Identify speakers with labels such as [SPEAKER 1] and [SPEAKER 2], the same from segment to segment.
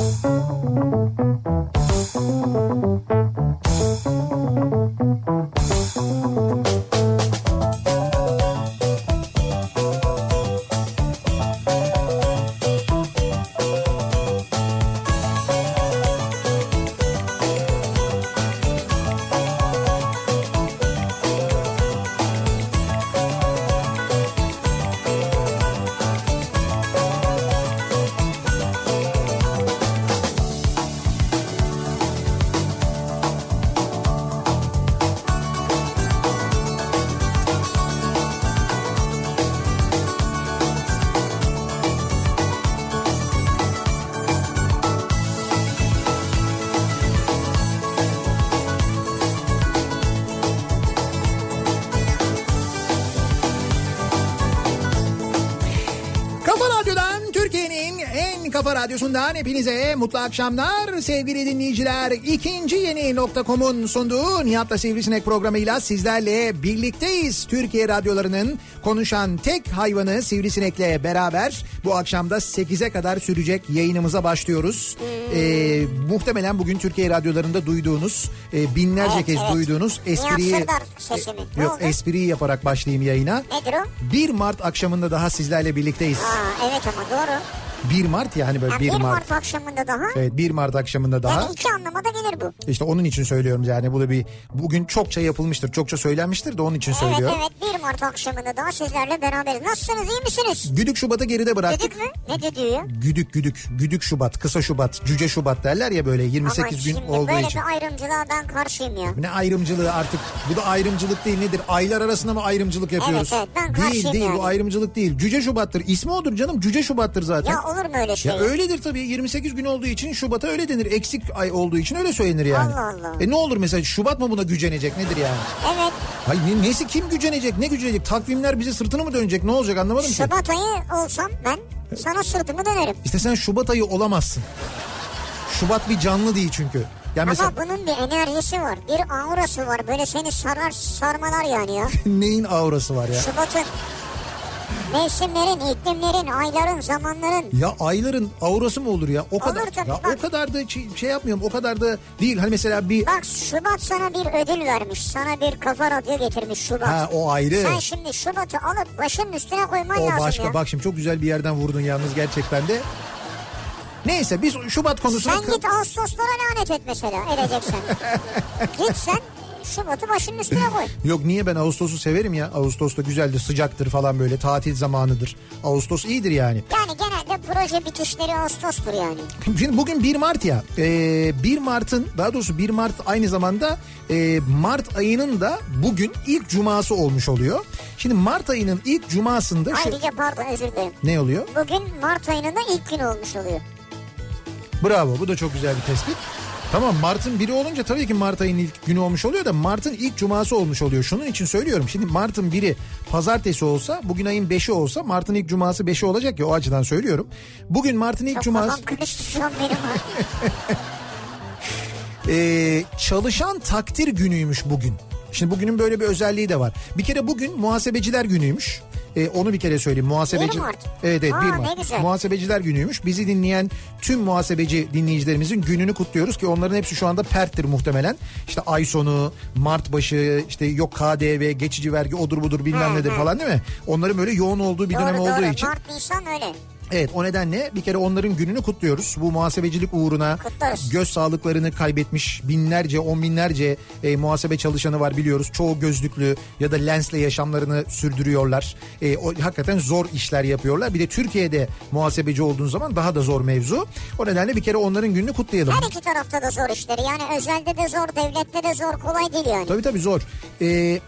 [SPEAKER 1] Música radyosundan hepinize mutlu akşamlar sevgili dinleyiciler. İkinci yeni nokta.com'un sunduğu Nihat'la Sivrisinek programıyla sizlerle birlikteyiz. Türkiye radyolarının konuşan tek hayvanı Sivrisinek'le beraber bu akşamda 8'e kadar sürecek yayınımıza başlıyoruz. Ee, muhtemelen bugün Türkiye radyolarında duyduğunuz e, binlerce
[SPEAKER 2] Evet,
[SPEAKER 1] kez
[SPEAKER 2] evet.
[SPEAKER 1] duyduğunuz espriyi?
[SPEAKER 2] Ne
[SPEAKER 1] yok
[SPEAKER 2] oldu?
[SPEAKER 1] espriyi yaparak başlayayım yayına.
[SPEAKER 2] Nedir o?
[SPEAKER 1] 1 Mart akşamında daha sizlerle birlikteyiz.
[SPEAKER 2] Aa, evet ama doğru.
[SPEAKER 1] 1 Mart yani böyle
[SPEAKER 2] Yani
[SPEAKER 1] 1
[SPEAKER 2] 1
[SPEAKER 1] Mart.
[SPEAKER 2] Mart akşamında daha.
[SPEAKER 1] Evet 1 Mart akşamında daha.
[SPEAKER 2] Yani iki anlamada gelir bu.
[SPEAKER 1] İşte onun için söylüyorum yani bu da bir bugün çokça yapılmıştır, çokça söylenmiştir de onun için
[SPEAKER 2] Evet
[SPEAKER 1] söylüyorum.
[SPEAKER 2] evet 1 Mart akşamında daha sizlerle beraberiz. Nasılsınız iyi misiniz?
[SPEAKER 1] Güdük Şubat'ı geride bıraktık.
[SPEAKER 2] Dedik mi? Ne dedi ya?
[SPEAKER 1] Güdük güdük, güdük Şubat, kısa Şubat, cüce Şubat derler ya böyle 28
[SPEAKER 2] Ama
[SPEAKER 1] gün olduğu
[SPEAKER 2] böyle
[SPEAKER 1] için.
[SPEAKER 2] bir ayrımcılığa ben karşıyım ya.
[SPEAKER 1] Ne ayrımcılığı artık bu da ayrımcılık değil nedir? Aylar arasında mı ayrımcılık yapıyoruz?
[SPEAKER 2] evet, ben
[SPEAKER 1] değil
[SPEAKER 2] karşıyım
[SPEAKER 1] değil bu
[SPEAKER 2] yani.
[SPEAKER 1] ayrımcılık değil. Cüce Şubat'tır. İsmi odur canım Cüce Şubat'tır zaten.
[SPEAKER 2] Ya olur mu öyle şey?
[SPEAKER 1] Ya öyledir tabii 28 gün olduğu için Şubat'a öyle denir. Eksik ay olduğu için öyle söylenir yani.
[SPEAKER 2] Allah Allah.
[SPEAKER 1] E ne olur mesela Şubat mı buna gücenecek nedir yani?
[SPEAKER 2] Evet.
[SPEAKER 1] Hayır ne, nesi kim gücenecek ne gücenecek? Takvimler bize sırtını mı dönecek ne olacak anlamadım ki.
[SPEAKER 2] Şubat ayı olsam ben sana sırtımı dönerim.
[SPEAKER 1] İşte sen Şubat ayı olamazsın. Şubat bir canlı değil çünkü. Yani mesela
[SPEAKER 2] Ama bunun bir enerjisi var. Bir aurası var. Böyle seni sarar sarmalar yani ya.
[SPEAKER 1] neyin aurası var ya?
[SPEAKER 2] Şubat'ın mevsimlerin, iklimlerin, ayların, zamanların.
[SPEAKER 1] Ya ayların aurası mı olur ya? O kadar
[SPEAKER 2] Olur tabii,
[SPEAKER 1] ya
[SPEAKER 2] bak.
[SPEAKER 1] o kadar da şey, şey yapmıyorum. O kadar da değil. Hani mesela bir
[SPEAKER 2] Bak Şubat sana bir ödül vermiş. Sana bir kafa radyo getirmiş Şubat.
[SPEAKER 1] ha o ayrı.
[SPEAKER 2] Sen şimdi Şubat'ı alıp başının üstüne koyman
[SPEAKER 1] O
[SPEAKER 2] lazım
[SPEAKER 1] başka
[SPEAKER 2] ya.
[SPEAKER 1] bak şimdi çok güzel bir yerden vurdun yalnız gerçekten de. Neyse biz Şubat konusuna
[SPEAKER 2] Sen git Ağustoslara lanet et mesela edeceksen. git sen Şubat'ı başının üstüne koy.
[SPEAKER 1] Yok niye ben Ağustos'u severim ya. Ağustos'ta güzeldir, sıcaktır falan böyle tatil zamanıdır. Ağustos iyidir yani.
[SPEAKER 2] Yani genelde proje bitişleri Ağustos'tur yani.
[SPEAKER 1] Şimdi bugün 1 Mart ya. Ee, 1 Mart'ın daha doğrusu 1 Mart aynı zamanda e, Mart ayının da bugün ilk cuması olmuş oluyor. Şimdi Mart ayının ilk cumasında şu
[SPEAKER 2] Ayrıca pardon özür dilerim.
[SPEAKER 1] ne oluyor?
[SPEAKER 2] Bugün Mart ayının da ilk günü olmuş oluyor.
[SPEAKER 1] Bravo bu da çok güzel bir tespit. Tamam Mart'ın biri olunca tabii ki Mart ayının ilk günü olmuş oluyor da Mart'ın ilk cuması olmuş oluyor. Şunun için söylüyorum. Şimdi Mart'ın biri pazartesi olsa bugün ayın 5'i olsa Mart'ın ilk cuması 5'i olacak ya o açıdan söylüyorum. Bugün Mart'ın ilk
[SPEAKER 2] Çok
[SPEAKER 1] cuması. Ee, çalışan takdir günüymüş bugün. Şimdi bugünün böyle bir özelliği de var. Bir kere bugün muhasebeciler günüymüş. Ee, onu bir kere söyleyeyim. Muhasebeci.
[SPEAKER 2] 1 Mart.
[SPEAKER 1] Evet evet
[SPEAKER 2] Aa,
[SPEAKER 1] 1
[SPEAKER 2] ne
[SPEAKER 1] Mart.
[SPEAKER 2] güzel.
[SPEAKER 1] Muhasebeciler günüymüş. Bizi dinleyen tüm muhasebeci dinleyicilerimizin gününü kutluyoruz ki onların hepsi şu anda perttir muhtemelen. İşte ay sonu, Mart başı, işte yok KDV, geçici vergi odur budur bilmem nedir falan değil mi? Onların böyle yoğun olduğu bir dönem
[SPEAKER 2] doğru
[SPEAKER 1] olduğu
[SPEAKER 2] doğru.
[SPEAKER 1] için.
[SPEAKER 2] Mart Nisan öyle.
[SPEAKER 1] Evet o nedenle bir kere onların gününü kutluyoruz. Bu muhasebecilik uğruna
[SPEAKER 2] Kutlarız.
[SPEAKER 1] göz sağlıklarını kaybetmiş binlerce on binlerce e, muhasebe çalışanı var biliyoruz. Çoğu gözlüklü ya da lensle yaşamlarını sürdürüyorlar. E, o, hakikaten zor işler yapıyorlar. Bir de Türkiye'de muhasebeci olduğun zaman daha da zor mevzu. O nedenle bir kere onların gününü kutlayalım.
[SPEAKER 2] Her iki tarafta da zor işleri. Yani özelde de zor, devlette de zor, kolay değil yani.
[SPEAKER 1] Tabii tabii zor. E,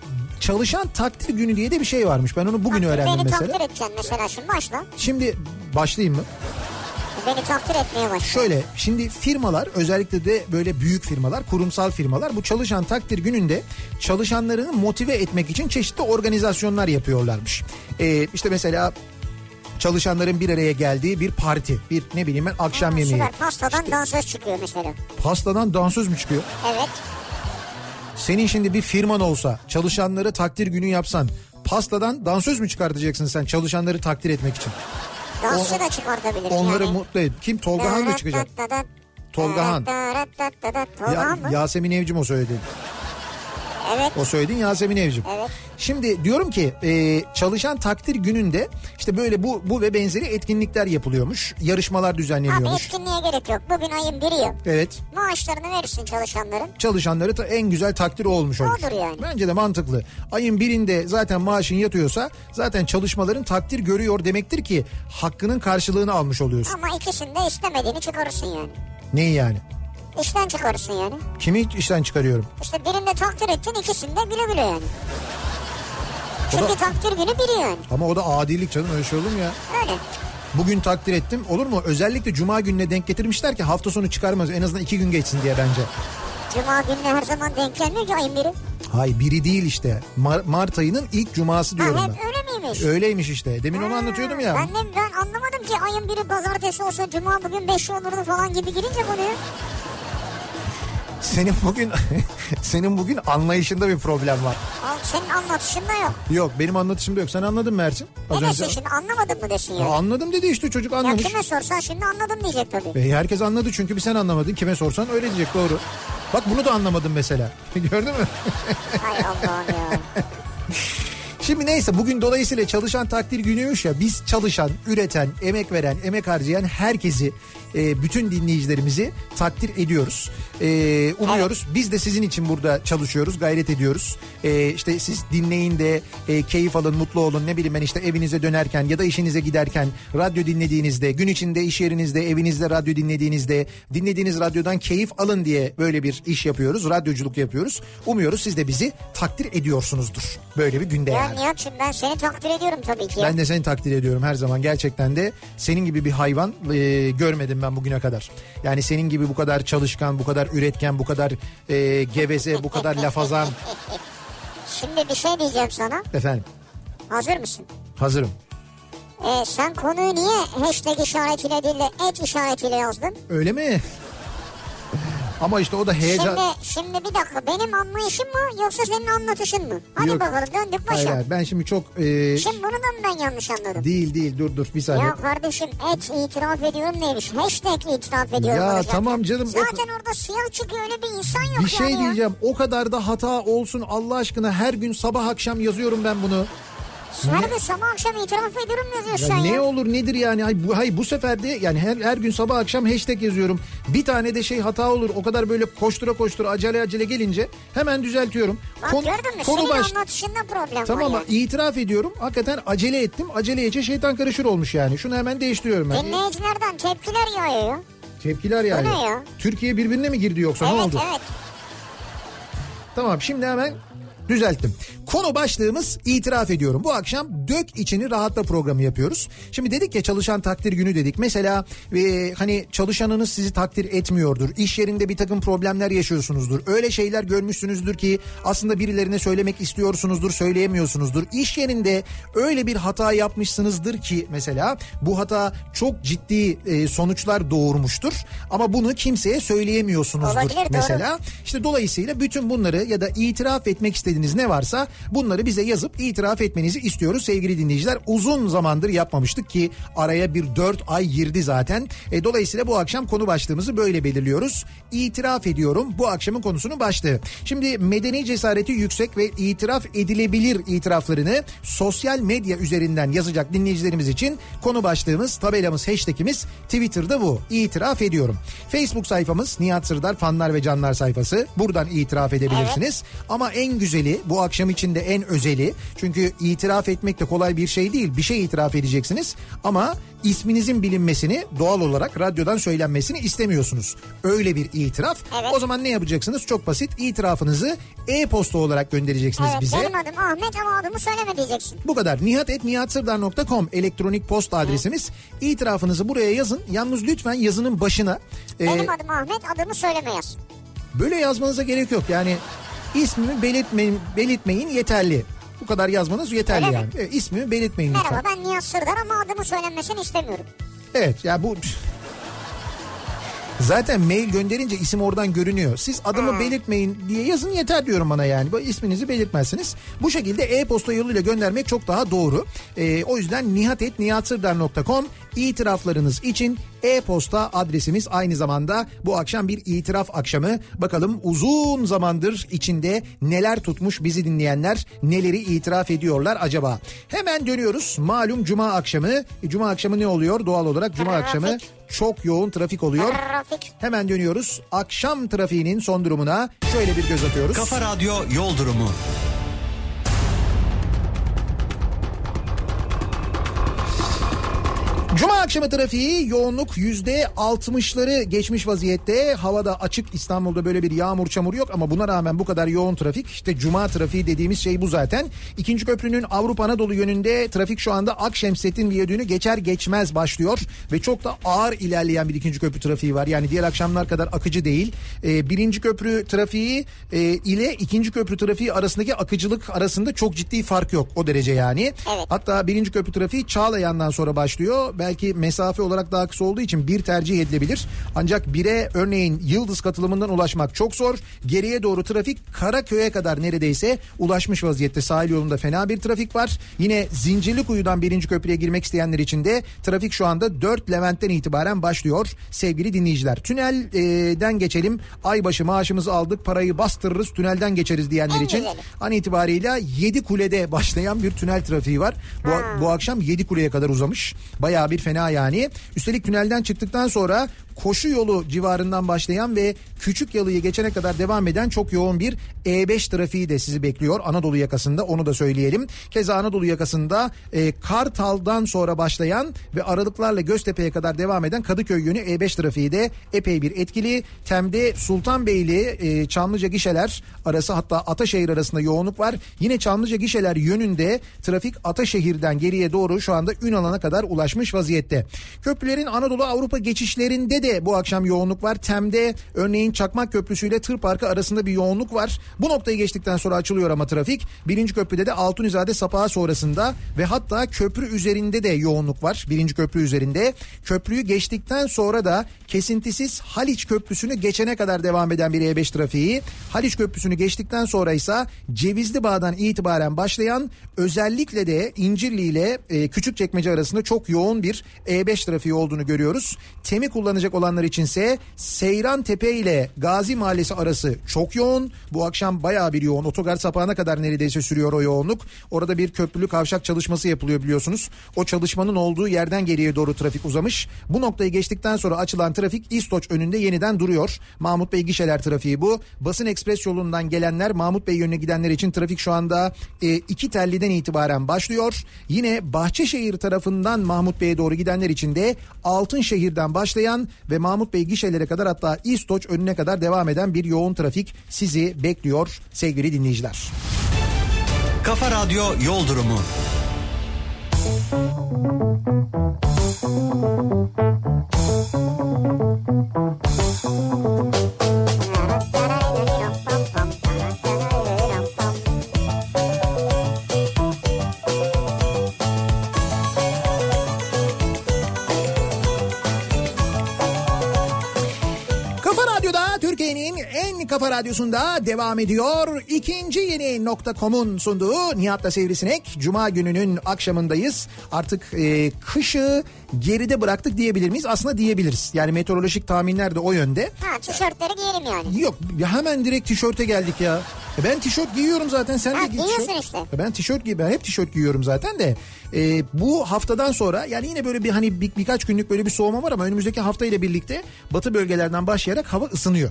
[SPEAKER 1] çalışan takdir günü diye de bir şey varmış. Ben onu bugün öğrendim
[SPEAKER 2] Beni
[SPEAKER 1] mesela.
[SPEAKER 2] takdir edeceksin mesela şimdi başla.
[SPEAKER 1] Şimdi başlayayım mı?
[SPEAKER 2] Beni takdir etmeye başla.
[SPEAKER 1] Şöyle şimdi firmalar özellikle de böyle büyük firmalar kurumsal firmalar bu çalışan takdir gününde çalışanlarını motive etmek için çeşitli organizasyonlar yapıyorlarmış. Ee, işte mesela çalışanların bir araya geldiği bir parti bir ne bileyim ben akşam
[SPEAKER 2] Ha,
[SPEAKER 1] yemeği
[SPEAKER 2] Süper pastadan
[SPEAKER 1] İşte
[SPEAKER 2] dansöz çıkıyor mesela.
[SPEAKER 1] pastadan dansöz mü çıkıyor?
[SPEAKER 2] Evet.
[SPEAKER 1] Senin şimdi bir firman olsa çalışanları takdir günü yapsan pastadan dansöz mü çıkartacaksın sen çalışanları takdir etmek için?
[SPEAKER 2] Dansçı da çıkartabilir
[SPEAKER 1] Onları
[SPEAKER 2] yani.
[SPEAKER 1] mutlu et. Kim? Tolga Han mı çıkacak? Tolga Han.
[SPEAKER 2] Tolga
[SPEAKER 1] Ya? Yasemin Evcim o söyledi.
[SPEAKER 2] Evet.
[SPEAKER 1] O söylediğin Yasemin Evcim.
[SPEAKER 2] Evet.
[SPEAKER 1] Şimdi diyorum ki e, çalışan takdir gününde işte böyle bu bu ve benzeri etkinlikler yapılıyormuş. Yarışmalar
[SPEAKER 2] Abi
[SPEAKER 1] düzenleniyormuş.
[SPEAKER 2] etkinliğe gerek yok. Bugün ayın biri yok.
[SPEAKER 1] Evet.
[SPEAKER 2] Maaşlarını verirsin çalışanların.
[SPEAKER 1] Çalışanları ta- en güzel takdir olmuş olur.
[SPEAKER 2] Odur yani.
[SPEAKER 1] Bence de mantıklı. Ayın birinde zaten maaşın yatıyorsa zaten çalışmaların takdir görüyor demektir ki hakkının karşılığını almış oluyorsun.
[SPEAKER 2] Ama ikisinde istemediğini çıkarırsın yani.
[SPEAKER 1] Neyi yani?
[SPEAKER 2] İşten çıkarırsın yani.
[SPEAKER 1] Kimi işten çıkarıyorum?
[SPEAKER 2] İşte birinde takdir ettin ikisinde güle güle yani.
[SPEAKER 1] O da-
[SPEAKER 2] Çünkü takdir günü biri yani.
[SPEAKER 1] Ama o da adilik canım öyle şey olur mu ya?
[SPEAKER 2] Öyle.
[SPEAKER 1] Bugün takdir ettim olur mu? Özellikle cuma gününe denk getirmişler ki hafta sonu çıkarmaz. En azından iki gün geçsin diye bence.
[SPEAKER 2] Cuma gününe her zaman denk gelmiyor ki ayın biri.
[SPEAKER 1] Hay biri değil işte. Mar- Mart ayının ilk cuması diyorum
[SPEAKER 2] Ha,
[SPEAKER 1] ben.
[SPEAKER 2] öyle miymiş?
[SPEAKER 1] Öyleymiş işte. Demin onu
[SPEAKER 2] Ha,
[SPEAKER 1] anlatıyordum ya.
[SPEAKER 2] Ben, de, ben anlamadım ki ayın biri pazartesi olsa cuma bugün beş olurdu falan gibi girince konuya.
[SPEAKER 1] Senin bugün senin bugün anlayışında bir problem var.
[SPEAKER 2] Al, senin anlatışında yok.
[SPEAKER 1] Yok benim anlatışımda yok. Sen anladın mı Ersin? Az
[SPEAKER 2] Ne
[SPEAKER 1] önce.
[SPEAKER 2] desin şimdi anlamadın mı desin
[SPEAKER 1] Ya
[SPEAKER 2] yani.
[SPEAKER 1] anladım dedi işte çocuk
[SPEAKER 2] Ya
[SPEAKER 1] anlamış.
[SPEAKER 2] kime sorsan şimdi anladım diyecek tabii.
[SPEAKER 1] E, herkes anladı çünkü bir sen anlamadın. Kime sorsan öyle diyecek doğru. Bak bunu da anlamadım mesela. Gördün mü?
[SPEAKER 2] Hay Allah'ım ya.
[SPEAKER 1] Şimdi neyse bugün dolayısıyla çalışan takdir günüymüş ya biz çalışan, üreten, emek veren, emek harcayan herkesi e, bütün dinleyicilerimizi takdir ediyoruz. E, umuyoruz biz de sizin için burada çalışıyoruz, gayret ediyoruz. E, işte siz dinleyin de e, keyif alın, mutlu olun. Ne bileyim ben işte evinize dönerken ya da işinize giderken radyo dinlediğinizde, gün içinde iş yerinizde, evinizde radyo dinlediğinizde dinlediğiniz radyodan keyif alın diye böyle bir iş yapıyoruz. Radyoculuk yapıyoruz. Umuyoruz siz de bizi takdir ediyorsunuzdur. Böyle bir günde
[SPEAKER 2] Ya
[SPEAKER 1] yani.
[SPEAKER 2] Nihat'cığım ben seni takdir ediyorum tabii ki.
[SPEAKER 1] Ben de seni takdir ediyorum her zaman. Gerçekten de senin gibi bir hayvan e, görmedim ben bugüne kadar. Yani senin gibi bu kadar çalışkan, bu kadar üretken, bu kadar e, geveze, bu kadar lafazan.
[SPEAKER 2] Şimdi bir şey diyeceğim sana.
[SPEAKER 1] Efendim
[SPEAKER 2] Hazır mısın?
[SPEAKER 1] hazırım.
[SPEAKER 2] Ee, sen konuyu niye hashtag işaretiyle değil de et işaretiyle yazdın?
[SPEAKER 1] Öyle mi? Ama işte o da heyecan...
[SPEAKER 2] Şimdi, şimdi bir dakika benim anlayışım mı yoksa senin anlatışın mı? Hadi
[SPEAKER 1] Yok.
[SPEAKER 2] bakalım döndük başa.
[SPEAKER 1] Hayır, ben şimdi çok... e,
[SPEAKER 2] Şimdi bunu da mı ben yanlış anladım?
[SPEAKER 1] değil değil dur dur bir saniye.
[SPEAKER 2] Ya kardeşim et itiraf ediyorum neymiş? Hashtag itiraf ediyorum.
[SPEAKER 1] Ya
[SPEAKER 2] olacak.
[SPEAKER 1] tamam canım, o-
[SPEAKER 2] Zaten orada siyah çıkıyor öyle bir insan yok
[SPEAKER 1] Bir şey
[SPEAKER 2] yani ya.
[SPEAKER 1] diyeceğim o kadar da hata olsun Allah aşkına her gün sabah akşam yazıyorum ben bunu.
[SPEAKER 2] Her gün sabah akşam itiraf ediyorum yazıyorsun
[SPEAKER 1] Ya
[SPEAKER 2] sen
[SPEAKER 1] ne
[SPEAKER 2] ya.
[SPEAKER 1] olur nedir yani hay bu, hay bu sefer de yani her, her gün sabah akşam hashtag yazıyorum. Bir tane de şey hata olur o kadar böyle koştura koştura acele acele gelince hemen düzeltiyorum.
[SPEAKER 2] Bak
[SPEAKER 1] Kon-
[SPEAKER 2] gördün mü?
[SPEAKER 1] konu
[SPEAKER 2] Senin
[SPEAKER 1] baş-
[SPEAKER 2] anlatışında problem
[SPEAKER 1] Tamam
[SPEAKER 2] var
[SPEAKER 1] ama itiraf ediyorum hakikaten acele ettim aceleyece şeytan karışır olmuş yani şunu hemen değiştiriyorum ben.
[SPEAKER 2] Dinleyicilerden tepkiler yağıyor ya.
[SPEAKER 1] Tepkiler yani.
[SPEAKER 2] ne ya?
[SPEAKER 1] Türkiye birbirine mi girdi yoksa ne
[SPEAKER 2] evet
[SPEAKER 1] oldu?
[SPEAKER 2] evet.
[SPEAKER 1] Tamam şimdi hemen düzelttim. Konu başlığımız itiraf ediyorum. Bu akşam dök içini rahatla programı yapıyoruz. Şimdi dedik ya çalışan takdir günü dedik. Mesela e, hani çalışanınız sizi takdir etmiyordur. İş yerinde bir takım problemler yaşıyorsunuzdur. Öyle şeyler görmüşsünüzdür ki aslında birilerine söylemek istiyorsunuzdur, söyleyemiyorsunuzdur. İş yerinde öyle bir hata yapmışsınızdır ki mesela bu hata çok ciddi e, sonuçlar doğurmuştur. Ama bunu kimseye söyleyemiyorsunuzdur
[SPEAKER 2] Olabilir, doğru.
[SPEAKER 1] mesela. İşte dolayısıyla bütün bunları ya da itiraf etmek istediğiniz ne varsa bunları bize yazıp itiraf etmenizi istiyoruz sevgili dinleyiciler. Uzun zamandır yapmamıştık ki araya bir 4 ay girdi zaten. E, dolayısıyla bu akşam konu başlığımızı böyle belirliyoruz. İtiraf ediyorum bu akşamın konusunun başlığı. Şimdi medeni cesareti yüksek ve itiraf edilebilir itiraflarını sosyal medya üzerinden yazacak dinleyicilerimiz için konu başlığımız, tabelamız, hashtagimiz Twitter'da bu. İtiraf ediyorum. Facebook sayfamız Nihat Sırdar fanlar ve canlar sayfası. Buradan itiraf edebilirsiniz. Ama en güzeli bu akşam için de en özeli. Çünkü itiraf etmek de kolay bir şey değil. Bir şey itiraf edeceksiniz ama isminizin bilinmesini doğal olarak radyodan söylenmesini istemiyorsunuz. Öyle bir itiraf.
[SPEAKER 2] Evet.
[SPEAKER 1] O zaman ne yapacaksınız? Çok basit. İtirafınızı e-posta olarak göndereceksiniz
[SPEAKER 2] Evet
[SPEAKER 1] bize.
[SPEAKER 2] benim adım Ahmet ama adımı söyleme diyeceksin.
[SPEAKER 1] Bu kadar. nihatetnihatsırdar.com elektronik posta adresimiz. İtirafınızı buraya yazın. Yalnız lütfen yazının başına e,
[SPEAKER 2] Benim adım Ahmet adımı söyleme yaz.
[SPEAKER 1] böyle yazmanıza gerek yok. Yani ismimi belirtmeyin, belirtmeyin yeterli. Bu kadar yazmanız yeterli
[SPEAKER 2] Öyle mi?
[SPEAKER 1] yani. Evet, ismimi belirtmeyin lütfen.
[SPEAKER 2] Merhaba ben Nihat Sırdar ama adımı söylenmesini istemiyorum.
[SPEAKER 1] Evet ya bu Zaten mail gönderince isim oradan görünüyor. Siz adımı belirtmeyin diye yazın yeter diyorum bana yani. Bu isminizi belirtmezsiniz. Bu şekilde e-posta yoluyla göndermek çok daha doğru. Ee, o yüzden nihatetnihatsırdar.com itiraflarınız için e-posta adresimiz aynı zamanda bu akşam bir itiraf akşamı. Bakalım uzun zamandır içinde neler tutmuş bizi dinleyenler neleri itiraf ediyorlar acaba? Hemen dönüyoruz malum cuma akşamı. E, Cuma akşamı ne oluyor? Doğal olarak cuma
[SPEAKER 2] Trafik.
[SPEAKER 1] akşamı çok yoğun trafik oluyor.
[SPEAKER 2] Trafik.
[SPEAKER 1] Hemen dönüyoruz. Akşam trafiğinin son durumuna şöyle bir göz atıyoruz.
[SPEAKER 3] Kafa Radyo Yol Durumu.
[SPEAKER 1] Cuma akşamı trafiği yoğunluk yüzde altmışları geçmiş vaziyette. Havada açık İstanbul'da böyle bir yağmur çamur yok ama buna rağmen bu kadar yoğun trafik. İşte cuma trafiği dediğimiz şey bu zaten. İkinci köprünün Avrupa Anadolu yönünde trafik şu anda Akşemsettin Viyadüğü'nü geçer geçmez başlıyor. Ve çok da ağır ilerleyen bir ikinci köprü trafiği var. Yani diğer akşamlar kadar akıcı değil. Ee, birinci köprü trafiği e, ile ikinci köprü trafiği arasındaki akıcılık arasında çok ciddi fark yok. O derece yani.
[SPEAKER 2] Evet.
[SPEAKER 1] Hatta birinci köprü trafiği Çağlayan'dan sonra başlıyor. Belki mesafe olarak daha kısa olduğu için bir tercih edilebilir. Ancak bire örneğin Yıldız katılımından ulaşmak çok zor. Geriye doğru trafik Karaköy'e kadar neredeyse ulaşmış vaziyette. Sahil yolunda fena bir trafik var. Yine Zincirlikuyu'dan birinci köprüye girmek isteyenler için de trafik şu anda 4 Levent'ten itibaren başlıyor sevgili dinleyiciler. Tünelden geçelim. Aybaşı maaşımızı aldık parayı bastırırız tünelden geçeriz diyenler
[SPEAKER 2] En
[SPEAKER 1] için
[SPEAKER 2] güzeli.
[SPEAKER 1] an itibariyle 7 kulede başlayan bir tünel trafiği var. Bu, bu akşam 7 kuleye kadar uzamış. Bayağı bir fena yani. Üstelik tünelden çıktıktan sonra koşu yolu civarından başlayan ve küçük yalıyı geçene kadar devam eden çok yoğun bir E5 trafiği de sizi bekliyor Anadolu yakasında onu da söyleyelim. Keza Anadolu yakasında e, Kartal'dan sonra başlayan ve aralıklarla Göztepe'ye kadar devam eden Kadıköy yönü E5 trafiği de epey bir etkili. Tem'de Sultanbeyli e, Çamlıca gişeler arası hatta Ataşehir arasında yoğunluk var. Yine Çamlıca gişeler yönünde trafik Ataşehir'den geriye doğru şu anda Ünalan'a kadar ulaşmış vaziyette. Köprülerin Anadolu Avrupa geçişlerinde de bu akşam yoğunluk var. Tem'de örneğin Çakmak Köprüsü ile Tır Parkı arasında bir yoğunluk var. Bu noktayı geçtikten sonra açılıyor ama trafik. Birinci köprüde de Altunizade Sapağı sonrasında ve hatta köprü üzerinde de yoğunluk var. Birinci köprü üzerinde. Köprüyü geçtikten sonra da kesintisiz Haliç Köprüsü'nü geçene kadar devam eden bir E5 trafiği. Haliç Köprüsü'nü geçtikten sonra ise Cevizli Bağ'dan itibaren başlayan özellikle de İncirli ile e, Küçükçekmece arasında çok yoğun bir E5 trafiği olduğunu görüyoruz. Temi kullanacak olanlar içinse Seyran Tepe ile Gazi Mahallesi arası çok yoğun. Bu akşam bayağı bir yoğun. Otogar sapağına kadar neredeyse sürüyor o yoğunluk. Orada bir köprülü kavşak çalışması yapılıyor biliyorsunuz. O çalışmanın olduğu yerden geriye doğru trafik uzamış. Bu noktayı geçtikten sonra açılan trafik İstoç önünde yeniden duruyor. Mahmut Bey gişeler trafiği bu. Basın ekspres yolundan gelenler Mahmut Bey yönüne gidenler için trafik şu anda e, iki telliden itibaren başlıyor. Yine Bahçeşehir tarafından Mahmut Bey'e doğru gidenler için de Altınşehir'den başlayan ve Mahmut Bey gişelere kadar hatta İstoç önüne kadar devam eden bir yoğun trafik sizi bekliyor sevgili dinleyiciler.
[SPEAKER 3] Kafa Radyo Yol Durumu.
[SPEAKER 1] Kafa kafa radyosunda devam ediyor. İkinci yeni nokta.com'un sunduğu Nihat'la Sivrisinek. Cuma gününün akşamındayız. Artık e, kışı geride bıraktık diyebilir miyiz? Aslında diyebiliriz. Yani meteorolojik tahminler de o yönde.
[SPEAKER 2] Ha tişörtleri giyelim yani.
[SPEAKER 1] Yok hemen direkt tişörte geldik ya. E Ben tişört giyiyorum zaten sen
[SPEAKER 2] Ha,
[SPEAKER 1] de giy
[SPEAKER 2] giyiyorsun
[SPEAKER 1] tişört.
[SPEAKER 2] işte.
[SPEAKER 1] E Ben tişört giy ben hep tişört giyiyorum zaten de. E, bu haftadan sonra yani yine böyle bir hani bir, birkaç günlük böyle bir soğuma var ama önümüzdeki hafta ile birlikte batı bölgelerden başlayarak hava ısınıyor.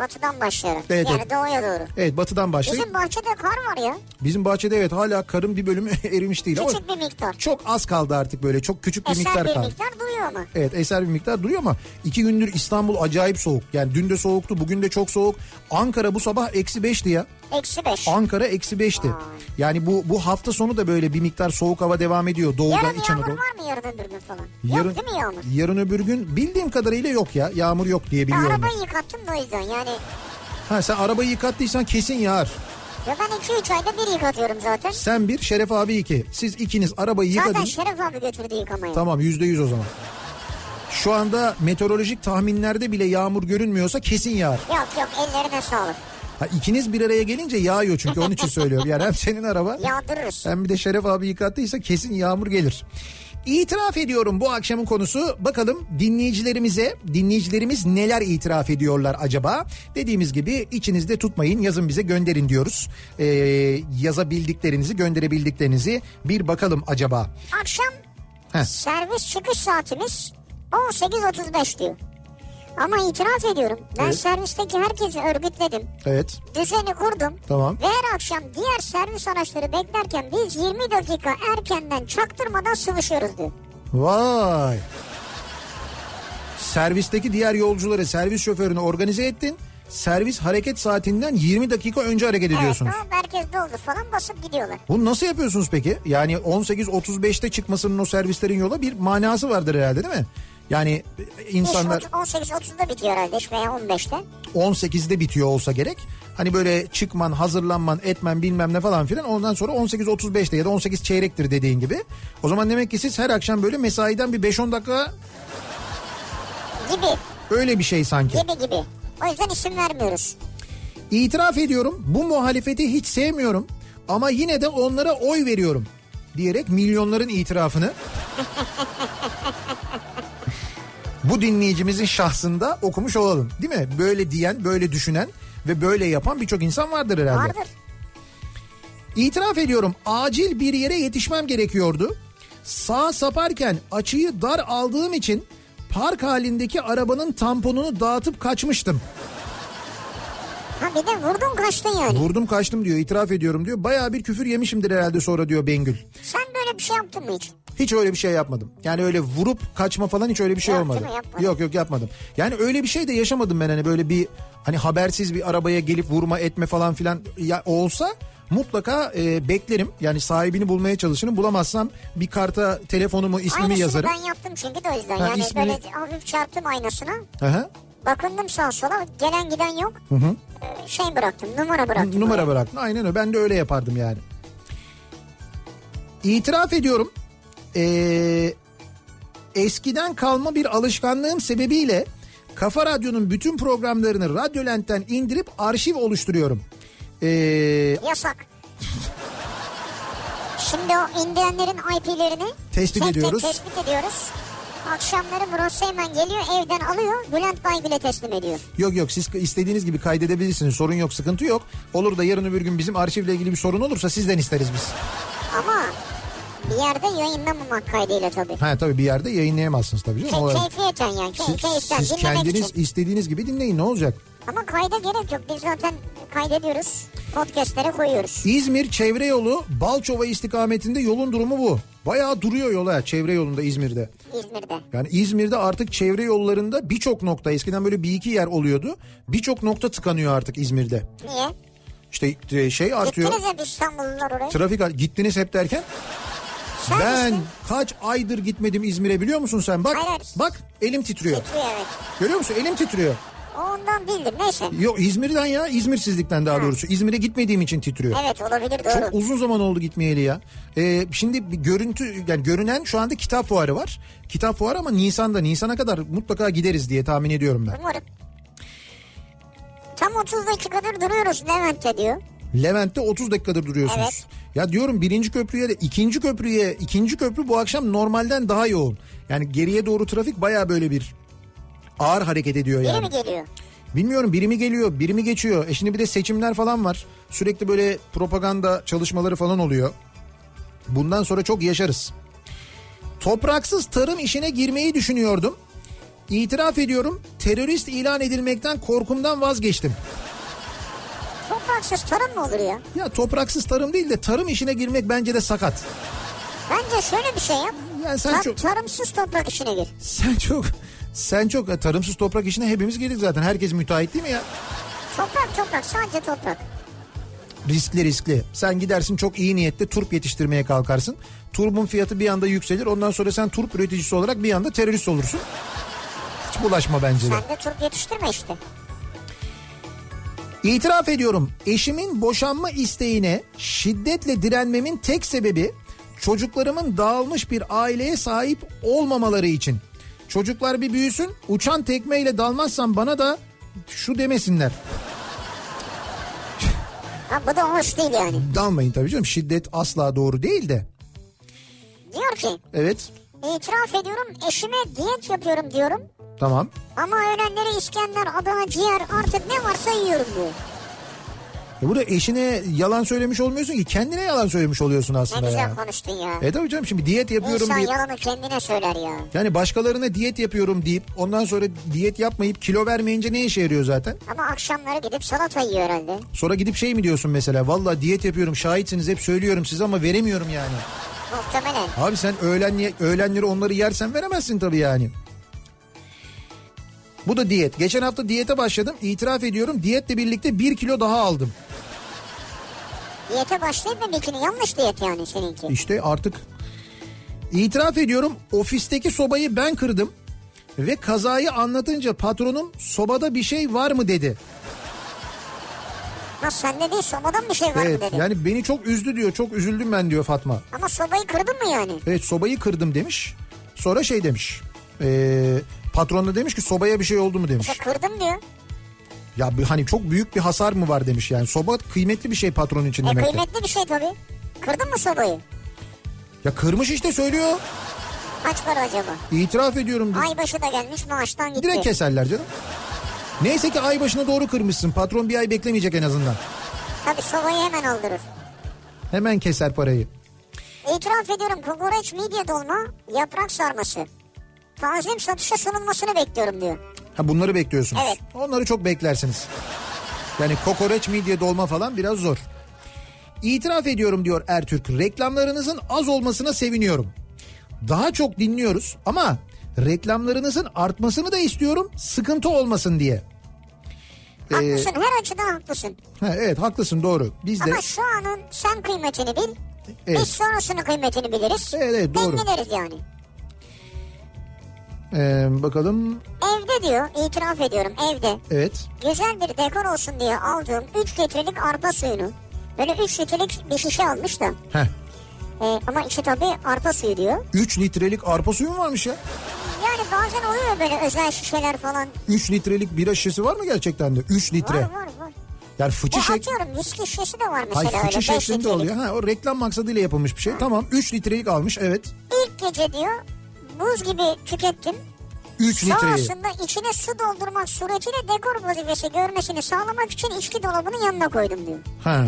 [SPEAKER 2] Batıdan başlayalım.
[SPEAKER 1] Evet,
[SPEAKER 2] yani
[SPEAKER 1] evet.
[SPEAKER 2] doğuya doğru.
[SPEAKER 1] Evet batıdan başlayıp
[SPEAKER 2] Bizim bahçede kar var ya.
[SPEAKER 1] bizim bahçede evet hala karın bir bölümü erimiş değil ama
[SPEAKER 2] Küçük bir miktar.
[SPEAKER 1] çok az kaldı artık böyle çok küçük bir
[SPEAKER 2] Eser
[SPEAKER 1] miktar
[SPEAKER 2] bir
[SPEAKER 1] kaldı.
[SPEAKER 2] miktar duruyor ama.
[SPEAKER 1] Evet eser bir miktar duruyor ama iki gündür İstanbul acayip soğuk. Yani dün de soğuktu bugün de çok soğuk. Ankara bu sabah eksi beşti ya.
[SPEAKER 2] Eksi beş.
[SPEAKER 1] Ankara eksi beşti. Yani bu bu hafta sonu da böyle bir miktar soğuk hava devam ediyor. Doğuda
[SPEAKER 2] Yarın
[SPEAKER 1] İç
[SPEAKER 2] yağmur
[SPEAKER 1] Anadolu.
[SPEAKER 2] var mı yarın öbür gün falan?
[SPEAKER 1] Yarın,
[SPEAKER 2] Yok değil mi yağmur?
[SPEAKER 1] yarın öbür gün bildiğim kadarıyla yok ya. Yağmur yok diye biliyorum. ben.
[SPEAKER 2] arabayı yıkattım da o yüzden yani.
[SPEAKER 1] Ha sen arabayı yıkattıysan kesin yağar.
[SPEAKER 2] Ya ben 2-3 ayda bir yıkatıyorum zaten.
[SPEAKER 1] Sen bir Şeref abi iki. Siz ikiniz arabayı
[SPEAKER 2] Zaten
[SPEAKER 1] yıkadınız.
[SPEAKER 2] Şeref abi götürdü yıkamaya.
[SPEAKER 1] Tamam yüzde yüz o zaman. Şu anda meteorolojik tahminlerde bile yağmur görünmüyorsa kesin yağar.
[SPEAKER 2] Yok yok ellerine sağlık.
[SPEAKER 1] Ha, ikiniz bir araya gelince yağıyor çünkü onun için söylüyorum. Yani hem senin araba
[SPEAKER 2] Yağdırırız.
[SPEAKER 1] hem bir de Şeref abi yıkattıysa kesin yağmur gelir. İtiraf ediyorum bu akşamın konusu. Bakalım dinleyicilerimize, dinleyicilerimiz neler itiraf ediyorlar acaba? Dediğimiz gibi içinizde tutmayın, yazın bize gönderin diyoruz. Ee, yazabildiklerinizi, gönderebildiklerinizi bir bakalım acaba.
[SPEAKER 2] Akşam
[SPEAKER 1] Heh.
[SPEAKER 2] servis çıkış saatimiz 18.35 diyor. Ama itiraf ediyorum. Ben
[SPEAKER 1] Evet.
[SPEAKER 2] servisteki herkesi örgütledim.
[SPEAKER 1] Evet,
[SPEAKER 2] Düzeni kurdum.
[SPEAKER 1] Tamam.
[SPEAKER 2] Ve her akşam diğer servis araçları beklerken biz 20 dakika erkenden çaktırmadan sıvışıyoruz diyor.
[SPEAKER 1] vay. Servisteki diğer yolcuları, servis şoförünü organize ettin. Servis hareket saatinden 20 dakika önce hareket ediyorsunuz.
[SPEAKER 2] Evet o merkez doldu falan basıp gidiyorlar.
[SPEAKER 1] Bunu nasıl yapıyorsunuz peki? Yani 18.35'te çıkmasının o servislerin yola bir manası vardır herhalde değil mi? Yani insanlar
[SPEAKER 2] 18.30'da bitiyor herhalde veya 15'te.
[SPEAKER 1] 18'de bitiyor olsa gerek. Hani böyle çıkman, hazırlanman, etmen bilmem ne falan filan ondan sonra 18.35'te ya da 18 çeyrektir dediğin gibi. O zaman demek ki siz her akşam böyle mesaiden bir 5-10 dakika
[SPEAKER 2] Gibi
[SPEAKER 1] öyle bir şey sanki.
[SPEAKER 2] gibi gibi. O yüzden isim vermiyoruz.
[SPEAKER 1] İtiraf ediyorum bu muhalefeti hiç sevmiyorum ama yine de onlara oy veriyorum diyerek milyonların itirafını bu dinleyicimizin şahsında okumuş olalım. Değil mi? Böyle diyen, böyle düşünen ve böyle yapan birçok insan vardır herhalde.
[SPEAKER 2] Vardır.
[SPEAKER 1] İtiraf ediyorum acil bir yere yetişmem gerekiyordu. Sağ saparken açıyı dar aldığım için park halindeki arabanın tamponunu dağıtıp kaçmıştım.
[SPEAKER 2] Ha bir de vurdun kaçtın yani.
[SPEAKER 1] Vurdum kaçtım diyor itiraf ediyorum diyor. Bayağı bir küfür yemişimdir herhalde sonra diyor Bengül.
[SPEAKER 2] Sen böyle bir şey yaptın mı hiç?
[SPEAKER 1] Hiç öyle bir şey yapmadım. Yani öyle vurup kaçma falan hiç öyle bir şey
[SPEAKER 2] Yok,
[SPEAKER 1] olmadı.
[SPEAKER 2] Yapmadın.
[SPEAKER 1] Yok yok yapmadım. Yani öyle bir şey de yaşamadım ben hani böyle bir hani habersiz bir arabaya gelip vurma etme falan filan ya olsa mutlaka e, beklerim. Yani sahibini bulmaya çalışırım. Bulamazsam bir karta telefonumu ismimi
[SPEAKER 2] Aynısını
[SPEAKER 1] yazarım.
[SPEAKER 2] ben yaptım çünkü de o yüzden.
[SPEAKER 1] Ha,
[SPEAKER 2] yani
[SPEAKER 1] ismini-
[SPEAKER 2] böyle hafif çarptım aynasına.
[SPEAKER 1] Aha.
[SPEAKER 2] Bakındım sağa sola gelen giden yok. Ee, şey bıraktım numara bıraktım.
[SPEAKER 1] Numara
[SPEAKER 2] oraya.
[SPEAKER 1] bıraktın. Aynen öyle. Ben de öyle yapardım yani. İtiraf ediyorum. Ee, eskiden kalma bir alışkanlığım sebebiyle Kafa Radyo'nun bütün programlarını Radyolent'ten indirip arşiv oluşturuyorum. Ee,
[SPEAKER 2] Yasak. Şimdi o indirenlerin IP'lerini
[SPEAKER 1] Tespit
[SPEAKER 2] tek tek
[SPEAKER 1] ediyoruz.
[SPEAKER 2] tespit ediyoruz. Akşamları Murat Seymen geliyor evden alıyor Bülent Baygül'e teslim ediyor.
[SPEAKER 1] yok yok siz istediğiniz gibi kaydedebilirsiniz. Sorun yok sıkıntı yok. Olur da yarın öbür gün bizim arşivle ilgili bir sorun olursa sizden isteriz biz.
[SPEAKER 2] Ama bir yerde yayınlamamak kaydıyla tabii.
[SPEAKER 1] Ha tabii bir yerde yayınlayamazsınız tabii canım.
[SPEAKER 2] Key, keyfiyeten yani. Key,
[SPEAKER 1] Siz,
[SPEAKER 2] keyiften
[SPEAKER 1] siz kendiniz
[SPEAKER 2] için.
[SPEAKER 1] istediğiniz gibi dinleyin ne olacak?
[SPEAKER 2] Ama kayda gerek yok. Biz zaten kaydediyoruz. Podcastlere koyuyoruz.
[SPEAKER 1] İzmir çevre yolu Balçova istikametinde yolun durumu bu. Bayağı duruyor yola çevre yolunda İzmir'de.
[SPEAKER 2] İzmir'de.
[SPEAKER 1] Yani İzmir'de artık çevre yollarında birçok nokta eskiden böyle bir iki yer oluyordu. Birçok nokta tıkanıyor artık İzmir'de.
[SPEAKER 2] Niye?
[SPEAKER 1] İşte e, şey artıyor.
[SPEAKER 2] Gittiniz hep İstanbullular oraya.
[SPEAKER 1] Trafik gittiniz hep derken
[SPEAKER 2] Sen
[SPEAKER 1] ben
[SPEAKER 2] misin?
[SPEAKER 1] kaç aydır gitmedim İzmir'e biliyor musun sen? Bak
[SPEAKER 2] hayır.
[SPEAKER 1] bak elim titriyor.
[SPEAKER 2] Titriyor evet.
[SPEAKER 1] Görüyor musun? Elim titriyor.
[SPEAKER 2] Ondan değildir. Neyse.
[SPEAKER 1] Yok İzmir'den ya İzmirsizlikten daha doğrusu. İzmir'e gitmediğim için titriyor.
[SPEAKER 2] Evet olabilir doğru.
[SPEAKER 1] Çok uzun zaman oldu gitmeyeli ya. Ee, şimdi görüntü yani görünen şu anda kitap fuarı var. Kitap fuarı ama Nisan'da Nisan'a kadar mutlaka gideriz diye tahmin ediyorum ben.
[SPEAKER 2] Umarım. Tam 30 dakikadır duruyoruz Levent'te diyor.
[SPEAKER 1] Levent'te 30 dakikadır duruyorsunuz.
[SPEAKER 2] Evet.
[SPEAKER 1] Ya diyorum birinci köprüye de ikinci köprüye ikinci köprü bu akşam normalden daha yoğun. Yani geriye doğru trafik baya böyle bir ağır hareket ediyor
[SPEAKER 2] Biri
[SPEAKER 1] yani.
[SPEAKER 2] mi geliyor?
[SPEAKER 1] Bilmiyorum biri mi geliyor biri mi geçiyor. E şimdi bir de seçimler falan var. Sürekli böyle propaganda çalışmaları falan oluyor. Bundan sonra çok yaşarız. Topraksız tarım işine girmeyi düşünüyordum. İtiraf ediyorum terörist ilan edilmekten korkumdan vazgeçtim.
[SPEAKER 2] Topraksız tarım mı olur ya?
[SPEAKER 1] Ya topraksız tarım değil de tarım işine girmek bence de sakat.
[SPEAKER 2] Bence şöyle bir şey yap.
[SPEAKER 1] Yani sen
[SPEAKER 2] Tam
[SPEAKER 1] çok
[SPEAKER 2] tarımsız toprak işine gir.
[SPEAKER 1] sen çok sen çok e, tarımsız toprak işine hepimiz girdik zaten. Herkes müteahhit değil mi ya?
[SPEAKER 2] Toprak toprak sadece toprak.
[SPEAKER 1] Riskli riskli. Sen gidersin çok iyi niyetle turp yetiştirmeye kalkarsın. Turbun fiyatı bir anda yükselir. Ondan sonra sen turp üreticisi olarak bir anda terörist olursun. Hiç bulaşma bence de.
[SPEAKER 2] Sen de turp yetiştirme işte.
[SPEAKER 1] İtiraf ediyorum eşimin boşanma isteğine şiddetle direnmemin tek sebebi çocuklarımın dağılmış bir aileye sahip olmamaları için. Çocuklar bir büyüsün uçan tekmeyle dalmazsam bana da şu demesinler.
[SPEAKER 2] Ha, bu da hoş değil yani.
[SPEAKER 1] Dalmayın tabii canım şiddet asla doğru değil de.
[SPEAKER 2] Diyor ki
[SPEAKER 1] Evet
[SPEAKER 2] İtiraf ediyorum eşime diyet yapıyorum diyorum.
[SPEAKER 1] Tamam.
[SPEAKER 2] Ama öğlenleri İskender, Adana, ciğer artık ne varsa yiyorum diyor.
[SPEAKER 1] E burada eşine yalan söylemiş olmuyorsun ki kendine yalan söylemiş oluyorsun
[SPEAKER 2] Ne
[SPEAKER 1] aslında
[SPEAKER 2] güzel
[SPEAKER 1] ya.
[SPEAKER 2] konuştun ya.
[SPEAKER 1] E tabii canım şimdi diyet yapıyorum
[SPEAKER 2] İnsan
[SPEAKER 1] deyip
[SPEAKER 2] yalanı kendine söyler ya.
[SPEAKER 1] yani başkalarına diyet yapıyorum deyip ondan sonra diyet yapmayıp kilo vermeyince ne işe yarıyor zaten?
[SPEAKER 2] Ama akşamları gidip salata yiyor herhalde.
[SPEAKER 1] Sonra gidip şey mi diyorsun mesela valla diyet yapıyorum şahitsiniz hep söylüyorum size ama veremiyorum yani.
[SPEAKER 2] Muhtemelen.
[SPEAKER 1] Abi sen öğlen, öğlenleri onları yersen veremezsin tabii yani. Bu da diyet. Geçen hafta diyete başladım. İtiraf ediyorum diyetle birlikte bir kilo daha aldım.
[SPEAKER 2] Diyete başlayıp mı bikini? Yanlış diyet yani seninki.
[SPEAKER 1] İşte artık itiraf ediyorum ofisteki sobayı ben kırdım. Ve kazayı anlatınca patronum sobada bir şey var mı dedi.
[SPEAKER 2] Nasıl sende değil sobadan bir şey var mı
[SPEAKER 1] Evet
[SPEAKER 2] dedi.
[SPEAKER 1] yani beni çok üzdü diyor çok üzüldüm ben diyor Fatma.
[SPEAKER 2] Ama sobayı kırdın mı yani?
[SPEAKER 1] Evet sobayı kırdım demiş. Sonra şey demiş. Ee, patron da demiş ki sobaya bir şey oldu mu demiş.
[SPEAKER 2] İşte kırdım diyor.
[SPEAKER 1] Ya hani çok büyük bir hasar mı var demiş yani. Soba kıymetli bir şey patron için
[SPEAKER 2] E
[SPEAKER 1] demek
[SPEAKER 2] kıymetli bir şey tabii. Kırdın mı sobayı?
[SPEAKER 1] Ya kırmış işte söylüyor.
[SPEAKER 2] Kaç para acaba?
[SPEAKER 1] İtiraf ediyorum. diyor.
[SPEAKER 2] Aybaşı da gelmiş maaştan gitti.
[SPEAKER 1] Direkt keserler canım. Neyse ki ay başına doğru kırmışsın. Patron bir ay beklemeyecek en azından.
[SPEAKER 2] Tabii sobayı hemen aldırır.
[SPEAKER 1] Hemen keser parayı.
[SPEAKER 2] İtiraf ediyorum kokoreç midye dolma yaprak sarması. Tanzim satışa sunulmasını bekliyorum diyor.
[SPEAKER 1] Ha bunları bekliyorsunuz.
[SPEAKER 2] Evet.
[SPEAKER 1] Onları çok beklersiniz. Yani kokoreç, midye, dolma falan biraz zor. İtiraf ediyorum diyor Ertürk. Reklamlarınızın az olmasına seviniyorum. Daha çok dinliyoruz ama reklamlarınızın artmasını da istiyorum sıkıntı olmasın diye. Ee,
[SPEAKER 2] Haklısın her açıdan haklısın.
[SPEAKER 1] ha, evet haklısın doğru. Biz de
[SPEAKER 2] Ama şu anın sen kıymetini bil.
[SPEAKER 1] Evet.
[SPEAKER 2] Biz sonrasının kıymetini biliriz.
[SPEAKER 1] Evet, evet, doğru.
[SPEAKER 2] Dengeleriz yani.
[SPEAKER 1] Ee, bakalım
[SPEAKER 2] Evde diyor itiraf ediyorum evde.
[SPEAKER 1] evet
[SPEAKER 2] Güzel bir dekor olsun diye aldığım 3 litrelik arpa suyunu. Böyle 3 litrelik bir şişe almış da.
[SPEAKER 1] Heh.
[SPEAKER 2] Ee, ama içi tabii arpa suyu diyor.
[SPEAKER 1] 3 litrelik arpa suyu mu varmış ya?
[SPEAKER 2] Yani bazen oluyor böyle özel şişeler falan.
[SPEAKER 1] 3 litrelik bira şişesi var mı gerçekten de? 3 litre.
[SPEAKER 2] Var var var.
[SPEAKER 1] Yani fıçı
[SPEAKER 2] Ya
[SPEAKER 1] şek...
[SPEAKER 2] atıyorum viski şişesi de var mesela
[SPEAKER 1] fıçı
[SPEAKER 2] öyle 5
[SPEAKER 1] şeklinde oluyor. Ha, o reklam maksadıyla yapılmış bir şey. Tamam 3 litrelik almış evet.
[SPEAKER 2] İlk gece diyor buz gibi tükettim.
[SPEAKER 1] 3 litreyi.
[SPEAKER 2] Sonrasında içine su doldurmak suretiyle dekor vazifesi görmesini sağlamak için içki dolabının yanına koydum diyor.
[SPEAKER 1] Ha.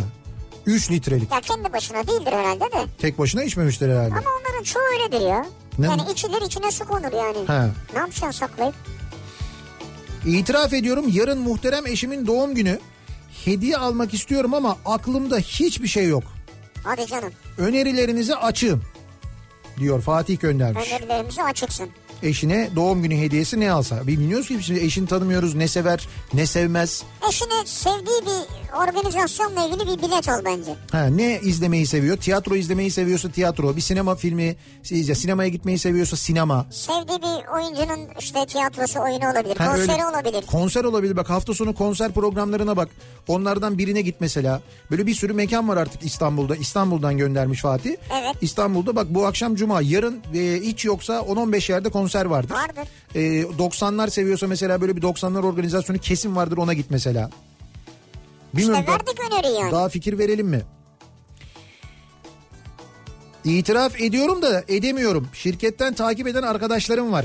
[SPEAKER 1] 3 litrelik.
[SPEAKER 2] Ya kendi başına değildir herhalde de.
[SPEAKER 1] Tek başına içmemişler herhalde.
[SPEAKER 2] Ama onların çoğu öyledir ya.
[SPEAKER 1] Ne?
[SPEAKER 2] Yani içilir içine su konur yani.
[SPEAKER 1] Ha.
[SPEAKER 2] Ne yapacaksın saklayıp?
[SPEAKER 1] İtiraf ediyorum yarın muhterem eşimin doğum günü. Hediye almak istiyorum ama aklımda hiçbir şey yok.
[SPEAKER 2] Hadi canım.
[SPEAKER 1] Önerilerinizi açığım. Diyor Fatih göndermiş.
[SPEAKER 2] Önerilerimizi açıksın.
[SPEAKER 1] Eşine doğum günü hediyesi ne alsa. Bilmiyoruz ki şimdi eşini tanımıyoruz ne sever ne sevmez.
[SPEAKER 2] Eşine sevdiği bir organizasyonla ilgili bir bilet al bence.
[SPEAKER 1] Ha, ne izlemeyi seviyor? Tiyatro izlemeyi seviyorsa tiyatro. Bir sinema filmi, ya sinemaya gitmeyi seviyorsa sinema.
[SPEAKER 2] Sevdiği bir oyuncunun işte tiyatrosu oyunu olabilir.
[SPEAKER 1] Ha,
[SPEAKER 2] konseri
[SPEAKER 1] öyle-
[SPEAKER 2] olabilir.
[SPEAKER 1] Konser olabilir. Bak hafta sonu konser programlarına bak. Onlardan birine git mesela. Böyle bir sürü mekan var artık İstanbul'da. İstanbul'dan göndermiş Fatih.
[SPEAKER 2] Evet.
[SPEAKER 1] İstanbul'da bak bu akşam cuma. Yarın e, hiç yoksa 10-15 yerde konser vardır.
[SPEAKER 2] Vardır.
[SPEAKER 1] E, 90'lar seviyorsa mesela böyle bir 90'lar organizasyonu kesin vardır ona git mesela. Bilmiyorum.
[SPEAKER 2] İşte verdik öneriyi yani.
[SPEAKER 1] Daha fikir verelim mi? İtiraf ediyorum da edemiyorum. Şirketten takip eden arkadaşlarım var.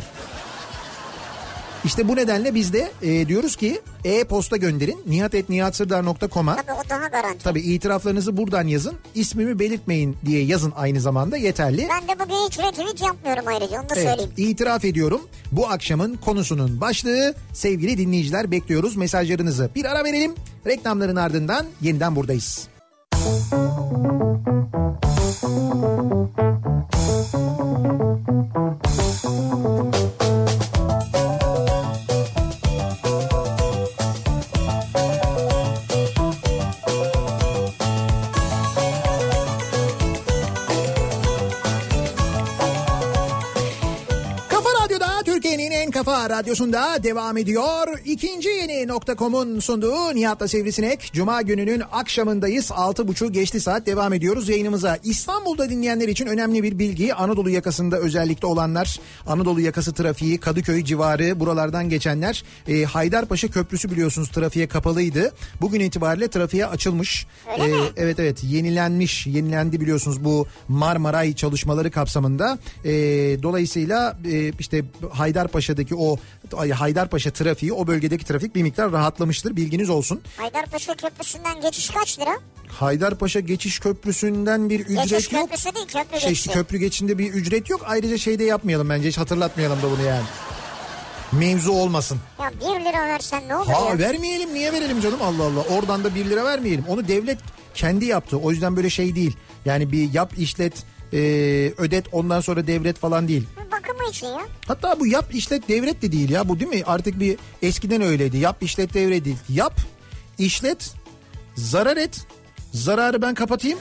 [SPEAKER 1] İşte bu nedenle biz de e, diyoruz ki e-posta gönderin nihatetnihatsırdar.com'a.
[SPEAKER 2] Tabii o daha garanti.
[SPEAKER 1] Tabii itiraflarınızı buradan yazın. İsmimi belirtmeyin diye yazın aynı zamanda yeterli.
[SPEAKER 2] Ben de bugün hiç retweet yapmıyorum ayrıca onu da
[SPEAKER 1] Evet,
[SPEAKER 2] söyleyeyim.
[SPEAKER 1] itiraf ediyorum. Bu akşamın konusunun başlığı sevgili dinleyiciler bekliyoruz mesajlarınızı. Bir ara verelim. Reklamların ardından yeniden buradayız. Kafa kafa Radyosu'nda devam ediyor. İkinci yeni nokta.com'un sunduğu Nihat'la Sivrisinek. Cuma gününün akşamındayız. 6.30 geçti saat devam ediyoruz yayınımıza. İstanbul'da dinleyenler için önemli bir bilgi. Anadolu yakasında özellikle olanlar, Anadolu yakası trafiği, Kadıköy civarı buralardan geçenler. E, Haydarpaşa Köprüsü biliyorsunuz trafiğe kapalıydı. Bugün itibariyle trafiğe açılmış.
[SPEAKER 2] Öyle mi?
[SPEAKER 1] Evet evet yenilenmiş, yenilendi biliyorsunuz bu Marmaray çalışmaları kapsamında. E, dolayısıyla e, işte Haydarpaşa'daki o ay, Haydarpaşa trafiği o bölgedeki trafik bir miktar rahatlamıştır bilginiz olsun.
[SPEAKER 2] Haydarpaşa Köprüsü'nden geçiş kaç lira?
[SPEAKER 1] Haydarpaşa geçiş köprüsünden bir ücret
[SPEAKER 2] Geçiş
[SPEAKER 1] yok.
[SPEAKER 2] köprüsü değil köprü
[SPEAKER 1] Şey,
[SPEAKER 2] geçişi.
[SPEAKER 1] köprü geçişinde bir ücret yok. Ayrıca şeyde yapmayalım bence hiç hatırlatmayalım da bunu yani. Mevzu olmasın.
[SPEAKER 2] Ya 1 lira versen ne olur
[SPEAKER 1] Ha
[SPEAKER 2] ya?
[SPEAKER 1] vermeyelim niye verelim canım Allah Allah. Oradan da 1 lira vermeyelim. Onu devlet kendi yaptı. O yüzden böyle şey değil. Yani bir yap işlet e, ödet ondan sonra devlet falan değil.
[SPEAKER 2] Bakımı için ya.
[SPEAKER 1] Hatta bu yap işlet devlet de değil ya bu değil mi? Artık bir eskiden öyleydi. Yap işlet devlet değil. Yap işlet zarar et. Zararı ben kapatayım.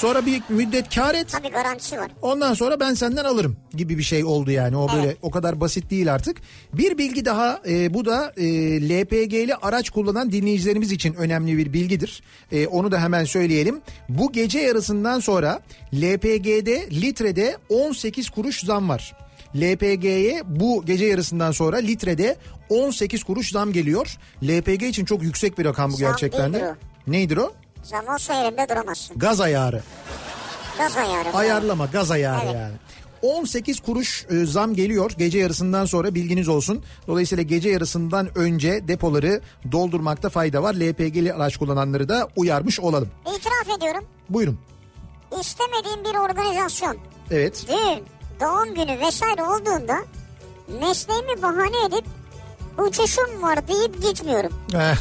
[SPEAKER 1] Sonra bir müddet kar et.
[SPEAKER 2] Tabii garantisi var.
[SPEAKER 1] Ondan sonra ben senden alırım gibi bir şey oldu yani. O böyle
[SPEAKER 2] Evet.
[SPEAKER 1] o kadar basit değil artık. Bir bilgi daha e, bu da e, LPG'li araç kullanan dinleyicilerimiz için önemli bir bilgidir. E, onu da hemen söyleyelim. Bu gece yarısından sonra LPG'de litrede 18 kuruş zam var. LPG'ye bu gece yarısından sonra litrede 18 kuruş zam geliyor. LPG için çok yüksek bir rakam bu
[SPEAKER 2] Zam
[SPEAKER 1] gerçekten de. Nedir o?
[SPEAKER 2] Zam olsa yerinde duramazsın.
[SPEAKER 1] Gaz ayarı.
[SPEAKER 2] Gaz ayarı.
[SPEAKER 1] Ayarlama gaz ayarı
[SPEAKER 2] Evet.
[SPEAKER 1] yani. 18 kuruş e, zam geliyor gece yarısından sonra bilginiz olsun. Dolayısıyla gece yarısından önce depoları doldurmakta fayda var. LPG'li araç kullananları da uyarmış olalım.
[SPEAKER 2] İtiraf ediyorum.
[SPEAKER 1] Buyurun.
[SPEAKER 2] İstemediğim bir organizasyon,
[SPEAKER 1] Evet.
[SPEAKER 2] düğün, doğum günü vesaire olduğunda mesleğimi bahane edip uçuşum var deyip gitmiyorum.
[SPEAKER 1] Eh.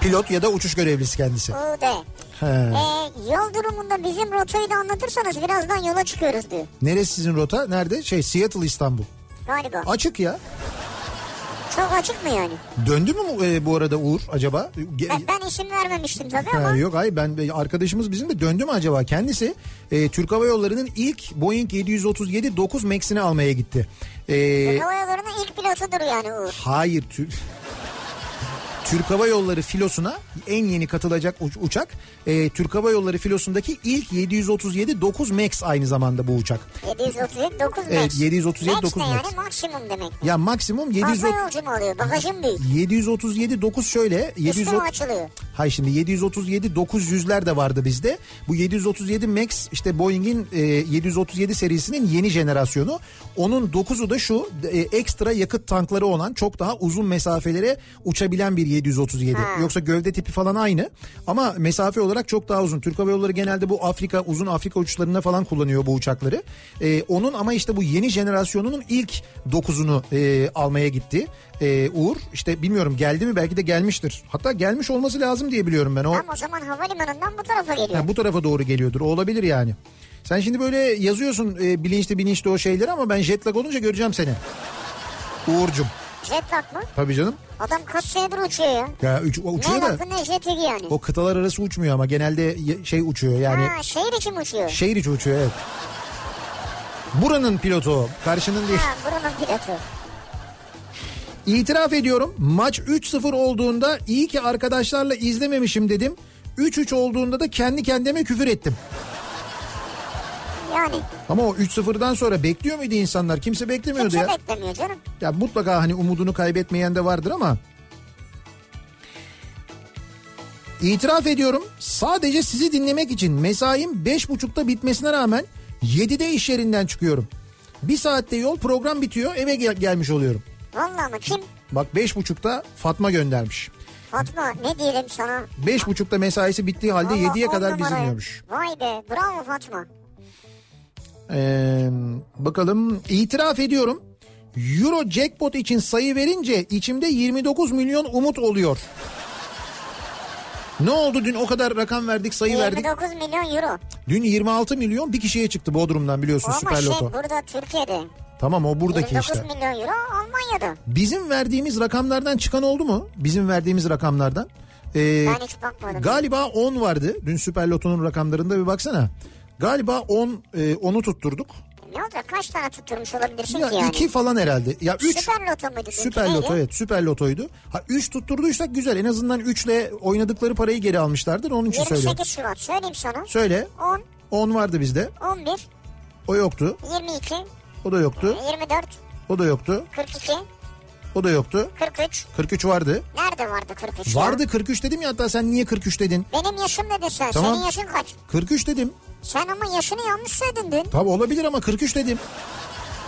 [SPEAKER 1] Pilot ya da uçuş görevlisi kendisi.
[SPEAKER 2] De.
[SPEAKER 1] He.
[SPEAKER 2] Ee, yol durumunda bizim rotayı da anlatırsanız birazdan yola çıkıyoruz diyor.
[SPEAKER 1] Neresi sizin rota? Nerede? Şey Seattle İstanbul.
[SPEAKER 2] Galiba.
[SPEAKER 1] Açık ya.
[SPEAKER 2] Çok açık mı yani?
[SPEAKER 1] Döndü mü e, bu arada Uğur acaba?
[SPEAKER 2] Ben, ben isim vermemiştim tabii
[SPEAKER 1] Ha,
[SPEAKER 2] ama.
[SPEAKER 1] yok hayır ben arkadaşımız bizim de döndü mü acaba? Kendisi e, Türk Hava Yolları'nın ilk Boeing 737 9 Max'ini almaya gitti. E,
[SPEAKER 2] Hava yollarının ilk pilotudur yani Uğur.
[SPEAKER 1] hayır Türk Türk Hava Yolları filosuna en yeni katılacak uç- uçak e, Türk Hava Yolları filosundaki ilk 737 9 Max aynı zamanda bu uçak.
[SPEAKER 2] 737 9 Max.
[SPEAKER 1] Evet, 737
[SPEAKER 2] Max
[SPEAKER 1] 9
[SPEAKER 2] ne
[SPEAKER 1] Max.
[SPEAKER 2] yani maksimum demek.
[SPEAKER 1] Ya maksimum
[SPEAKER 2] Fazla
[SPEAKER 1] 730
[SPEAKER 2] yolcu mu oluyor? Bagajım büyük.
[SPEAKER 1] 737 9 şöyle
[SPEAKER 2] Üstü
[SPEAKER 1] 700
[SPEAKER 2] mü açılıyor?
[SPEAKER 1] Hayır şimdi 737 900'ler de vardı bizde. Bu 737 Max işte Boeing'in e, 737 serisinin yeni jenerasyonu. Onun 9'u da şu e, ekstra yakıt tankları olan çok daha uzun mesafelere uçabilen bir 737. Yoksa gövde tipi falan aynı ama mesafe olarak çok daha uzun. Türk Hava Yolları genelde bu Afrika uzun Afrika uçuşlarında falan kullanıyor bu uçakları. E, onun ama işte bu yeni jenerasyonunun ilk 9'unu e, almaya gitti. E, Uğur işte bilmiyorum geldi mi belki de gelmiştir. Hatta gelmiş olması lazım diye biliyorum ben. O
[SPEAKER 2] Tam o zaman havalimanından bu tarafa geliyor.
[SPEAKER 1] Ha, bu tarafa doğru geliyordur. O olabilir yani. Sen şimdi böyle yazıyorsun e, bilinçli bilinçli o şeyleri ama ben jet lag olunca göreceğim seni. Uğur'cum.
[SPEAKER 2] Jetlag mı?
[SPEAKER 1] Tabii canım.
[SPEAKER 2] Adam kaç senedir uçuyor ya.
[SPEAKER 1] Ya o uçuyor
[SPEAKER 2] ne
[SPEAKER 1] da
[SPEAKER 2] ne jetigi yani.
[SPEAKER 1] o kıtalar arası uçmuyor ama genelde şey uçuyor yani
[SPEAKER 2] Ha şehir içi mi uçuyor?
[SPEAKER 1] şehir içi uçuyor evet. Buranın pilotu. Karşının değil.
[SPEAKER 2] Ha buranın pilotu.
[SPEAKER 1] İtiraf ediyorum maç 3-0 olduğunda iyi ki arkadaşlarla izlememişim dedim. 3-3 olduğunda da kendi kendime küfür ettim.
[SPEAKER 2] Yani
[SPEAKER 1] Ama o 3-0'dan sonra bekliyor muydu insanlar? Kimse beklemiyordu
[SPEAKER 2] kimse
[SPEAKER 1] ya.
[SPEAKER 2] beklemiyor canım.
[SPEAKER 1] Ya mutlaka hani umudunu kaybetmeyen de vardır ama. İtiraf ediyorum sadece sizi dinlemek için mesaim 5.30'da bitmesine rağmen 7'de iş yerinden çıkıyorum. Bir saatte yol program bitiyor eve gel- gelmiş oluyorum.
[SPEAKER 2] Vallahi mı kim?
[SPEAKER 1] Bak 5.30'da Fatma göndermiş.
[SPEAKER 2] Fatma ne diyelim sana?
[SPEAKER 1] 5.30'da mesaisi bittiği halde
[SPEAKER 2] Vallahi
[SPEAKER 1] 7'ye
[SPEAKER 2] on
[SPEAKER 1] kadar
[SPEAKER 2] numara.
[SPEAKER 1] bizi dinliyormuş.
[SPEAKER 2] Vay be bravo Fatma.
[SPEAKER 1] Ee, bakalım itiraf ediyorum. Euro jackpot için sayı verince içimde 29 milyon umut oluyor. Ne oldu dün o kadar rakam verdik sayı verdik.
[SPEAKER 2] 29 milyon euro.
[SPEAKER 1] Dün 26 milyon bir kişiye çıktı Bodrum'dan biliyorsun
[SPEAKER 2] Ama
[SPEAKER 1] Süper
[SPEAKER 2] şey
[SPEAKER 1] Loto.
[SPEAKER 2] burada Türkiye'de.
[SPEAKER 1] Tamam o buradaki
[SPEAKER 2] 29
[SPEAKER 1] işte.
[SPEAKER 2] milyon euro Almanya'da.
[SPEAKER 1] Bizim verdiğimiz rakamlardan çıkan oldu mu? Bizim verdiğimiz rakamlardan. Ee,
[SPEAKER 2] Ben hiç bakmadım.
[SPEAKER 1] Galiba 10 vardı. Dün Süper Loto'nun rakamlarında bir baksana. Galiba 10 e, onu tutturduk.
[SPEAKER 2] Ne olacak kaç tane tutturmuş olabilirsin
[SPEAKER 1] Ya
[SPEAKER 2] ki yani?
[SPEAKER 1] iki falan herhalde. Ya üç.
[SPEAKER 2] Süper loto muydu?
[SPEAKER 1] Süper
[SPEAKER 2] Neydi?
[SPEAKER 1] loto evet süper lotoydu. Ha 3 tutturduysak güzel en azından 3 ile oynadıkları parayı geri almışlardır onun için söylüyorum.
[SPEAKER 2] 28 Şubat söyleyeyim sana.
[SPEAKER 1] Söyle
[SPEAKER 2] 10,
[SPEAKER 1] 10 vardı bizde
[SPEAKER 2] 11,
[SPEAKER 1] o yoktu
[SPEAKER 2] 22,
[SPEAKER 1] o da yoktu
[SPEAKER 2] 24,
[SPEAKER 1] o da yoktu
[SPEAKER 2] 42,
[SPEAKER 1] o da yoktu
[SPEAKER 2] 43.
[SPEAKER 1] 43 vardı.
[SPEAKER 2] Nerede vardı 43 ya?
[SPEAKER 1] Vardı 43 dedim ya hatta sen niye 43 dedin?
[SPEAKER 2] Benim yaşım dedin sen.
[SPEAKER 1] Tamam.
[SPEAKER 2] Senin yaşın kaç?
[SPEAKER 1] 43 dedim.
[SPEAKER 2] Sen ama yaşını yanlış söyledin dün.
[SPEAKER 1] Tabi olabilir ama 43 dedim.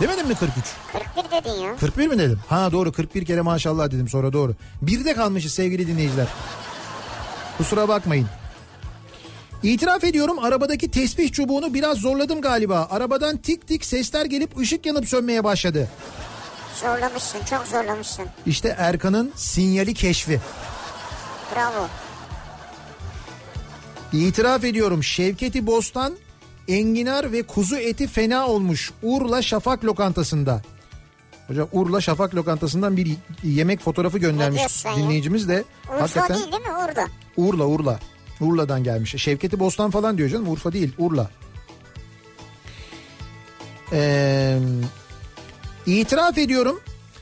[SPEAKER 1] Demedim mi 43?
[SPEAKER 2] 41 dedin ya.
[SPEAKER 1] 41 mi dedim? Ha doğru 41 kere maşallah dedim sonra doğru. Bir de kalmışız sevgili dinleyiciler. Kusura bakmayın. İtiraf ediyorum arabadaki tesbih çubuğunu biraz zorladım galiba. Arabadan tik tik sesler gelip ışık yanıp sönmeye başladı.
[SPEAKER 2] Zorlamışsın çok zorlamışsın.
[SPEAKER 1] İşte Erkan'ın sinyali keşfi.
[SPEAKER 2] Bravo.
[SPEAKER 1] İtiraf ediyorum Şevketi Bostan enginar ve kuzu eti fena olmuş Urla Şafak lokantasında. Hocam Urla Şafak lokantasından bir yemek fotoğrafı göndermiş dinleyicimiz de.
[SPEAKER 2] Urfa
[SPEAKER 1] hakikaten
[SPEAKER 2] değil değil mi Urda?
[SPEAKER 1] Urla Urla. Urla'dan gelmiş. Şevketi Bostan falan diyor canım. Urfa değil Urla. Ee, itiraf ediyorum.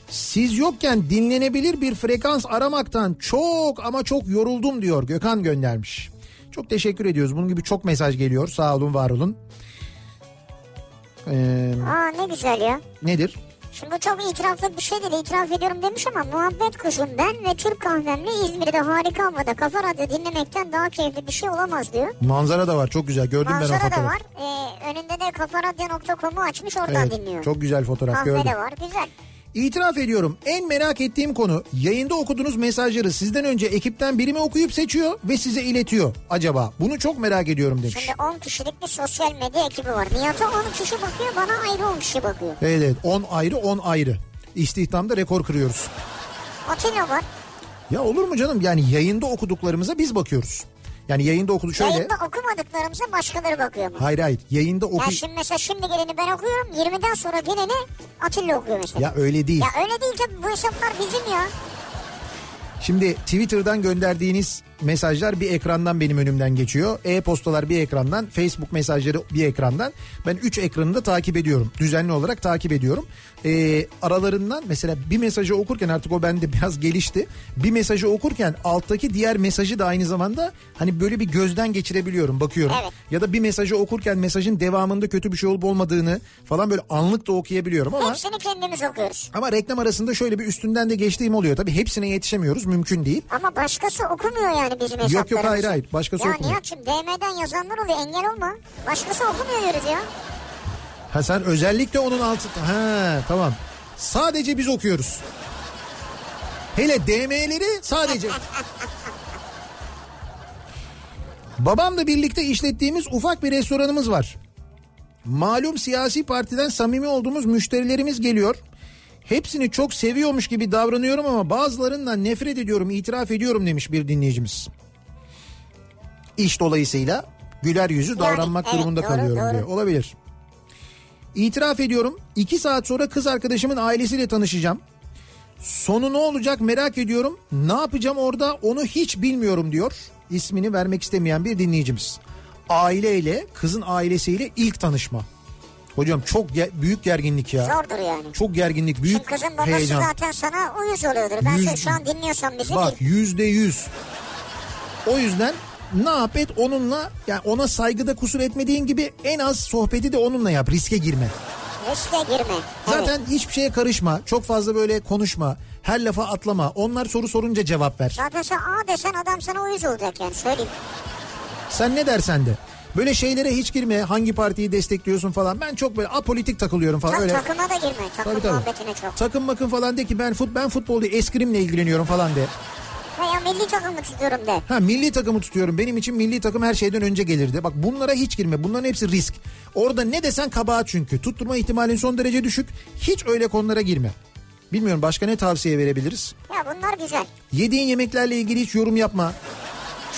[SPEAKER 1] Siz yokken dinlenebilir bir frekans aramaktan çok ama çok yoruldum diyor Gökhan göndermiş. Çok teşekkür ediyoruz. Bunun gibi çok mesaj geliyor. Sağ olun, var olun. Ee,
[SPEAKER 2] Aa ne güzel ya.
[SPEAKER 1] nedir?
[SPEAKER 2] Şimdi bu çok itiraflı bir şey değil. İtiraf ediyorum demiş ama muhabbet kuşum ben ve Türk kahvemle İzmir'de harika havada kafa radyo dinlemekten daha keyifli bir şey olamaz diyor.
[SPEAKER 1] Manzara da var. Çok güzel. Gördüm ben o
[SPEAKER 2] Manzara da
[SPEAKER 1] fotoğrafı.
[SPEAKER 2] var. Ee, önünde de kafaradyo.com'u açmış oradan
[SPEAKER 1] Evet,
[SPEAKER 2] dinliyor.
[SPEAKER 1] çok güzel fotoğraf
[SPEAKER 2] Kahve
[SPEAKER 1] gördüm.
[SPEAKER 2] de var güzel.
[SPEAKER 1] İtiraf ediyorum en merak ettiğim konu yayında okuduğunuz mesajları sizden önce ekipten biri mi okuyup seçiyor ve size iletiyor acaba? Bunu çok merak ediyorum demiş.
[SPEAKER 2] Şimdi 10 kişilik bir sosyal medya ekibi var. Nihat'a 10 kişi bakıyor bana ayrı 10 kişi bakıyor.
[SPEAKER 1] Evet evet 10 ayrı 10 ayrı. İstihdamda rekor kırıyoruz.
[SPEAKER 2] Atilla var.
[SPEAKER 1] Ya olur mu canım yani yayında okuduklarımıza biz bakıyoruz. Yani yayında okudu şöyle.
[SPEAKER 2] Yayında okumadıklarımıza başkaları bakıyor mu?
[SPEAKER 1] Hayır hayır yayında oku...
[SPEAKER 2] Ya şimdi mesela şimdi geleni ben okuyorum 20'den sonra geleni Atilla okuyor mesela.
[SPEAKER 1] Ya öyle değil.
[SPEAKER 2] Ya öyle değil tabii bu hesaplar bizim ya.
[SPEAKER 1] Şimdi Twitter'dan gönderdiğiniz mesajlar bir ekrandan benim önümden geçiyor. E-postalar bir ekrandan, Facebook mesajları bir ekrandan. Ben 3 ekranı da takip ediyorum. Düzenli olarak takip ediyorum. Ee, aralarından mesela bir mesajı okurken artık o bende biraz gelişti. Bir mesajı okurken alttaki diğer mesajı da aynı zamanda hani böyle bir gözden geçirebiliyorum, bakıyorum.
[SPEAKER 2] Evet.
[SPEAKER 1] Ya da bir mesajı okurken mesajın devamında kötü bir şey olup olmadığını falan böyle anlık da okuyabiliyorum ama...
[SPEAKER 2] Hepsini kendimiz okuyoruz.
[SPEAKER 1] Ama reklam arasında şöyle bir üstünden de geçtiğim oluyor. Tabii hepsine yetişemiyoruz mümkün değil.
[SPEAKER 2] Ama başkası okumuyor yani bizim hesaplarımızı.
[SPEAKER 1] Yok, yok, hayır, hayır. Başkası
[SPEAKER 2] ya
[SPEAKER 1] okumuyor.
[SPEAKER 2] Nihat'cığım DM'den yazanlar oluyor engel olma. Başkası okumuyor diyoruz ya.
[SPEAKER 1] Ha sen özellikle onun altı... Ha tamam. Sadece biz okuyoruz. Hele DM'leri sadece... Babamla birlikte işlettiğimiz ufak bir restoranımız var. Malum siyasi partiden samimi olduğumuz müşterilerimiz geliyor. Hepsini çok seviyormuş gibi davranıyorum ama bazılarından nefret ediyorum, itiraf ediyorum demiş bir dinleyicimiz. İş dolayısıyla güler yüzü davranmak
[SPEAKER 2] evet,
[SPEAKER 1] durumunda
[SPEAKER 2] doğru,
[SPEAKER 1] kalıyorum
[SPEAKER 2] doğru.
[SPEAKER 1] diyor. Olabilir. İtiraf ediyorum. iki saat sonra kız arkadaşımın ailesiyle tanışacağım. Sonu ne olacak merak ediyorum. Ne yapacağım orada onu hiç bilmiyorum diyor. İsmini vermek istemeyen bir dinleyicimiz. Aileyle kızın ailesiyle ilk tanışma. Hocam çok ge- büyük gerginlik ya.
[SPEAKER 2] Zordur yani.
[SPEAKER 1] Çok gerginlik, büyük
[SPEAKER 2] Şimdi kızın babası
[SPEAKER 1] heyecan.
[SPEAKER 2] zaten sana uyuz oluyordur. Ben
[SPEAKER 1] Yüz-
[SPEAKER 2] şu an dinliyorsan bizi
[SPEAKER 1] Bak yüzde yüz. O yüzden ne yap et onunla yani ona saygıda kusur etmediğin gibi en az sohbeti de onunla yap riske girme.
[SPEAKER 2] Riske girme.
[SPEAKER 1] Zaten
[SPEAKER 2] Evet.
[SPEAKER 1] hiçbir şeye karışma. Çok fazla böyle konuşma. Her lafa atlama. Onlar soru sorunca cevap ver.
[SPEAKER 2] Zaten sen A desen adam sana uyuz olacak yani söyleyeyim.
[SPEAKER 1] Sen ne dersen de. Böyle şeylere hiç girme. Hangi partiyi destekliyorsun falan. Ben çok böyle apolitik takılıyorum falan.
[SPEAKER 2] Tak,
[SPEAKER 1] Öyle.
[SPEAKER 2] takıma da girme. Takım
[SPEAKER 1] Tabii,
[SPEAKER 2] muhabbetine çok.
[SPEAKER 1] Takım makım falan de ki ben fut ben futbol değil eskrimle ilgileniyorum falan de.
[SPEAKER 2] Veya milli takımı tutuyorum de.
[SPEAKER 1] Ha milli takımı tutuyorum. Benim için milli takım her şeyden önce gelirdi. Bak bunlara hiç girme. Bunların hepsi risk. Orada ne desen kabahat çünkü. Tutturma ihtimalin son derece düşük. Hiç öyle konulara girme. Bilmiyorum başka ne tavsiye verebiliriz?
[SPEAKER 2] Ya bunlar güzel.
[SPEAKER 1] Yediğin yemeklerle ilgili hiç yorum yapma.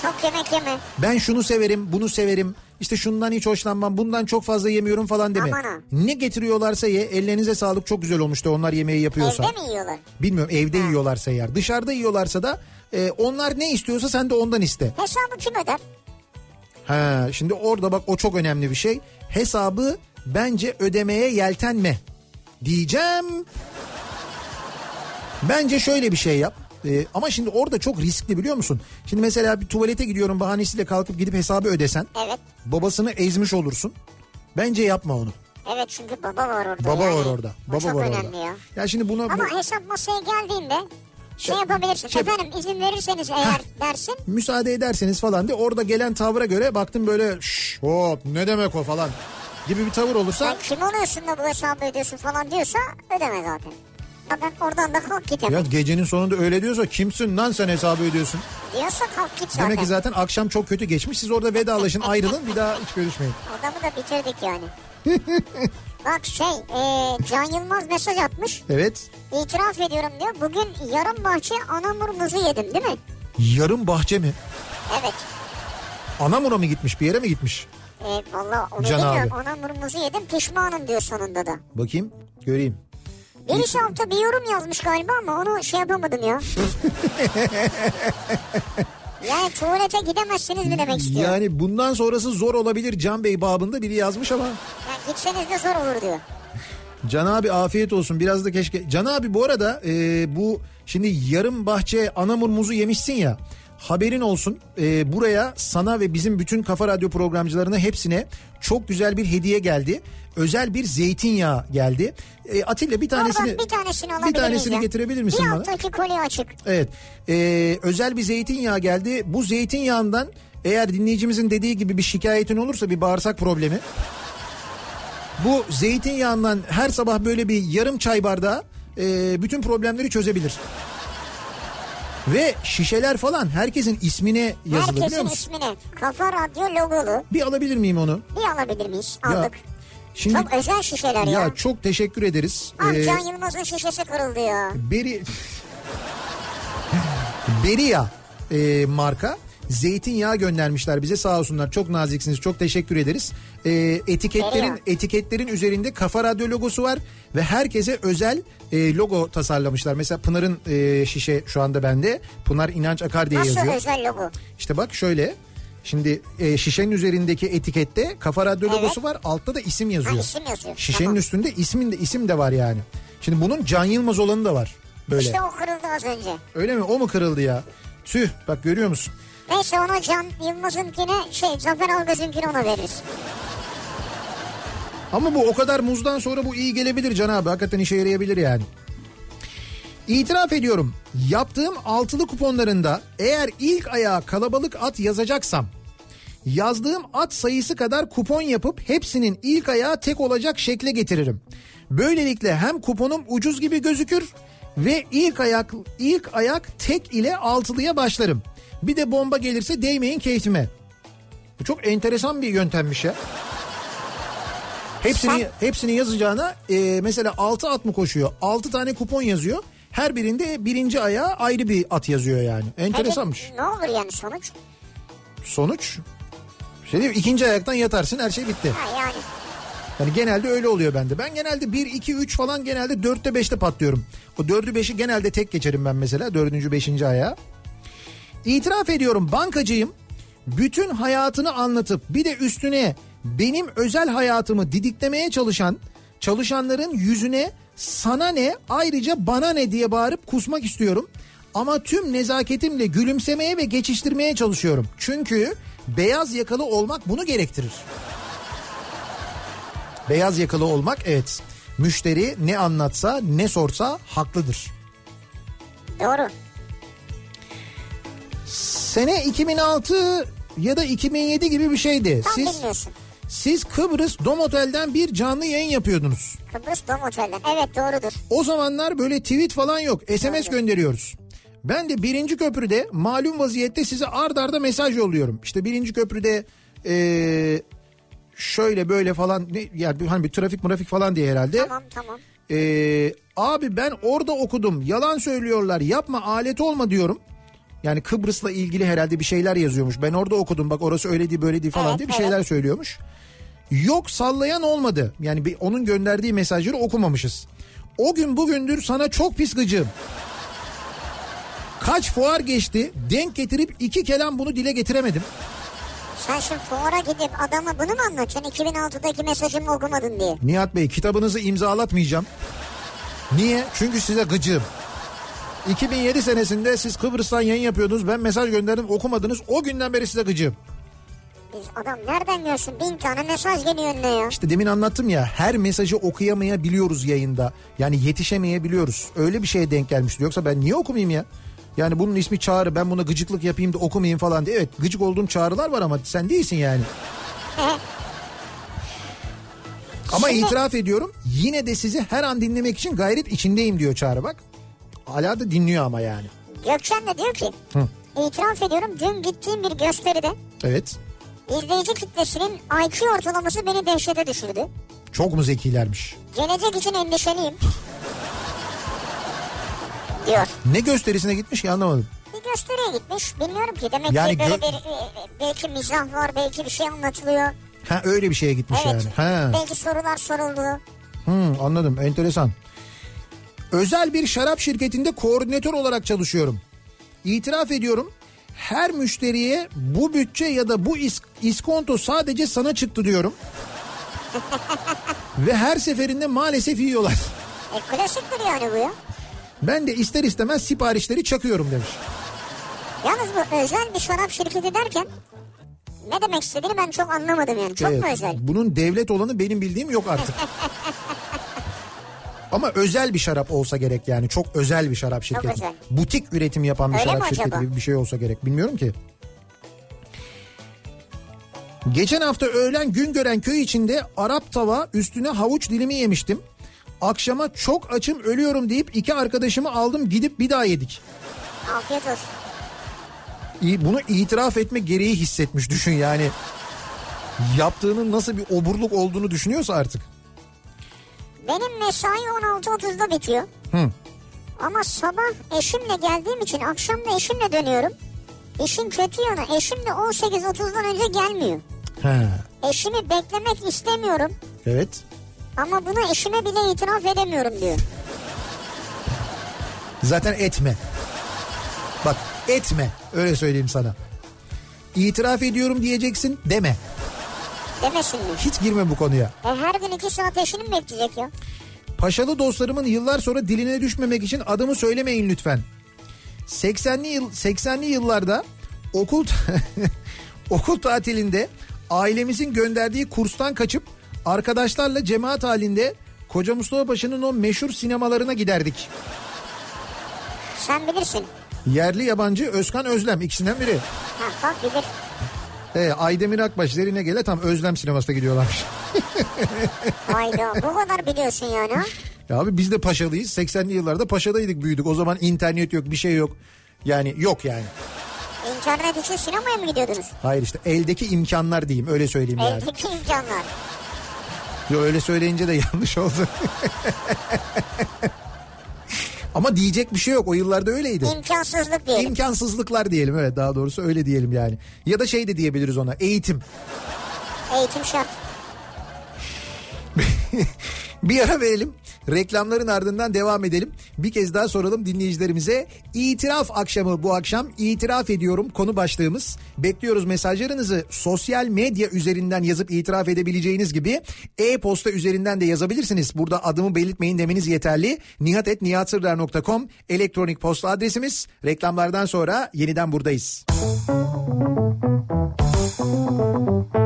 [SPEAKER 2] Çok yemek yeme.
[SPEAKER 1] Ben şunu severim, bunu severim. İşte şundan hiç hoşlanmam, bundan çok fazla yemiyorum falan deme.
[SPEAKER 2] Aman ha.
[SPEAKER 1] Ne getiriyorlarsa ye, ellerinize sağlık çok güzel olmuştu onlar yemeği yapıyorsa.
[SPEAKER 2] Evde mi yiyorlar?
[SPEAKER 1] Bilmiyorum evde yiyorlarsa eğer. Dışarıda yiyorlarsa da e, onlar ne istiyorsa sen de ondan iste.
[SPEAKER 2] Hesabı kim öder?
[SPEAKER 1] Ha, şimdi orada bak o çok önemli bir şey. Hesabı bence ödemeye yeltenme diyeceğim. Bence şöyle bir şey yap. Ee, ama şimdi orada çok riskli biliyor musun? Şimdi mesela bir tuvalete gidiyorum bahanesiyle kalkıp gidip hesabı ödesen.
[SPEAKER 2] Evet.
[SPEAKER 1] Babasını ezmiş olursun. Bence yapma onu.
[SPEAKER 2] Evet çünkü baba var orada.
[SPEAKER 1] Baba
[SPEAKER 2] yani.
[SPEAKER 1] var orada.
[SPEAKER 2] O
[SPEAKER 1] Baba
[SPEAKER 2] çok
[SPEAKER 1] var
[SPEAKER 2] önemli
[SPEAKER 1] orada.
[SPEAKER 2] ya.
[SPEAKER 1] Ya şimdi buna bu-
[SPEAKER 2] Ama hesap masaya geldiğinde şey
[SPEAKER 1] Ya,
[SPEAKER 2] yapabilirsin.
[SPEAKER 1] şey-
[SPEAKER 2] Efendim izin verirseniz eğer dersin.
[SPEAKER 1] müsaade ederseniz falan de orada gelen tavra göre baktım böyle şş, hop ne demek o falan gibi bir tavır olursa
[SPEAKER 2] Sen kim oluyorsun da bu hesabı ödüyorsun falan diyorsa ödeme zaten. Ya ben oradan da kalk git
[SPEAKER 1] ya gecenin sonunda öyle diyorsa kimsin lan sen hesabı ödüyorsun.
[SPEAKER 2] Diyorsa kalk git zaten.
[SPEAKER 1] Demek ki zaten akşam çok kötü geçmiş. Siz orada vedalaşın ayrılın bir daha hiç görüşmeyin.
[SPEAKER 2] Adamı da bitirdik yani. Bak şey e, Can Yılmaz mesaj atmış.
[SPEAKER 1] Evet.
[SPEAKER 2] İtiraf ediyorum diyor. Bugün yarım bahçe anamur muzu yedim değil mi?
[SPEAKER 1] Yarım bahçe mi?
[SPEAKER 2] Evet.
[SPEAKER 1] Anamur'a mı gitmiş bir yere mi gitmiş?
[SPEAKER 2] E, Valla onu
[SPEAKER 1] Can
[SPEAKER 2] bilmiyorum.
[SPEAKER 1] abi.
[SPEAKER 2] Anamur muzu yedim pişmanım diyor sonunda da.
[SPEAKER 1] Bakayım göreyim.
[SPEAKER 2] Birisi altta bir yorum yazmış galiba ama onu şey yapamadım ya. yani tuvalete gidemezsiniz mi demek istiyor. Yani,
[SPEAKER 1] Yani bundan sonrası zor olabilir Can Bey babında biri yazmış ama.
[SPEAKER 2] gitseniz de zor olur diyor.
[SPEAKER 1] Can abi afiyet olsun biraz da keşke. Can abi bu arada e, bu şimdi yarım bahçe anamur muzu yemişsin ya. Haberin olsun e, buraya sana ve bizim bütün Kafa Radyo programcılarına hepsine çok güzel bir hediye geldi. Özel bir zeytinyağı geldi. E, Atilla bir tanesini
[SPEAKER 2] Oradan bir tanesini
[SPEAKER 1] bir tanesini
[SPEAKER 2] ya?
[SPEAKER 1] getirebilir misin
[SPEAKER 2] Bir
[SPEAKER 1] bana?
[SPEAKER 2] alttaki kolye açık.
[SPEAKER 1] Evet. Ee, özel bir zeytinyağı geldi. Bu zeytinyağından eğer dinleyicimizin dediği gibi bir şikayetin olursa bir bağırsak problemi. Bu zeytinyağından her sabah böyle bir yarım çay bardağı e, bütün problemleri çözebilir. Ve şişeler falan herkesin ismine yazılı biliyor
[SPEAKER 2] Herkesin
[SPEAKER 1] musun?
[SPEAKER 2] ismini. Kafa Radyo logolu.
[SPEAKER 1] Bir alabilir miyim onu?
[SPEAKER 2] Bir alabilir miyiz?
[SPEAKER 1] Ya,
[SPEAKER 2] Aldık.
[SPEAKER 1] Şimdi
[SPEAKER 2] Çok özel şişeler ya.
[SPEAKER 1] ya çok teşekkür ederiz.
[SPEAKER 2] Ah
[SPEAKER 1] Ee,
[SPEAKER 2] Can Yılmaz'ın şişesi kırıldı ya.
[SPEAKER 1] Beri Beria e, marka zeytinyağı göndermişler bize sağ olsunlar çok naziksiniz çok teşekkür ederiz. E, etiketlerin
[SPEAKER 2] Beria.
[SPEAKER 1] etiketlerin üzerinde Kafa Radyo logosu var ve herkese özel e, logo tasarlamışlar. Mesela Pınar'ın e, şişe şu anda bende. Pınar İnanç Akar diye
[SPEAKER 2] Nasıl
[SPEAKER 1] yazıyor.
[SPEAKER 2] özel logo?
[SPEAKER 1] İşte bak şöyle. Şimdi e, şişenin üzerindeki etikette Kafa Radyo
[SPEAKER 2] Evet.
[SPEAKER 1] logosu var. Altta da isim yazıyor.
[SPEAKER 2] Ha, isim yazıyor.
[SPEAKER 1] Şişenin
[SPEAKER 2] Tamam.
[SPEAKER 1] üstünde ismin de isim de var yani. Şimdi bunun Can Yılmaz olanı da var. Böyle.
[SPEAKER 2] İşte o kırıldı az önce.
[SPEAKER 1] Öyle mi? O mu kırıldı ya? Tüh bak görüyor musun?
[SPEAKER 2] Neyse ona Can Yılmaz'ınkine şey Zafer Algaz'ınkine ona veririz.
[SPEAKER 1] Ama bu o kadar muzdan sonra bu iyi gelebilir Can abi. Hakikaten işe yarayabilir yani. İtiraf ediyorum. Yaptığım altılı kuponlarında eğer ilk ayağa kalabalık at yazacaksam yazdığım at sayısı kadar kupon yapıp hepsinin ilk ayağı tek olacak şekle getiririm. Böylelikle hem kuponum ucuz gibi gözükür ve ilk ayak ilk ayak tek ile altılıya başlarım. Bir de bomba gelirse değmeyin keyfime. Bu çok enteresan bir yöntemmiş ya. Hepsini hepsini yazacağına e, mesela 6 at mı koşuyor? 6 tane kupon yazıyor. Her birinde birinci ayağa ayrı bir at yazıyor yani. Enteresanmış.
[SPEAKER 2] Peki, ne olur yani sonuç?
[SPEAKER 1] Sonuç şey mi? İkinci ayaktan yatarsın her şey bitti.
[SPEAKER 2] Ha yani.
[SPEAKER 1] Yani genelde öyle oluyor bende. Ben genelde 1, 2, 3 falan genelde 4'te 5'te patlıyorum. O 4'ü 5'i genelde tek geçerim ben mesela. 4. 5. ayağa. İtiraf ediyorum bankacıyım. Bütün hayatını anlatıp bir de üstüne benim özel hayatımı didiklemeye çalışan çalışanların yüzüne sana ne ayrıca bana ne diye bağırıp kusmak istiyorum. Ama tüm nezaketimle gülümsemeye ve geçiştirmeye çalışıyorum. Çünkü beyaz yakalı olmak bunu gerektirir. Beyaz yakalı olmak evet. Müşteri ne anlatsa ne sorsa haklıdır.
[SPEAKER 2] Doğru.
[SPEAKER 1] Sene 2006 ya da 2007 gibi bir şeydi.
[SPEAKER 2] Tam
[SPEAKER 1] Siz
[SPEAKER 2] bilmiyorsun.
[SPEAKER 1] Siz Kıbrıs Dom Otel'den bir canlı yayın yapıyordunuz.
[SPEAKER 2] Kıbrıs Dom Otel'den. Evet doğrudur.
[SPEAKER 1] O zamanlar böyle tweet falan yok. SMS gönderiyoruz. Ben de birinci köprüde malum vaziyette size ard arda mesaj yolluyorum. İşte birinci köprüde eee, şöyle böyle falan ne, yani hani bir trafik trafik falan diye herhalde.
[SPEAKER 2] Tamam tamam.
[SPEAKER 1] Ee, abi ben orada okudum yalan söylüyorlar yapma alet olma diyorum. Yani Kıbrıs'la ilgili herhalde bir şeyler yazıyormuş. Ben orada okudum bak orası öyle değil böyle değil falan
[SPEAKER 2] Evet,
[SPEAKER 1] diye bir
[SPEAKER 2] evet.
[SPEAKER 1] şeyler söylüyormuş. Yok sallayan olmadı. Yani bir, onun gönderdiği mesajları okumamışız. O gün bugündür sana çok pis gıcığım. Kaç fuar geçti denk getirip iki kelam bunu dile getiremedim.
[SPEAKER 2] Sen şimdi fuara gidip adama bunu mu anlatacaksın? 2006'daki mesajımı okumadın diye.
[SPEAKER 1] Nihat Bey kitabınızı imzalatmayacağım. Niye? Çünkü size gıcığım. 2007 senesinde siz Kıbrıs'tan yayın yapıyordunuz. Ben mesaj gönderdim okumadınız. O günden beri size gıcığım.
[SPEAKER 2] Biz adam nereden görsün? Bin tane mesaj geliyor önüne ya.
[SPEAKER 1] İşte demin anlattım ya her mesajı okuyamayabiliyoruz yayında. Yani yetişemeyebiliyoruz. Öyle bir şeye denk gelmişti. Yoksa ben niye okumayayım ya? Yani bunun ismi çağrı ben buna gıcıklık yapayım da okumayayım falan diye. Evet gıcık olduğum çağrılar var ama sen değilsin yani. Ama
[SPEAKER 2] Şimdi-
[SPEAKER 1] itiraf ediyorum yine de sizi her an dinlemek için gayret içindeyim diyor Çağrı bak. Hala da dinliyor ama yani.
[SPEAKER 2] Gökçen de diyor ki
[SPEAKER 1] Hı.
[SPEAKER 2] itiraf ediyorum dün gittiğim bir gösteride
[SPEAKER 1] Evet
[SPEAKER 2] izleyici kitlesinin IQ ortalaması beni dehşete düşürdü.
[SPEAKER 1] çok mu zekilermiş?
[SPEAKER 2] Gelecek için endişeliyim. diyor.
[SPEAKER 1] Ne gösterisine gitmiş ki anlamadım.
[SPEAKER 2] Bir gösteriye gitmiş. Bilmiyorum ki. Demek
[SPEAKER 1] Yani
[SPEAKER 2] ki böyle
[SPEAKER 1] gö-
[SPEAKER 2] bir e, belki mizah var, belki bir şey anlatılıyor.
[SPEAKER 1] Ha öyle bir şeye gitmiş
[SPEAKER 2] Evet.
[SPEAKER 1] yani. Ha.
[SPEAKER 2] Belki sorular soruldu.
[SPEAKER 1] Hmm, anladım enteresan. Özel bir şarap şirketinde koordinatör olarak çalışıyorum. İtiraf ediyorum her müşteriye bu bütçe ya da bu is- iskonto sadece sana çıktı diyorum. Ve her seferinde maalesef yiyorlar.
[SPEAKER 2] E klasiktir yani bu ya.
[SPEAKER 1] Ben de ister istemez siparişleri çakıyorum demiş.
[SPEAKER 2] Yalnız bu özel bir şarap şirketi derken ne demek istediğini ben çok anlamadım yani. Çok
[SPEAKER 1] Evet,
[SPEAKER 2] mu özel?
[SPEAKER 1] Bunun devlet olanı benim bildiğim yok artık. Ama özel bir şarap olsa gerek yani. Çok özel bir şarap şirketi.
[SPEAKER 2] özel.
[SPEAKER 1] Butik üretim yapan bir
[SPEAKER 2] Öyle
[SPEAKER 1] şarap şirketi
[SPEAKER 2] acaba?
[SPEAKER 1] gibi bir şey olsa gerek. Bilmiyorum ki. Geçen hafta öğlen gün gören köy içinde Arap tava üstüne havuç dilimi yemiştim. Akşama çok açım ölüyorum deyip iki arkadaşımı aldım gidip bir daha yedik.
[SPEAKER 2] Afiyet olsun.
[SPEAKER 1] Bunu itiraf etme gereği hissetmiş düşün yani. Yaptığının nasıl bir oburluk olduğunu düşünüyorsa artık.
[SPEAKER 2] Benim mesai 16.30'da bitiyor.
[SPEAKER 1] Hı.
[SPEAKER 2] Ama sabah eşimle geldiğim için akşam da eşimle dönüyorum. İşin kötü yanı eşim de 18.30'dan önce gelmiyor.
[SPEAKER 1] He.
[SPEAKER 2] Eşimi beklemek istemiyorum
[SPEAKER 1] Evet.
[SPEAKER 2] ama bunu eşime bile itiraf edemiyorum diyor.
[SPEAKER 1] Zaten etme. Bak etme öyle söyleyeyim sana. İtiraf ediyorum diyeceksin deme.
[SPEAKER 2] Demesin mi?
[SPEAKER 1] Hiç girme bu konuya.
[SPEAKER 2] E her gün iki saat eşini mi bekleyecek ya?
[SPEAKER 1] Paşalı dostlarımın yıllar sonra diline düşmemek için adımı söylemeyin lütfen. 80'li yıl 80'li yıllarda okul okul tatilinde ailemizin gönderdiği kurstan kaçıp arkadaşlarla cemaat halinde Koca Mustafa Paşa'nın o meşhur sinemalarına giderdik.
[SPEAKER 2] Sen bilirsin.
[SPEAKER 1] Yerli yabancı Özkan Özlem ikisinden biri.
[SPEAKER 2] Ha bak bilir.
[SPEAKER 1] He, Aydemir Akbaş Zerine Gele tam Özlem sinemasına gidiyorlarmış.
[SPEAKER 2] Hayda bu kadar biliyorsun yani?
[SPEAKER 1] Ya abi biz de paşalıyız. 80'li yıllarda paşadaydık büyüdük. O zaman internet yok bir şey yok. Yani yok yani.
[SPEAKER 2] İnternet için sinemaya mı gidiyordunuz?
[SPEAKER 1] Hayır işte eldeki imkanlar diyeyim öyle söyleyeyim yani.
[SPEAKER 2] Evdeki imkanlar.
[SPEAKER 1] Yo, öyle söyleyince de yanlış oldu. Ama diyecek bir şey yok. O yıllarda öyleydi.
[SPEAKER 2] İmkansızlık diyelim.
[SPEAKER 1] İmkansızlıklar diyelim evet daha doğrusu öyle diyelim yani. Ya da şey de diyebiliriz ona eğitim.
[SPEAKER 2] Eğitim şart.
[SPEAKER 1] Bir ara verelim. Reklamların ardından devam edelim. Bir kez daha soralım dinleyicilerimize. İtiraf akşamı bu akşam itiraf ediyorum konu başlığımız. Bekliyoruz mesajlarınızı sosyal medya üzerinden yazıp itiraf edebileceğiniz gibi e-posta üzerinden de yazabilirsiniz. Burada adımı belirtmeyin demeniz yeterli. nihatetnihatsırdar.com elektronik posta adresimiz. Reklamlardan sonra yeniden buradayız. Kafa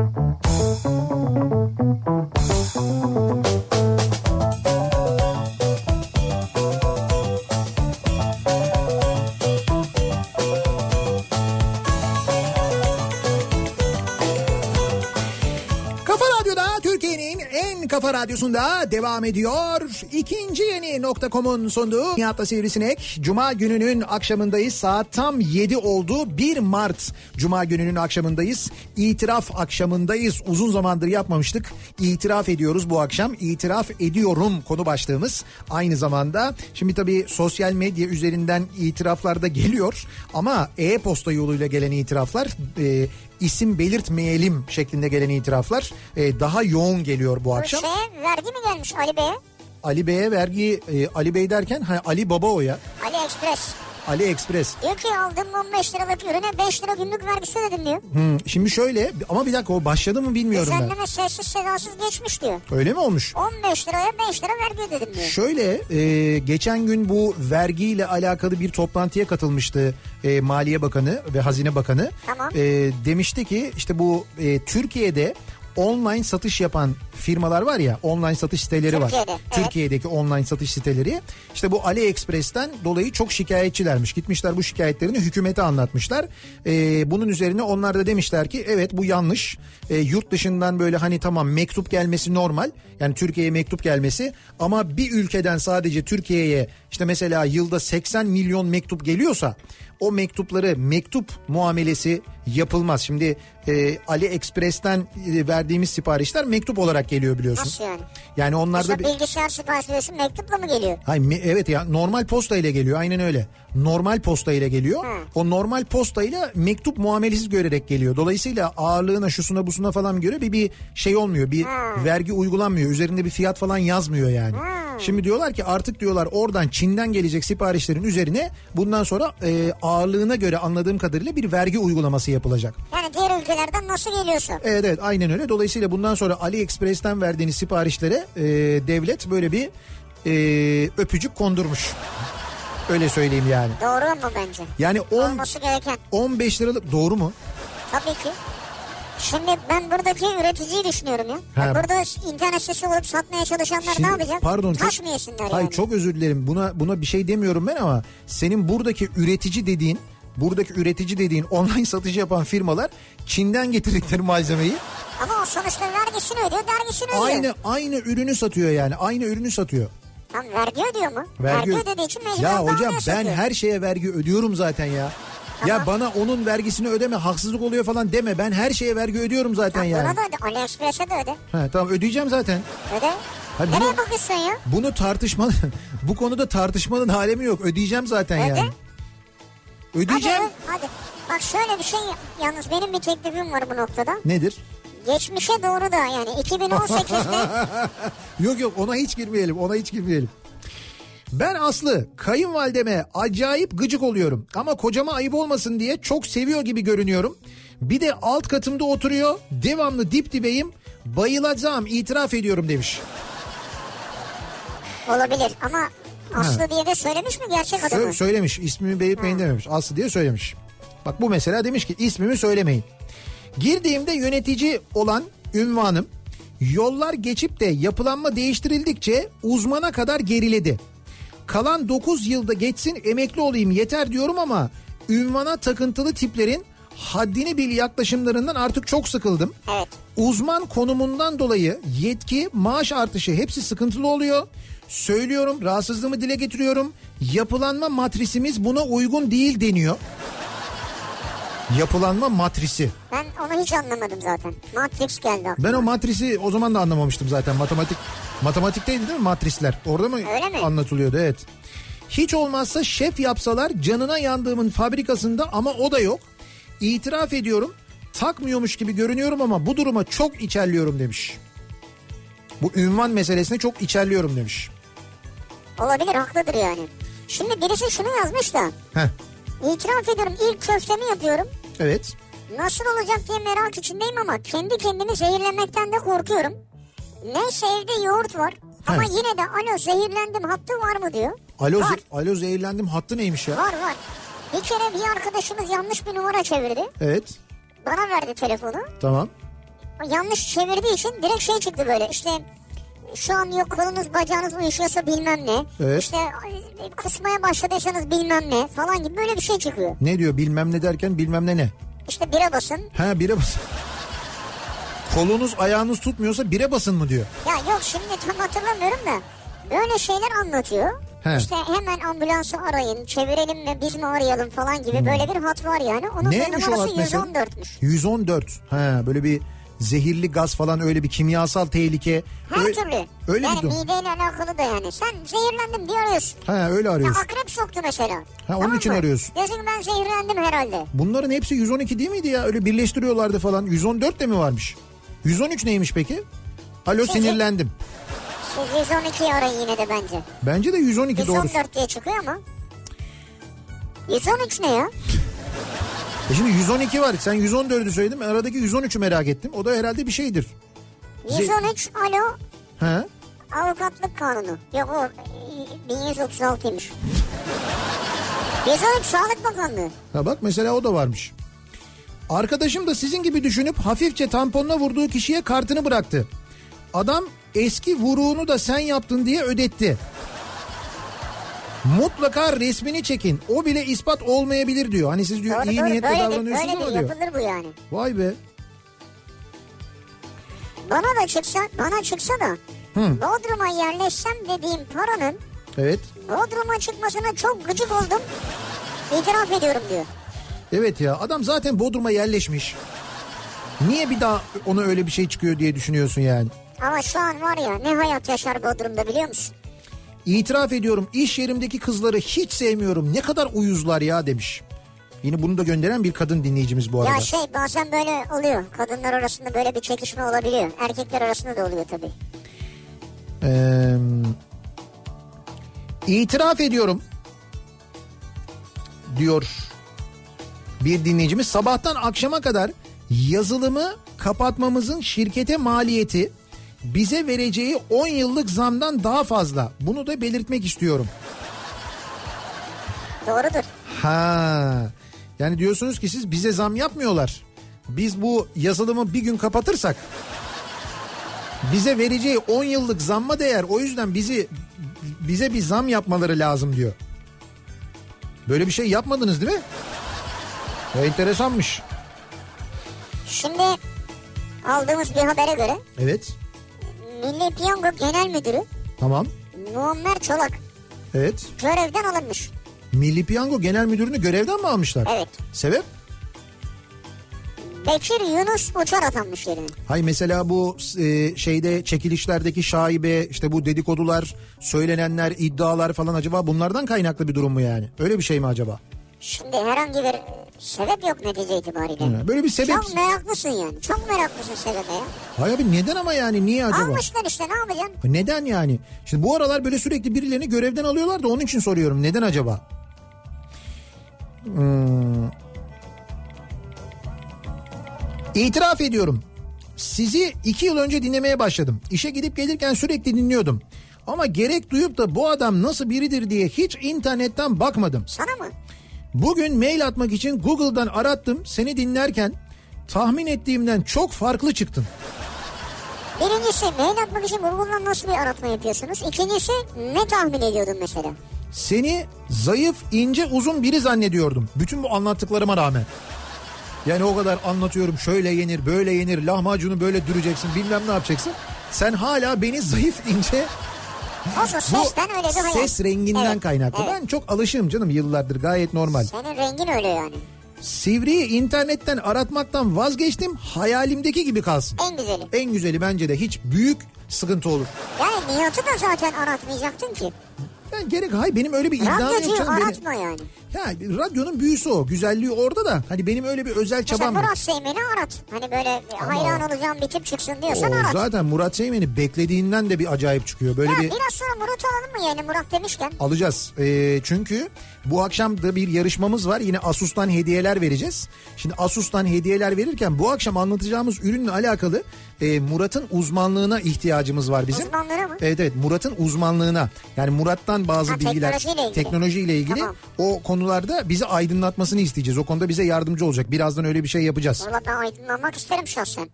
[SPEAKER 1] kafa radyosunda devam ediyor. İkinci yeni nokta.com'un sunduğu Nihat'la Sivrisinek. Cuma gününün akşamındayız. Saat tam 7 oldu. 1 Mart Cuma gününün akşamındayız. İtiraf akşamındayız. Uzun zamandır yapmamıştık. İtiraf ediyoruz bu akşam. İtiraf ediyorum konu başlığımız. Aynı zamanda şimdi tabii sosyal medya üzerinden itiraflar da geliyor. Ama e-posta yoluyla gelen itiraflar... E, isim belirtmeyelim şeklinde gelen itiraflar e, daha yoğun geliyor
[SPEAKER 2] bu
[SPEAKER 1] akşam.
[SPEAKER 2] şeye vergi mi gelmiş Ali Bey'e?
[SPEAKER 1] Ali Bey'e vergi e, Ali Bey derken ha, Ali Baba o ya.
[SPEAKER 2] Ali Express.
[SPEAKER 1] AliExpress.
[SPEAKER 2] Diyor ki aldığım 15 liralık ürüne 5 lira gümrük vergisi ödedim diyor.
[SPEAKER 1] Hmm, şimdi şöyle ama bir dakika o başladı mı bilmiyorum ben.
[SPEAKER 2] Düzenleme sessiz sedasız geçmiş diyor.
[SPEAKER 1] Öyle mi olmuş?
[SPEAKER 2] 15 liraya 5 lira vergi ödedim diyor.
[SPEAKER 1] Şöyle e, geçen gün bu vergiyle alakalı bir toplantıya katılmıştı e, Maliye Bakanı ve Hazine Bakanı.
[SPEAKER 2] Tamam.
[SPEAKER 1] E, demişti ki işte bu e, Türkiye'de online satış yapan firmalar var ya online satış siteleri var.
[SPEAKER 2] Türkiye'de, evet.
[SPEAKER 1] Türkiye'deki online satış siteleri işte bu AliExpress'ten dolayı çok şikayetçilermiş. Gitmişler bu şikayetlerini hükümete anlatmışlar. Ee, bunun üzerine onlar da demişler ki evet bu yanlış. Ee, yurt dışından böyle hani tamam mektup gelmesi normal. Yani Türkiye'ye mektup gelmesi ama bir ülkeden sadece Türkiye'ye işte mesela yılda 80 milyon mektup geliyorsa o mektupları mektup muamelesi yapılmaz. Şimdi e, AliExpress'ten e, verdiğimiz siparişler mektup olarak geliyor biliyorsun.
[SPEAKER 2] Nasıl yani?
[SPEAKER 1] Yani onlarda
[SPEAKER 2] Mesela bilgisayar sipariş veriyorsun mektupla mı geliyor?
[SPEAKER 1] Hayır, evet ya normal posta ile geliyor aynen öyle. Normal posta ile geliyor.
[SPEAKER 2] Hı.
[SPEAKER 1] O normal posta ile mektup muamelesi görerek geliyor. Dolayısıyla ağırlığına şusuna busuna falan göre bir bir şey olmuyor. Bir
[SPEAKER 2] Hı.
[SPEAKER 1] vergi uygulanmıyor. Üzerinde bir fiyat falan yazmıyor yani. Şimdi diyorlar ki artık diyorlar oradan Çin'den gelecek siparişlerin üzerine bundan sonra e, ağırlığına göre anladığım kadarıyla bir vergi uygulaması yapılacak.
[SPEAKER 2] Yani diğer ülkelerden nasıl geliyorsa.
[SPEAKER 1] Evet evet aynen öyle. Dolayısıyla bundan sonra AliExpress'ten verdiğiniz siparişlere e, devlet böyle bir e, öpücük kondurmuş. Öyle söyleyeyim yani.
[SPEAKER 2] Doğru mu bence?
[SPEAKER 1] Yani 10,
[SPEAKER 2] Olması gereken.
[SPEAKER 1] 15 liralık doğru mu?
[SPEAKER 2] Tabii ki. Şimdi ben buradaki üreticiyi düşünüyorum ya.
[SPEAKER 1] Ha.
[SPEAKER 2] Burada internet sitesi olup satmaya çalışanlar
[SPEAKER 1] Şimdi,
[SPEAKER 2] ne yapacak?
[SPEAKER 1] Pardon
[SPEAKER 2] Taş mı yesinler
[SPEAKER 1] hayır,
[SPEAKER 2] yani?
[SPEAKER 1] çok özür dilerim. Buna buna bir şey demiyorum ben ama senin buradaki üretici dediğin buradaki üretici dediğin online satış yapan firmalar Çin'den getirdikleri malzemeyi
[SPEAKER 2] Ama o sonuçta vergisini ödüyor, dergisini ödüyor.
[SPEAKER 1] aynı aynı ürünü satıyor yani. Aynı ürünü satıyor.
[SPEAKER 2] Tam vergi ödüyor mu?
[SPEAKER 1] Vergi,
[SPEAKER 2] ödediği için mecburen
[SPEAKER 1] Ya hocam ben
[SPEAKER 2] satıyor.
[SPEAKER 1] her şeye vergi ödüyorum zaten ya. Ya bana onun vergisini ödeme haksızlık oluyor falan deme. Ben her şeye vergi ödüyorum zaten
[SPEAKER 2] Ya
[SPEAKER 1] yani.
[SPEAKER 2] Buna da öde. AliExpress'e de öde.
[SPEAKER 1] Ha, tamam ödeyeceğim zaten.
[SPEAKER 2] Öde.
[SPEAKER 1] Ha,
[SPEAKER 2] Nereye
[SPEAKER 1] bunu-
[SPEAKER 2] bakıyorsun ya?
[SPEAKER 1] Bunu tartışma bu konuda tartışmanın alemi yok. Ödeyeceğim zaten
[SPEAKER 2] Öde.
[SPEAKER 1] yani. Ödeyeceğim.
[SPEAKER 2] Hadi, hadi. Bak şöyle bir şey yalnız benim bir teklifim var bu noktada.
[SPEAKER 1] Nedir?
[SPEAKER 2] Geçmişe doğru da yani 2018'de
[SPEAKER 1] Yok yok ona hiç girmeyelim. Ona hiç girmeyelim. Ben Aslı kayınvalideme acayip gıcık oluyorum ama kocama ayıp olmasın diye çok seviyor gibi görünüyorum. Bir de alt katımda oturuyor devamlı dip dibeyim bayılacağım itiraf ediyorum demiş.
[SPEAKER 2] olabilir ama Aslı diye de söylemiş mi gerçek adamı?
[SPEAKER 1] Sö- söylemiş ismimi belirtmeyin dememiş Aslı diye söylemiş. Bak bu mesela demiş ki ismimi söylemeyin. Girdiğimde yönetici olan ünvanım yollar geçip de yapılanma değiştirildikçe uzmana kadar geriledi. Kalan 9 yılda geçsin emekli olayım yeter diyorum ama ünvana takıntılı tiplerin haddini bil yaklaşımlarından artık çok sıkıldım.
[SPEAKER 2] Evet.
[SPEAKER 1] Uzman konumundan dolayı yetki, maaş artışı hepsi sıkıntılı oluyor. Söylüyorum, rahatsızlığımı dile getiriyorum. Yapılanma matrisimiz buna uygun değil deniyor. Yapılanma matrisi.
[SPEAKER 2] Ben onu hiç anlamadım zaten. Matrix geldi aklıma.
[SPEAKER 1] Ben o matrisi o zaman da anlamamıştım zaten. Matematik matematikteydi değil mi matrisler? Orada mı
[SPEAKER 2] Öyle mi?
[SPEAKER 1] anlatılıyordu? Evet. Hiç olmazsa şef yapsalar canına yandığımın fabrikasında ama o da yok. İtiraf ediyorum. Takmıyormuş gibi görünüyorum ama bu duruma çok içerliyorum demiş. Bu ünvan meselesine çok içerliyorum demiş.
[SPEAKER 2] Olabilir haklıdır yani. Şimdi birisi şunu yazmış da.
[SPEAKER 1] Heh,
[SPEAKER 2] İtiraf ediyorum ilk köftemi yapıyorum.
[SPEAKER 1] Evet.
[SPEAKER 2] Nasıl olacak diye merak içindeyim ama kendi kendimi zehirlemekten de korkuyorum. Neyse evde yoğurt var. Ama
[SPEAKER 1] He.
[SPEAKER 2] yine de alo zehirlendim hattı var mı diyor.
[SPEAKER 1] Alo,
[SPEAKER 2] Var.
[SPEAKER 1] ze- alo zehirlendim hattı neymiş ya?
[SPEAKER 2] Var var. Bir kere bir arkadaşımız yanlış bir numara çevirdi.
[SPEAKER 1] Evet
[SPEAKER 2] Bana verdi telefonu.
[SPEAKER 1] tamam.
[SPEAKER 2] O yanlış çevirdiği için direkt şey çıktı böyle işte şu an yok kolunuz bacağınız uyuşuyorsa bilmem ne.
[SPEAKER 1] Evet.
[SPEAKER 2] İşte ay, kusmaya başladıysanız bilmem ne falan gibi böyle bir şey çıkıyor.
[SPEAKER 1] Ne diyor bilmem ne derken bilmem ne ne?
[SPEAKER 2] İşte bire basın.
[SPEAKER 1] Ha bire basın. Kolunuz ayağınız tutmuyorsa bire basın mı diyor.
[SPEAKER 2] Ya yok şimdi tam hatırlamıyorum da böyle şeyler anlatıyor.
[SPEAKER 1] He.
[SPEAKER 2] İşte hemen ambulansı arayın, çevirelim mi biz mi arayalım falan gibi böyle bir hat var yani. Onun
[SPEAKER 1] Hmm. Neymiş
[SPEAKER 2] numarası
[SPEAKER 1] hat mesela?
[SPEAKER 2] 114'müş.
[SPEAKER 1] 114. Ha böyle bir zehirli gaz falan öyle bir kimyasal tehlike.
[SPEAKER 2] Her
[SPEAKER 1] Ö-
[SPEAKER 2] türlü.
[SPEAKER 1] Öyle
[SPEAKER 2] yani
[SPEAKER 1] bir durum.
[SPEAKER 2] mideyle alakalı da yani. Sen zehirlendim diye arıyorsun.
[SPEAKER 1] Ha öyle
[SPEAKER 2] Ya
[SPEAKER 1] arıyorsun.
[SPEAKER 2] akrep soktu mesela.
[SPEAKER 1] Ha, onun için
[SPEAKER 2] mı?
[SPEAKER 1] arıyorsun.
[SPEAKER 2] Diyorsun ben zehirlendim herhalde.
[SPEAKER 1] Bunların hepsi 112 değil miydi ya? Öyle birleştiriyorlardı falan. 114 de mi varmış? 113 neymiş peki? Alo
[SPEAKER 2] Sizi-
[SPEAKER 1] sinirlendim.
[SPEAKER 2] Siz 112'yi arayın yine de bence.
[SPEAKER 1] Bence de 112 doğru.
[SPEAKER 2] 114 diye çıkıyor ama. 113 ne ya?
[SPEAKER 1] E şimdi 112 var. Sen 114'ü söyledin. Ben aradaki 113'ü merak ettim. O da herhalde bir şeydir. Ze-
[SPEAKER 2] 113 alo
[SPEAKER 1] He?
[SPEAKER 2] avukatlık kanunu. Yok o e, 1136'ymış. 113 Sağlık Bakanlığı.
[SPEAKER 1] Ha bak mesela o da varmış. Arkadaşım da sizin gibi düşünüp hafifçe tamponuna vurduğu kişiye kartını bıraktı. Adam eski vuruğunu da sen yaptın diye ödetti. Mutlaka resmini çekin. O bile ispat olmayabilir diyor. Hani siz diyor
[SPEAKER 2] Doğru
[SPEAKER 1] iyi
[SPEAKER 2] doğru
[SPEAKER 1] niyetle
[SPEAKER 2] böyledir,
[SPEAKER 1] davranıyorsunuz ama diyor.
[SPEAKER 2] yapılır bu yani.
[SPEAKER 1] Vay be.
[SPEAKER 2] Bana da çıksa, bana çıksa da Bodrum'a yerleşsem dediğim paranın
[SPEAKER 1] Evet.
[SPEAKER 2] Bodrum'a çıkmasına çok gıcık oldum. İtiraf ediyorum diyor.
[SPEAKER 1] Evet ya adam zaten Bodrum'a yerleşmiş. Niye bir daha ona öyle bir şey çıkıyor diye düşünüyorsun yani?
[SPEAKER 2] Ama şu an var ya ne hayat yaşar Bodrum'da biliyor musun?
[SPEAKER 1] İtiraf ediyorum iş yerimdeki kızları hiç sevmiyorum. Ne kadar uyuzlar ya demiş. Yine bunu da gönderen bir kadın dinleyicimiz bu arada.
[SPEAKER 2] Ya şey bazen böyle oluyor. Kadınlar arasında böyle bir çekişme olabiliyor. Erkekler arasında da oluyor tabii.
[SPEAKER 1] Ee, itiraf ediyorum diyor bir dinleyicimiz. Sabahtan akşama kadar yazılımı kapatmamızın şirkete maliyeti bize vereceği 10 yıllık zamdan daha fazla. Bunu da belirtmek istiyorum.
[SPEAKER 2] Doğrudur.
[SPEAKER 1] Ha. Yani diyorsunuz ki siz bize zam yapmıyorlar. Biz bu yazılımı bir gün kapatırsak bize vereceği 10 yıllık zamma değer. O yüzden bizi bize bir zam yapmaları lazım diyor. Böyle bir şey yapmadınız değil mi? Ya enteresanmış.
[SPEAKER 2] Şimdi aldığımız bir habere göre
[SPEAKER 1] Evet.
[SPEAKER 2] Milli Piyango Genel Müdürü
[SPEAKER 1] Tamam.
[SPEAKER 2] Muammer Çolak
[SPEAKER 1] Evet.
[SPEAKER 2] görevden alınmış.
[SPEAKER 1] Milli Piyango Genel Müdürünü görevden mi almışlar?
[SPEAKER 2] Evet.
[SPEAKER 1] Sebep?
[SPEAKER 2] Bekir Yunus Uçar atanmış yerine.
[SPEAKER 1] Hay mesela bu e, şeyde çekilişlerdeki şaibe işte bu dedikodular, söylenenler, iddialar falan acaba bunlardan kaynaklı bir durum mu yani? Öyle bir şey mi acaba?
[SPEAKER 2] Şimdi herhangi bir sebep yok netice itibariyle.
[SPEAKER 1] Ha, Böyle bir sebep.
[SPEAKER 2] Çok meraklısın yani. Çok meraklısın sebebe ya.
[SPEAKER 1] Hay abi neden ama yani niye acaba?
[SPEAKER 2] Almışlar işte ne yapacaksın?
[SPEAKER 1] Neden yani? Şimdi bu aralar böyle sürekli birilerini görevden alıyorlar da onun için soruyorum. Neden acaba? Hmm. İtiraf ediyorum. Sizi iki yıl önce dinlemeye başladım. İşe gidip gelirken sürekli dinliyordum. Ama gerek duyup da bu adam nasıl biridir diye hiç internetten bakmadım.
[SPEAKER 2] Sana mı?
[SPEAKER 1] Bugün mail atmak için Google'dan arattım. Seni dinlerken tahmin ettiğimden çok farklı çıktın.
[SPEAKER 2] Birincisi mail atmak için Google'dan nasıl bir aratma yapıyorsunuz? İkincisi ne tahmin ediyordun mesela?
[SPEAKER 1] Seni zayıf, ince, uzun biri zannediyordum. Bütün bu anlattıklarıma rağmen. Yani o kadar anlatıyorum şöyle yenir, böyle yenir, lahmacunu böyle düreceksin, bilmem ne yapacaksın. Sen hala beni zayıf, ince,
[SPEAKER 2] Olsun sesten öyle bir hayal.
[SPEAKER 1] ses renginden
[SPEAKER 2] Evet,
[SPEAKER 1] kaynaklı.
[SPEAKER 2] evet.
[SPEAKER 1] Ben çok alışığım canım yıllardır gayet normal.
[SPEAKER 2] Senin rengin öyle yani.
[SPEAKER 1] Sivri'yi internetten aratmaktan vazgeçtim, hayalimdeki gibi kalsın.
[SPEAKER 2] En güzeli.
[SPEAKER 1] En güzeli bence de hiç büyük sıkıntı olur.
[SPEAKER 2] Yani Nihat'ı da zaten aratmayacaktın ki.
[SPEAKER 1] Yani gerek hay benim öyle bir iddiam yok canım. Benim-
[SPEAKER 2] aratma yani.
[SPEAKER 1] Ya radyonun büyüsü o. Güzelliği orada da. Hani benim öyle bir özel
[SPEAKER 2] Mesela
[SPEAKER 1] çabam yok.
[SPEAKER 2] Murat Seymen'i arat. Hani böyle
[SPEAKER 1] Ama-
[SPEAKER 2] hayran olacağım bir tip çıksın diyorsan
[SPEAKER 1] O
[SPEAKER 2] arat.
[SPEAKER 1] zaten Murat Seymen'i beklediğinden de bir acayip çıkıyor. Böyle
[SPEAKER 2] Ya
[SPEAKER 1] bir
[SPEAKER 2] biraz sonra Murat alalım mı yani Murat demişken?
[SPEAKER 1] alacağız. Ee, çünkü bu akşam da bir yarışmamız var. Yine Asus'tan hediyeler vereceğiz. Şimdi Asus'tan hediyeler verirken bu akşam anlatacağımız ürünle alakalı e, Murat'ın uzmanlığına ihtiyacımız var bizim.
[SPEAKER 2] Uzmanlığına mı?
[SPEAKER 1] Evet evet Murat'ın uzmanlığına. Yani Murat'tan bazı
[SPEAKER 2] Ha,
[SPEAKER 1] bilgiler
[SPEAKER 2] teknolojiyle ilgili.
[SPEAKER 1] teknolojiyle ilgili
[SPEAKER 2] Tamam.
[SPEAKER 1] o konularda bizi aydınlatmasını isteyeceğiz. O konuda bize yardımcı olacak. Birazdan öyle bir şey yapacağız.
[SPEAKER 2] Valla ben aydınlanmak isterim şahsen.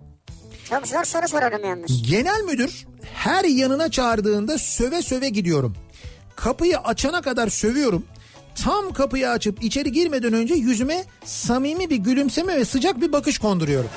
[SPEAKER 2] Çok zor soru sorarım yalnız.
[SPEAKER 1] Genel müdür her yanına çağırdığında söve söve gidiyorum. Kapıyı açana kadar sövüyorum. Tam kapıyı açıp içeri girmeden önce yüzüme samimi bir gülümseme ve sıcak bir bakış konduruyorum.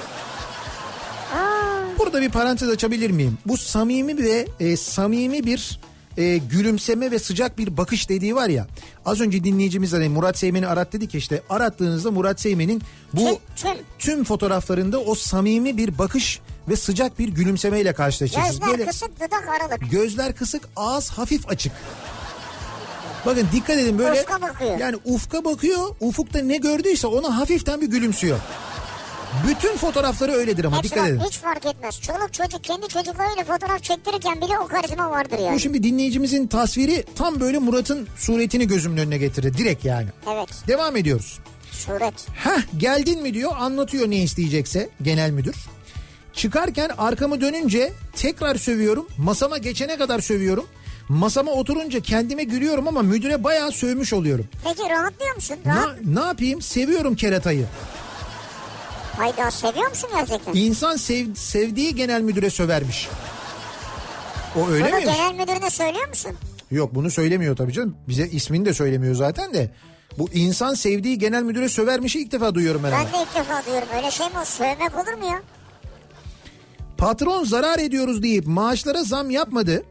[SPEAKER 2] Aa,
[SPEAKER 1] Burada bir parantez açabilir miyim? Bu samimi ve e, samimi bir e, gülümseme ve sıcak bir bakış dediği var ya. Az önce dinleyicimiz hani Murat Seymen'i arat dedik ya işte arattığınızda Murat Seymen'in bu
[SPEAKER 2] Tüm, tüm.
[SPEAKER 1] tüm fotoğraflarında o samimi bir bakış ve sıcak bir gülümsemeyle karşılaşacaksınız.
[SPEAKER 2] Gözler
[SPEAKER 1] Böyle
[SPEAKER 2] kısık dudak aralık.
[SPEAKER 1] gözler kısık, ağız hafif açık. Bakın dikkat edin böyle.
[SPEAKER 2] Ufka bakıyor.
[SPEAKER 1] Yani ufka bakıyor. Ufukta ne gördüyse ona hafiften bir gülümsüyor. Bütün fotoğrafları öyledir ama
[SPEAKER 2] Hepsi
[SPEAKER 1] dikkat edin.
[SPEAKER 2] hiç fark etmez. Çoluk çocuk kendi çocuklarıyla fotoğraf çektirirken bile o karizma vardır yani.
[SPEAKER 1] Bu şimdi dinleyicimizin tasviri tam böyle Murat'ın suretini gözümün önüne getirdi. Direkt yani.
[SPEAKER 2] Evet.
[SPEAKER 1] Devam ediyoruz.
[SPEAKER 2] Suret.
[SPEAKER 1] Heh geldin mi diyor anlatıyor ne isteyecekse genel müdür. Çıkarken arkamı dönünce tekrar sövüyorum. Masama geçene kadar sövüyorum. Masama oturunca kendime gülüyorum ama müdüre bayağı sövmüş oluyorum.
[SPEAKER 2] Peki rahatlıyor musun? Rahat.
[SPEAKER 1] Na, ne yapayım? Seviyorum keratayı.
[SPEAKER 2] Hayda seviyor musun gerçekten?
[SPEAKER 1] İnsan sev, sevdiği genel müdüre sövermiş. O öyle
[SPEAKER 2] Bunu
[SPEAKER 1] miymiş?
[SPEAKER 2] genel müdürüne söylüyor musun?
[SPEAKER 1] Yok bunu söylemiyor tabii canım. Bize ismini de söylemiyor zaten de. Bu insan sevdiği genel müdüre sövermişi ilk defa duyuyorum ben.
[SPEAKER 2] Ben de ilk defa duyuyorum. Öyle şey mi o? Sövmek olur mu ya?
[SPEAKER 1] Patron zarar ediyoruz deyip maaşlara zam yapmadı.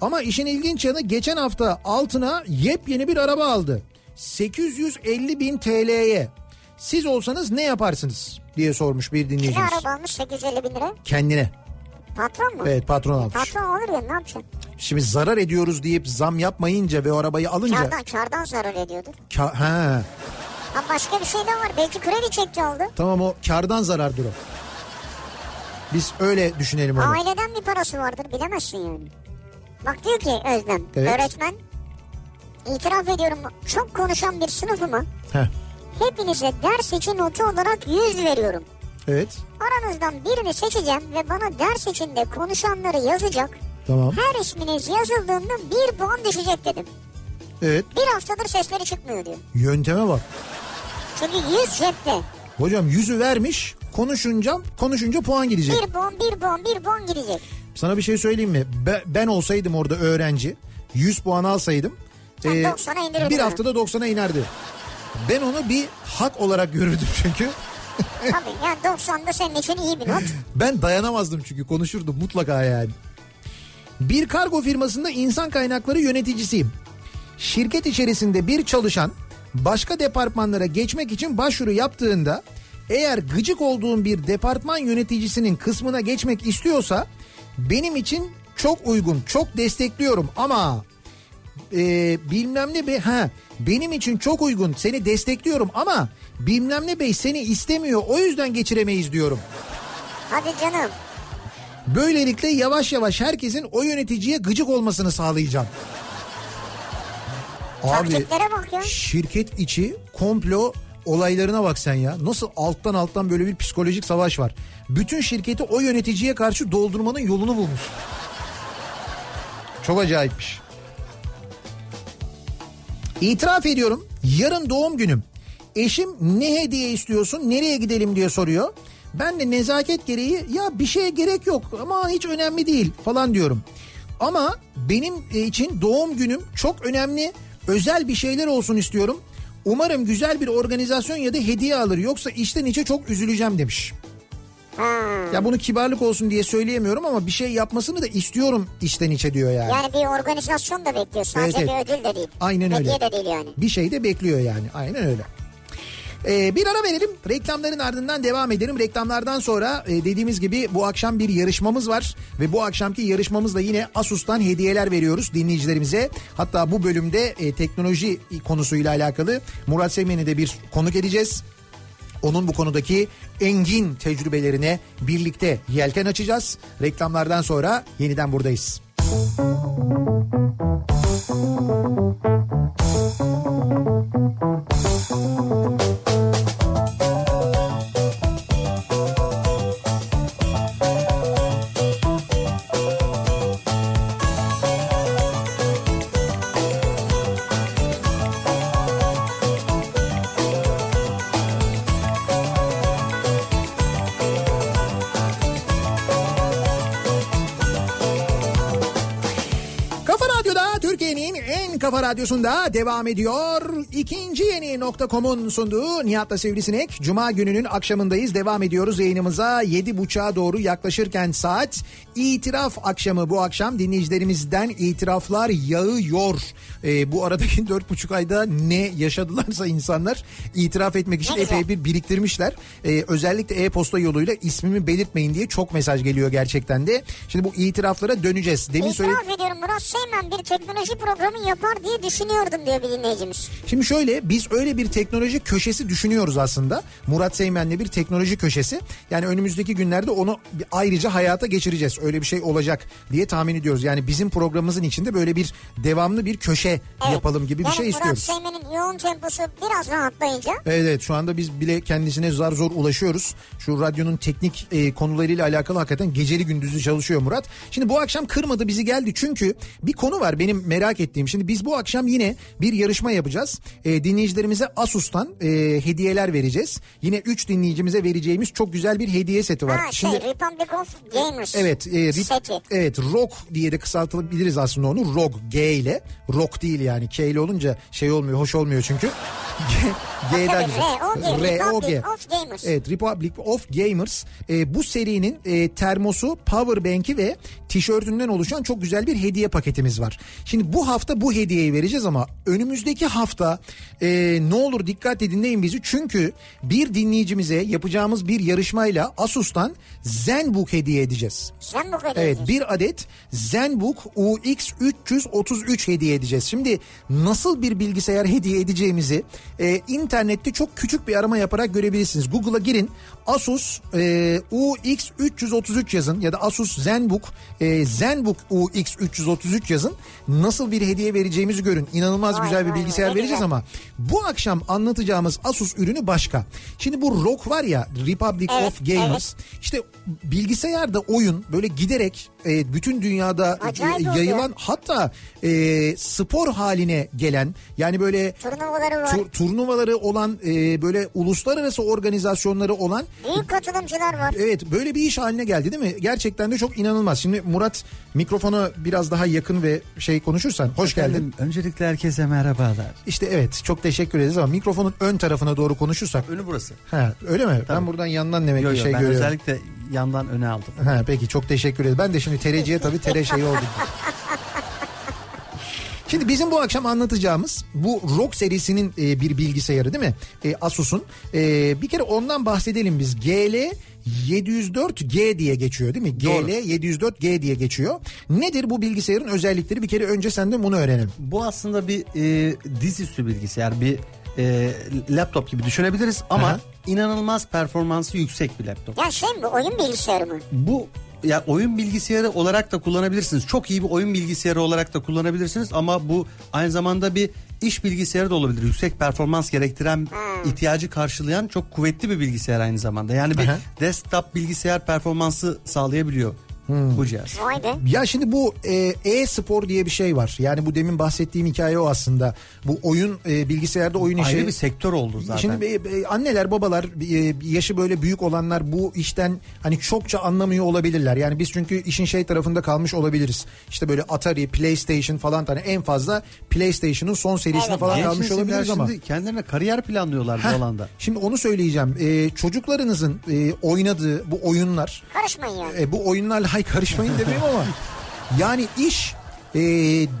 [SPEAKER 1] Ama işin ilginç yanı geçen hafta altına yepyeni bir araba aldı. 850 bin TL'ye. Siz olsanız ne yaparsınız diye sormuş bir dinleyicimiz.
[SPEAKER 2] araba almış 850 bin lira?
[SPEAKER 1] Kendine.
[SPEAKER 2] Patron mu?
[SPEAKER 1] Evet patron almış.
[SPEAKER 2] Patron olur ya ne yapacaksın?
[SPEAKER 1] Şimdi zarar ediyoruz deyip zam yapmayınca ve o arabayı alınca...
[SPEAKER 2] Kardan, kardan zarar ediyordur.
[SPEAKER 1] Ka- ha,
[SPEAKER 2] Ha başka bir şey de var. Belki kredi çekti aldı.
[SPEAKER 1] tamam o kardan zarardır o. Biz öyle düşünelim onu.
[SPEAKER 2] Aileden bir parası vardır bilemezsin yani. Bak diyor ki Özlem
[SPEAKER 1] Evet.
[SPEAKER 2] öğretmen itiraf ediyorum çok konuşan bir sınıfıma
[SPEAKER 1] Heh,
[SPEAKER 2] hepinize ders için notu olarak 100 veriyorum.
[SPEAKER 1] evet
[SPEAKER 2] Aranızdan birini seçeceğim ve bana ders içinde konuşanları yazacak.
[SPEAKER 1] tamam.
[SPEAKER 2] Her isminiz yazıldığında bir puan düşecek dedim.
[SPEAKER 1] Evet
[SPEAKER 2] Bir haftadır sesleri çıkmıyor diyor.
[SPEAKER 1] yönteme bak.
[SPEAKER 2] Çünkü 100 cepte.
[SPEAKER 1] Hocam yüzü vermiş konuşunca konuşunca puan gidecek.
[SPEAKER 2] Bir puan bir puan bir puan gidecek.
[SPEAKER 1] Sana bir şey söyleyeyim mi? Be- ben olsaydım orada öğrenci 100 puan alsaydım
[SPEAKER 2] Sen
[SPEAKER 1] e,
[SPEAKER 2] 90'a indirirdin
[SPEAKER 1] bir haftada 90'a inerdi. Ben onu bir hak olarak görürdüm çünkü.
[SPEAKER 2] Tabii yani 90'da senin için iyi bir not.
[SPEAKER 1] Ben dayanamazdım çünkü konuşurdum mutlaka yani. Bir kargo firmasında insan kaynakları yöneticisiyim. Şirket içerisinde bir çalışan başka departmanlara geçmek için başvuru yaptığında eğer gıcık olduğum bir departman yöneticisinin kısmına geçmek istiyorsa benim için çok uygun, çok destekliyorum ama e, bilmem ne bey ha benim için çok uygun seni destekliyorum ama bilmem ne bey seni istemiyor o yüzden geçiremeyiz diyorum.
[SPEAKER 2] Hadi canım.
[SPEAKER 1] Böylelikle yavaş yavaş herkesin o yöneticiye gıcık olmasını sağlayacağım. Abi
[SPEAKER 2] bak ya.
[SPEAKER 1] şirket içi komplo olaylarına bak sen ya. Nasıl alttan alttan böyle bir psikolojik savaş var. Bütün şirketi o yöneticiye karşı doldurmanın yolunu bulmuş. Çok acayipmiş. İtiraf ediyorum yarın doğum günüm. Eşim ne hediye istiyorsun nereye gidelim diye soruyor. Ben de nezaket gereği ya bir şeye gerek yok ama hiç önemli değil falan diyorum. Ama benim için doğum günüm çok önemli özel bir şeyler olsun istiyorum. Umarım güzel bir organizasyon ya da hediye alır yoksa içten içe çok üzüleceğim demiş. Ya bunu kibarlık olsun diye söyleyemiyorum ama bir şey yapmasını da istiyorum içten içe diyor yani.
[SPEAKER 2] Yani bir organizasyon da bekliyor. Sadece
[SPEAKER 1] Evet,
[SPEAKER 2] bir
[SPEAKER 1] evet.
[SPEAKER 2] ödül de değil.
[SPEAKER 1] Aynen öyle.
[SPEAKER 2] Hediye de değil yani.
[SPEAKER 1] Bir şey de bekliyor yani. Aynen öyle. Ee, bir ara verelim. Reklamların ardından devam edelim. Reklamlardan sonra e, dediğimiz gibi bu akşam bir yarışmamız var. Ve bu akşamki yarışmamızda yine Asus'tan hediyeler veriyoruz dinleyicilerimize. Hatta bu bölümde e, teknoloji konusuyla alakalı Murat Semen'i de bir konuk edeceğiz. Onun bu konudaki engin tecrübelerine birlikte yelken açacağız. Reklamlardan sonra yeniden buradayız. Kafa radyosunda devam ediyor. İkinci yeni nokta.com'un sunduğu Nihat'la Sivrisinek. Cuma gününün akşamındayız. Devam ediyoruz yayınımıza. Yedi buçuğa doğru yaklaşırken saat itiraf akşamı bu akşam dinleyicilerimizden itiraflar yağıyor. Ee, bu aradaki dört buçuk ayda ne yaşadılarsa insanlar itiraf etmek için
[SPEAKER 2] Ne güzel.
[SPEAKER 1] epey bir biriktirmişler. Ee, özellikle e-posta yoluyla ismimi belirtmeyin diye çok mesaj geliyor gerçekten de. Şimdi bu itiraflara döneceğiz. Demin söyledim.
[SPEAKER 2] İtiraf ediyorum Murat Seymen bir teknoloji programı yapar diye düşünüyordum diyor bir dinleyicimiz.
[SPEAKER 1] Şimdi şöyle biz öyle bir teknoloji köşesi düşünüyoruz aslında. Murat Seymen'le bir teknoloji köşesi. Yani önümüzdeki günlerde onu ayrıca hayata geçireceğiz. Öyle bir şey olacak diye tahmin ediyoruz. Yani bizim programımızın içinde böyle bir devamlı bir köşe yapalım gibi bir
[SPEAKER 2] yani
[SPEAKER 1] şey
[SPEAKER 2] Murat
[SPEAKER 1] istiyoruz.
[SPEAKER 2] Seymen'in yoğun temposu biraz rahatlayınca
[SPEAKER 1] Evet, evet şu anda biz bile kendisine zar zor ulaşıyoruz. Şu radyonun teknik e, konularıyla alakalı hakikaten geceli gündüzlü çalışıyor Murat. Şimdi bu akşam kırmadı bizi geldi çünkü bir konu var benim merak ettiğim. Şimdi biz bu akşam yine bir yarışma yapacağız. E, dinleyicilerimize Asus'tan e, hediyeler vereceğiz. Yine 3 dinleyicimize vereceğimiz çok güzel bir hediye seti var.
[SPEAKER 2] ha,
[SPEAKER 1] Şimdi
[SPEAKER 2] şey Republic of Gamers
[SPEAKER 1] Evet, e, rip-
[SPEAKER 2] seti.
[SPEAKER 1] evet ROG diye de kısaltabiliriz aslında onu. ROG G ile. ROG değil yani. K ile olunca şey olmuyor, hoş olmuyor çünkü. G, G daha
[SPEAKER 2] Tabii,
[SPEAKER 1] güzel.
[SPEAKER 2] R-O-G, of Gamers.
[SPEAKER 1] Evet, Republic of Gamers. E, bu serinin e, termosu, power bank'i ve tişörtünden oluşan çok güzel bir hediye paketimiz var. Şimdi bu hafta bu hediyeyi vereceğiz ama önümüzdeki hafta e, ne olur dikkat dinleyin bizi. Çünkü bir dinleyicimize yapacağımız bir yarışmayla Asus'tan ZenBook hediye edeceğiz.
[SPEAKER 2] Bu kadar.
[SPEAKER 1] Evet bir adet ZenBook UX333 hediye edeceğiz. Şimdi nasıl bir bilgisayar hediye edeceğimizi e, internette çok küçük bir arama yaparak görebilirsiniz. Google'a girin Asus e, UX333 yazın ya da Asus ZenBook e, ZenBook UX333 yazın. Nasıl bir hediye vereceğimizi görün. İnanılmaz
[SPEAKER 2] Vay
[SPEAKER 1] güzel bir
[SPEAKER 2] vay
[SPEAKER 1] bilgisayar
[SPEAKER 2] vay,
[SPEAKER 1] vereceğiz
[SPEAKER 2] güzel.
[SPEAKER 1] ama bu akşam anlatacağımız Asus ürünü başka. Şimdi bu ROG var ya Republic
[SPEAKER 2] Evet,
[SPEAKER 1] of Gamers işte bilgisayarda oyun böyle giderek e, bütün dünyada
[SPEAKER 2] Acayip
[SPEAKER 1] e,
[SPEAKER 2] oluyor.
[SPEAKER 1] yayılan hatta e, spor haline gelen yani böyle
[SPEAKER 2] Turnuvaları var.
[SPEAKER 1] tur- turnuvaları olan e, böyle uluslararası organizasyonları olan
[SPEAKER 2] Büyük katılımcılar var.
[SPEAKER 1] Evet böyle bir iş haline geldi değil mi? Gerçekten de çok inanılmaz. Şimdi Murat mikrofona biraz daha yakın ve şey konuşursan hoş geldin.
[SPEAKER 4] Efendim, öncelikle herkese merhabalar.
[SPEAKER 1] İşte evet çok teşekkür ederiz ama mikrofonun ön tarafına doğru konuşursak.
[SPEAKER 4] Önü burası.
[SPEAKER 1] Ha, öyle mi? Ben buradan yandan demek
[SPEAKER 4] Yo,
[SPEAKER 1] ki
[SPEAKER 4] yo,
[SPEAKER 1] şey
[SPEAKER 4] ben
[SPEAKER 1] görüyorum.
[SPEAKER 4] özellikle yandan öne aldım.
[SPEAKER 1] Ha, peki çok teşekkür ederim. Ben de şimdi tereciye tabii tere şeyi oldum. Şimdi bizim bu akşam anlatacağımız bu ROG serisinin e, bir bilgisayarı değil mi? E, Asus'un. E, bir kere ondan bahsedelim biz. GL 704G diye geçiyor değil mi?
[SPEAKER 4] Doğru.
[SPEAKER 1] GL 704G diye geçiyor. Nedir bu bilgisayarın özellikleri? Bir kere önce senden bunu öğrenelim.
[SPEAKER 4] Bu aslında bir e, dizüstü bilgisayar, bir e, laptop gibi düşünebiliriz ama
[SPEAKER 1] Aha.
[SPEAKER 4] inanılmaz performansı yüksek bir laptop.
[SPEAKER 2] Ya şey mi oyun bilgisayarı mı?
[SPEAKER 4] Bu ya oyun bilgisayarı olarak da kullanabilirsiniz. Çok iyi bir oyun bilgisayarı olarak da kullanabilirsiniz ama bu aynı zamanda bir iş bilgisayarı da olabilir. Yüksek performans gerektiren ihtiyacı karşılayan çok kuvvetli bir bilgisayar aynı zamanda. Yani bir
[SPEAKER 1] Aha.
[SPEAKER 4] desktop bilgisayar performansı sağlayabiliyor bu cihaz.
[SPEAKER 2] Vay be.
[SPEAKER 1] Ya şimdi bu e, e-spor diye bir şey var. Yani bu demin bahsettiğim hikaye o aslında. Bu oyun e, bilgisayarda oyun işi.
[SPEAKER 4] Ayrı bir sektör oldu zaten.
[SPEAKER 1] Şimdi e, e, anneler babalar e, yaşı böyle büyük olanlar bu işten hani çokça anlamıyor olabilirler. Yani biz çünkü işin şey tarafında kalmış olabiliriz. İşte böyle Atari, PlayStation falan tane en fazla PlayStation'ın son serisine
[SPEAKER 2] Evet.
[SPEAKER 1] falan
[SPEAKER 4] Genç
[SPEAKER 1] kalmış olabiliriz ama.
[SPEAKER 4] şimdi kendilerine kariyer planlıyorlar bu
[SPEAKER 1] Heh,
[SPEAKER 4] alanda.
[SPEAKER 1] Şimdi onu söyleyeceğim. E, çocuklarınızın e, oynadığı bu oyunlar
[SPEAKER 2] Karışmayın yani.
[SPEAKER 1] e, bu oyunlarla hay karışmayın demeyeyim ama yani iş e,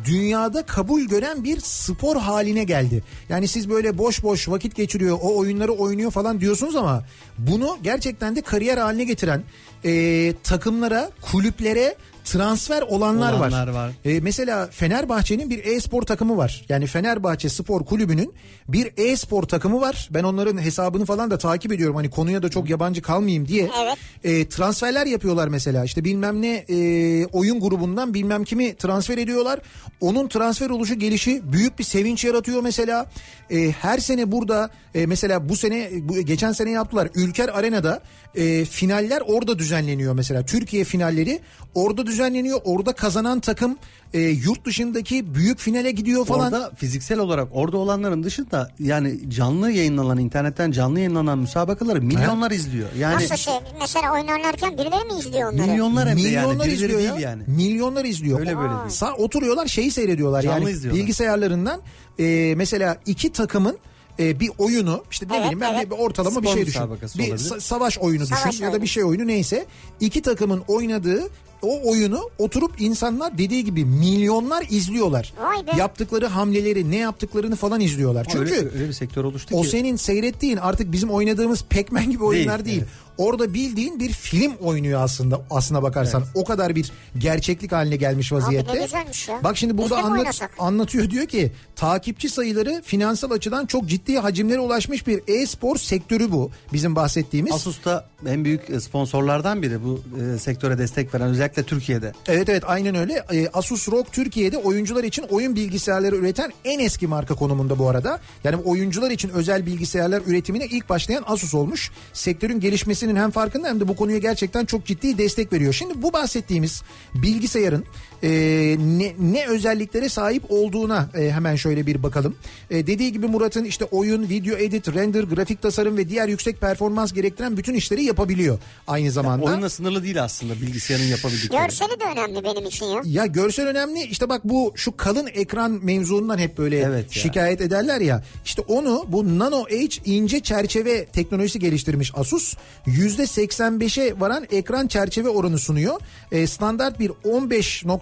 [SPEAKER 1] dünyada kabul gören bir spor haline geldi. Yani siz böyle boş boş vakit geçiriyor o oyunları oynuyor falan diyorsunuz ama bunu gerçekten de kariyer haline getiren e, takımlara kulüplere transfer olanlar,
[SPEAKER 4] Olanlar
[SPEAKER 1] var.
[SPEAKER 4] var.
[SPEAKER 1] E, mesela Fenerbahçe'nin bir e-spor takımı var. Yani Fenerbahçe Spor Kulübü'nün bir e-spor takımı var. Ben onların hesabını falan da takip ediyorum. Hani konuya da çok yabancı kalmayayım diye.
[SPEAKER 2] Evet.
[SPEAKER 1] E, transferler yapıyorlar mesela. İşte bilmem ne e, oyun grubundan bilmem kimi transfer ediyorlar. Onun transfer oluşu gelişi büyük bir sevinç yaratıyor mesela. E, her sene burada e, mesela bu sene bu, geçen sene yaptılar. Ülker Arena'da e, finaller orada düzenleniyor mesela. Türkiye finalleri orada düzenleniyor. Orada kazanan takım e, yurt dışındaki büyük finale gidiyor falan.
[SPEAKER 4] Orada fiziksel olarak orada olanların dışında yani canlı yayınlanan internetten canlı yayınlanan müsabakaları milyonlar izliyor. Yani
[SPEAKER 2] Nasıl şey mesela oynarlarken birileri mi izliyor onları?
[SPEAKER 4] milyonlar hem de yani
[SPEAKER 1] Milyonlar
[SPEAKER 4] birileri
[SPEAKER 1] izliyor
[SPEAKER 4] değil
[SPEAKER 1] ya.
[SPEAKER 4] yani.
[SPEAKER 1] Milyonlar izliyor.
[SPEAKER 4] Öyle böyle değil.
[SPEAKER 1] Sa oturuyorlar şeyi seyrediyorlar
[SPEAKER 4] Canlı
[SPEAKER 1] yani
[SPEAKER 4] izliyorlar.
[SPEAKER 1] bilgisayarlarından e, mesela iki takımın e, bir oyunu işte ne
[SPEAKER 2] Evet,
[SPEAKER 1] bileyim ben
[SPEAKER 2] evet.
[SPEAKER 1] bir, ortalama
[SPEAKER 4] Spor
[SPEAKER 1] bir şey düşün. Bir
[SPEAKER 4] olabilir.
[SPEAKER 1] sa- savaş oyunu düşün
[SPEAKER 2] Savaş
[SPEAKER 1] ya da
[SPEAKER 2] oyunu.
[SPEAKER 1] bir şey oyunu neyse. İki takımın oynadığı o oyunu oturup insanlar dediği gibi milyonlar izliyorlar.
[SPEAKER 2] Vay be.
[SPEAKER 1] Yaptıkları hamleleri ne yaptıklarını falan izliyorlar. Çünkü
[SPEAKER 4] öyle, öyle bir sektör oluştu
[SPEAKER 1] o
[SPEAKER 4] ki.
[SPEAKER 1] senin seyrettiğin artık bizim oynadığımız Pac-Man gibi oyunlar değil.
[SPEAKER 4] evet.
[SPEAKER 1] Orada bildiğin bir film oynuyor aslında aslına bakarsan. O kadar bir gerçeklik haline gelmiş vaziyette.
[SPEAKER 2] ne güzelmiş ya.
[SPEAKER 1] Bak şimdi burada anlat, anlatıyor diyor ki takipçi sayıları finansal açıdan çok ciddi hacimlere ulaşmış bir e-spor sektörü bu. Bizim bahsettiğimiz.
[SPEAKER 4] Asus da en büyük e, sponsorlardan biri bu e, sektöre destek veren özellikle Türkiye'de.
[SPEAKER 1] Evet evet aynen öyle. Ee, Asus ROG Türkiye'de oyuncular için oyun bilgisayarları üreten en eski marka konumunda bu arada. Yani oyuncular için özel bilgisayarlar üretimine ilk başlayan Asus olmuş. Sektörün gelişmesinin hem farkında hem de bu konuya gerçekten çok ciddi destek veriyor. Şimdi bu bahsettiğimiz bilgisayarın e, ne, ne özelliklere sahip olduğuna e, hemen şöyle bir bakalım. E, dediği gibi Murat'ın işte oyun, video edit, render, grafik tasarım ve diğer yüksek performans gerektiren bütün işleri yapabiliyor aynı zamanda.
[SPEAKER 4] Oyunla sınırlı değil aslında bilgisayarın yapabildikleri.
[SPEAKER 2] Görseli de önemli benim için ya.
[SPEAKER 1] Ya görsel önemli işte bak bu şu kalın ekran mevzundan hep böyle
[SPEAKER 4] Evet ya.
[SPEAKER 1] şikayet ederler ya. İşte onu bu Nano Edge ince çerçeve teknolojisi geliştirmiş Asus. %85'e varan ekran çerçeve oranı sunuyor. Ee, standart bir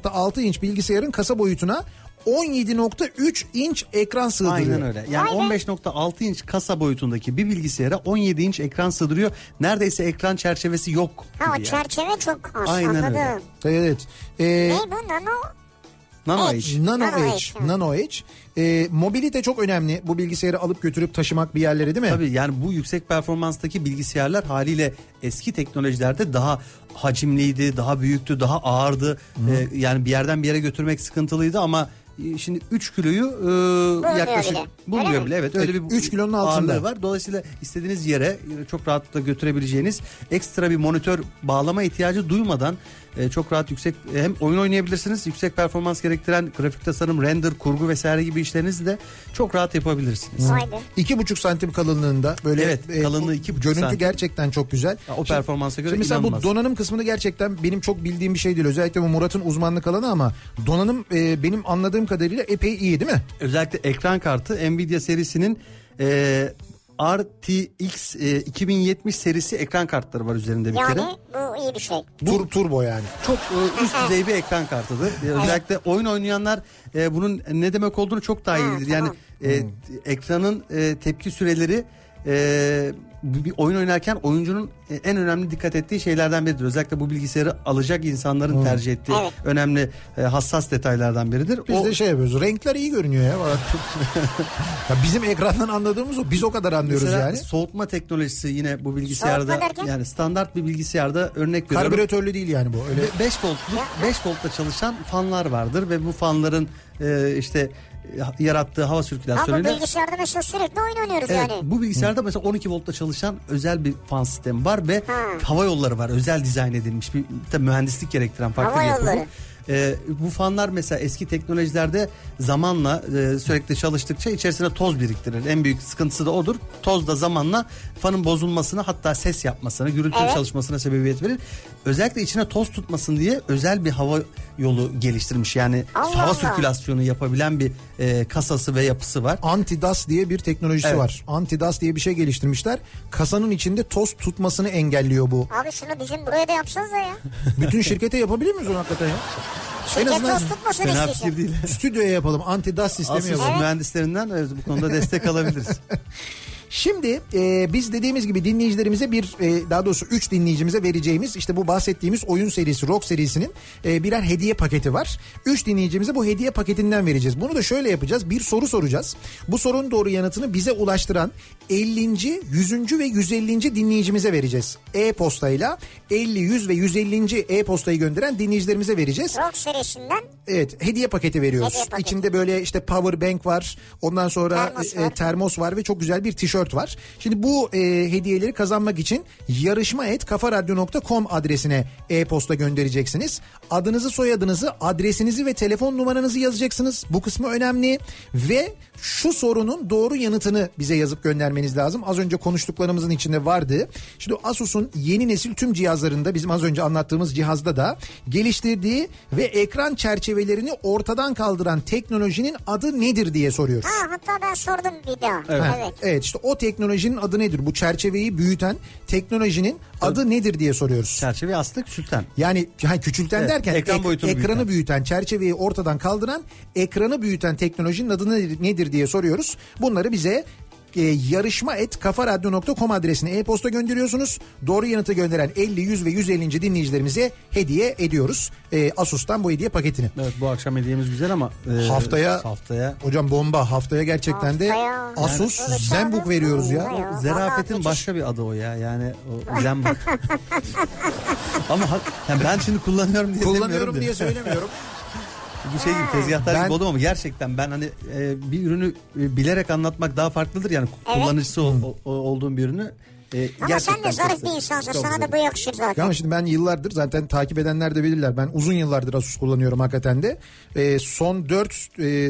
[SPEAKER 1] 15.6 inç bilgisayarın kasa boyutuna 17.3 inç ekran sığdırıyor.
[SPEAKER 4] Aynen öyle. Yani
[SPEAKER 2] Vay be.
[SPEAKER 4] 15.6 inç kasa boyutundaki bir bilgisayara 17 inç ekran sığdırıyor. Neredeyse ekran çerçevesi yok.
[SPEAKER 2] Ha o
[SPEAKER 4] yani.
[SPEAKER 2] çerçeve çok az
[SPEAKER 4] Aynen
[SPEAKER 2] anladım.
[SPEAKER 4] öyle.
[SPEAKER 1] Evet. Ee,
[SPEAKER 2] Ne bu nano?
[SPEAKER 4] Nano
[SPEAKER 2] Edge.
[SPEAKER 4] Edge.
[SPEAKER 1] Nano,
[SPEAKER 2] Nano
[SPEAKER 1] Edge.
[SPEAKER 2] Edge, evet.
[SPEAKER 1] Nano Edge. Ee, mobilite çok önemli. Bu bilgisayarı alıp götürüp taşımak bir yerlere değil mi?
[SPEAKER 4] Tabii yani bu yüksek performanstaki bilgisayarlar haliyle eski teknolojilerde daha hacimliydi, daha büyüktü, daha ağırdı. Ee, yani bir yerden bir yere götürmek sıkıntılıydı ama e, şimdi 3 kiloyu e, yaklaşık
[SPEAKER 2] bile.
[SPEAKER 4] bulmuyor
[SPEAKER 2] Öyle mi?
[SPEAKER 4] bile. Evet öyle bir
[SPEAKER 1] üç kilonun altında.
[SPEAKER 4] var. Dolayısıyla istediğiniz yere e, çok rahatlıkla götürebileceğiniz ekstra bir monitör bağlama ihtiyacı duymadan e, çok rahat yüksek e, hem oyun oynayabilirsiniz. Yüksek performans gerektiren grafik tasarım, render, kurgu vesaire gibi işlerinizi de çok rahat yapabilirsiniz.
[SPEAKER 2] Be.
[SPEAKER 1] İki buçuk santim kalınlığında böyle
[SPEAKER 4] Evet, kalınlığı iki buçuk
[SPEAKER 1] görüntü
[SPEAKER 4] santim.
[SPEAKER 1] gerçekten çok güzel.
[SPEAKER 4] Ya, o performansa göre
[SPEAKER 1] Şimdi mesela
[SPEAKER 4] inanılmaz.
[SPEAKER 1] bu donanım kısmını gerçekten benim çok bildiğim bir şey değil. Özellikle bu Murat'ın uzmanlık alanı ama donanım e, benim anladığım kadarıyla epey iyi değil mi?
[SPEAKER 4] özellikle ekran kartı Nvidia serisinin e, RTX e, 2070 serisi ekran kartları var üzerinde bir
[SPEAKER 2] Yani
[SPEAKER 4] kere.
[SPEAKER 2] bu iyi bir şey.
[SPEAKER 1] Tur, turbo yani.
[SPEAKER 4] Çok e, üst düzey bir ekran kartıdır. E, özellikle oyun oynayanlar e, bunun ne demek olduğunu çok daha iyi bilir. Yani
[SPEAKER 2] tamam.
[SPEAKER 4] e, ekranın e, tepki süreleri e, bir oyun oynarken oyuncunun e, en önemli dikkat ettiği şeylerden biridir. Özellikle bu bilgisayarı alacak insanların tercih ettiği
[SPEAKER 2] Evet.
[SPEAKER 4] önemli e, hassas detaylardan biridir.
[SPEAKER 1] Biz
[SPEAKER 4] O-
[SPEAKER 1] de şey yapıyoruz. Renkler iyi görünüyor ya. Ya bizim ekrandan anladığımız o. Biz o kadar anlıyoruz
[SPEAKER 4] Mesela
[SPEAKER 1] yani.
[SPEAKER 4] soğutma teknolojisi yine bu bilgisayarda yani standart bir bilgisayarda örnek veriyorum.
[SPEAKER 1] Karbüratörlü değil yani bu. Öyle
[SPEAKER 4] 5 voltluk 5 voltta çalışan fanlar vardır ve bu fanların e, işte yarattığı hava
[SPEAKER 2] Ama
[SPEAKER 4] sirkülasyonuyla
[SPEAKER 2] bilgisayarda mesela sürekli oyun oynuyoruz
[SPEAKER 4] Evet,
[SPEAKER 2] yani.
[SPEAKER 4] bu bilgisayarda mesela 12 voltta çalışan özel bir fan sistemi var ve
[SPEAKER 2] Ha.
[SPEAKER 4] hava yolları var. Özel dizayn edilmiş bir tabii mühendislik gerektiren farklı
[SPEAKER 2] Hava
[SPEAKER 4] bir yapı bu. Ee, bu fanlar mesela eski teknolojilerde zamanla e, sürekli çalıştıkça içerisine toz biriktirir. En büyük sıkıntısı da odur. Toz da zamanla fanın bozulmasına hatta ses yapmasına, gürültülü
[SPEAKER 2] Evet.
[SPEAKER 4] çalışmasına sebebiyet verir. Özellikle içine toz tutmasın diye özel bir hava yolu geliştirmiş. Yani
[SPEAKER 2] Allah
[SPEAKER 4] hava
[SPEAKER 2] Allah.
[SPEAKER 4] sirkülasyonu yapabilen bir e, kasası ve yapısı var.
[SPEAKER 1] Antidas diye bir teknolojisi
[SPEAKER 4] Evet.
[SPEAKER 1] var. Antidas diye bir şey geliştirmişler. Kasanın içinde toz tutmasını engelliyor bu.
[SPEAKER 2] Abi şunu bizim buraya da yapsanız ya.
[SPEAKER 1] Bütün şirkete yapabilir miyiz onu hakikaten ya?
[SPEAKER 2] Şirket
[SPEAKER 1] azından
[SPEAKER 4] Fena fikir değil.
[SPEAKER 1] Stüdyoya yapalım. Antidas sistemi
[SPEAKER 4] Asıl
[SPEAKER 1] yapalım.
[SPEAKER 4] mühendislerinden bu konuda destek alabiliriz.
[SPEAKER 1] Şimdi e, biz dediğimiz gibi dinleyicilerimize bir e, daha doğrusu 3 dinleyicimize vereceğimiz işte bu bahsettiğimiz oyun serisi Rock serisinin e, birer hediye paketi var. 3 dinleyicimize bu hediye paketinden vereceğiz. Bunu da şöyle yapacağız. Bir soru soracağız. Bu sorunun doğru yanıtını bize ulaştıran 50. 100. ve 150. dinleyicimize vereceğiz. E-postayla 50, 100 ve 150. e-postayı gönderen dinleyicilerimize vereceğiz.
[SPEAKER 2] Rock serisinden
[SPEAKER 1] Evet hediye paketi veriyoruz.
[SPEAKER 2] Hediye paketi.
[SPEAKER 1] İçinde böyle işte power bank var. Ondan sonra
[SPEAKER 2] Termos
[SPEAKER 1] e,
[SPEAKER 2] var.
[SPEAKER 1] termos var ve çok güzel bir tişört var. Şimdi bu e, hediyeleri kazanmak için yarışma et kafaradyo.com adresine e-posta göndereceksiniz. Adınızı, soyadınızı, adresinizi ve telefon numaranızı yazacaksınız. Bu kısmı önemli ve şu sorunun doğru yanıtını bize yazıp göndermeniz lazım. Az önce konuştuklarımızın içinde vardı. Şimdi Asus'un yeni nesil tüm cihazlarında bizim az önce anlattığımız cihazda da geliştirdiği ve ekran çerçevelerini ortadan kaldıran teknolojinin adı nedir diye soruyoruz.
[SPEAKER 2] Ha hatta ben sordum bir daha. Evet.
[SPEAKER 1] Ha, Evet işte o teknolojinin adı nedir? Bu çerçeveyi büyüten teknolojinin adı nedir diye soruyoruz.
[SPEAKER 4] Çerçeveyi aslında küçülten.
[SPEAKER 1] Yani ha, küçülten
[SPEAKER 4] Evet,
[SPEAKER 1] derken
[SPEAKER 4] ekran boyutunu
[SPEAKER 1] ekranı büyüten.
[SPEAKER 4] büyüten.
[SPEAKER 1] çerçeveyi ortadan kaldıran, ekranı büyüten teknolojinin adı nedir, nedir diye soruyoruz. Bunları bize e, yarışma et kafaradyo.com adresine e-posta gönderiyorsunuz. Doğru yanıtı gönderen 50, 100 ve 150. dinleyicilerimize hediye ediyoruz. E, Asus'tan bu hediye paketini.
[SPEAKER 4] Evet bu akşam hediyemiz güzel ama e,
[SPEAKER 1] Haftaya-
[SPEAKER 4] haftaya
[SPEAKER 1] Hocam bomba haftaya gerçekten de
[SPEAKER 2] Haftaya-
[SPEAKER 1] Asus
[SPEAKER 2] Yani-
[SPEAKER 1] Zenbook veriyoruz ya.
[SPEAKER 2] Ya,
[SPEAKER 4] Zerafetin başka bir adı o ya. Yani o zembuk. ama yani ben şimdi kullanıyorum diye
[SPEAKER 1] Kullanıyorum
[SPEAKER 4] demiyorum
[SPEAKER 1] diye
[SPEAKER 4] da.
[SPEAKER 1] söylemiyorum.
[SPEAKER 4] Bu şey gibi tezgahtar
[SPEAKER 1] Ben-
[SPEAKER 4] gibi oldum ama gerçekten ben hani e, bir ürünü e, bilerek anlatmak daha farklıdır. Yani
[SPEAKER 2] Evet.
[SPEAKER 4] kullanıcısı ol- o- olduğum bir ürünü e,
[SPEAKER 2] Ama
[SPEAKER 4] gerçekten
[SPEAKER 2] sen de zarif bir insansın.
[SPEAKER 4] çok
[SPEAKER 2] Sana da bu yakışır zaten.
[SPEAKER 1] Ama şimdi ben yıllardır zaten takip edenler de bilirler. Ben uzun yıllardır Asus kullanıyorum hakikaten de. Ee, son 4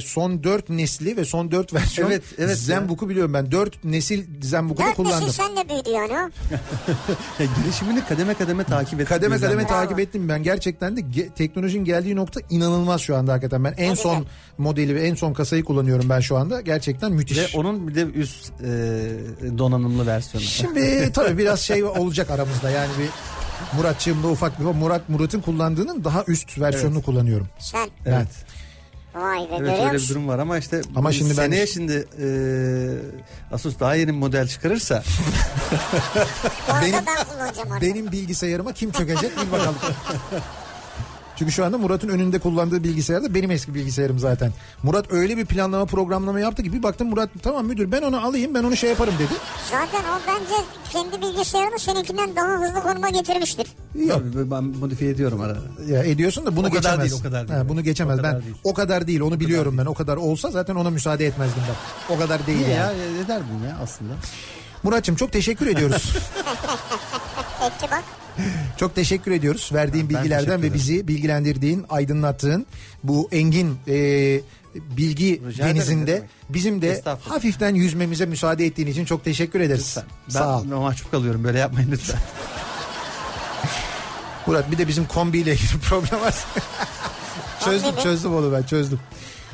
[SPEAKER 1] son 4 nesli ve son 4 versiyon
[SPEAKER 4] Evet, evet
[SPEAKER 1] Zenbook'u biliyorum ben. 4 nesil Zenbook'u da kullandım.
[SPEAKER 2] nesil senle büyüdü yani o.
[SPEAKER 4] Ya gelişimini kademe kademe takip ettim.
[SPEAKER 1] Kademe kademe
[SPEAKER 4] de.
[SPEAKER 1] takip ettim ben. Gerçekten de ge- teknolojinin geldiği nokta inanılmaz şu anda hakikaten. Ben en
[SPEAKER 2] Ne
[SPEAKER 1] son
[SPEAKER 2] güzel.
[SPEAKER 1] modeli ve en son kasayı kullanıyorum ben şu anda. Gerçekten müthiş.
[SPEAKER 4] Ve onun bir de üst e, donanımlı versiyonu.
[SPEAKER 1] Şimdi tabii biraz şey olacak aramızda yani bir Muratçığımda ufak bir Murat Murat'ın kullandığının daha üst versiyonunu kullanıyorum.
[SPEAKER 2] Sen.
[SPEAKER 4] Evet.
[SPEAKER 2] Vay be
[SPEAKER 4] Evet öyle bir durum var ama işte
[SPEAKER 1] Ama şimdi ben-
[SPEAKER 4] seneye şimdi e, Asus daha yeni bir model çıkarırsa
[SPEAKER 1] Benim-
[SPEAKER 2] ben.
[SPEAKER 1] Benim bilgisayarıma kim çökecek bil bakalım. Çünkü şu anda Murat'ın önünde kullandığı bilgisayar da benim eski bilgisayarım zaten. Murat öyle bir planlama programlama yaptı ki bir baktım Murat tamam müdür ben onu alayım ben onu şey yaparım dedi.
[SPEAKER 2] Zaten o bence kendi bilgisayarını seninkinden daha hızlı konuma getirmiştir.
[SPEAKER 1] Yok
[SPEAKER 4] Tabii ben modifiye ediyorum ara.
[SPEAKER 1] ya ediyorsun da bunu
[SPEAKER 4] O kadar
[SPEAKER 1] geçemez.
[SPEAKER 4] değil, o kadar değil.
[SPEAKER 1] Ha, bunu geçemez.
[SPEAKER 4] O kadar
[SPEAKER 1] ben
[SPEAKER 4] değil.
[SPEAKER 1] o kadar değil onu biliyorum ben. O kadar olsa zaten ona müsaade etmezdim ben. O kadar değil
[SPEAKER 4] Niye
[SPEAKER 1] yani.
[SPEAKER 4] ya ederdim ya aslında.
[SPEAKER 1] Muratçım çok teşekkür ediyoruz.
[SPEAKER 2] Etti bak.
[SPEAKER 1] Çok teşekkür ediyoruz verdiğin
[SPEAKER 4] Ben
[SPEAKER 1] bilgilerden ve bizi bilgilendirdiğin, aydınlattığın bu engin e, bilgi
[SPEAKER 4] Rica
[SPEAKER 1] denizinde bizim de hafiften yüzmemize müsaade ettiğin için çok teşekkür ederiz.
[SPEAKER 4] Lütfen. Ben
[SPEAKER 1] Sağ ol.
[SPEAKER 4] mahcup kalıyorum böyle yapmayın lütfen.
[SPEAKER 1] Murat bir de bizim kombiyle ilgili problem var. çözdüm çözdüm onu ben çözdüm.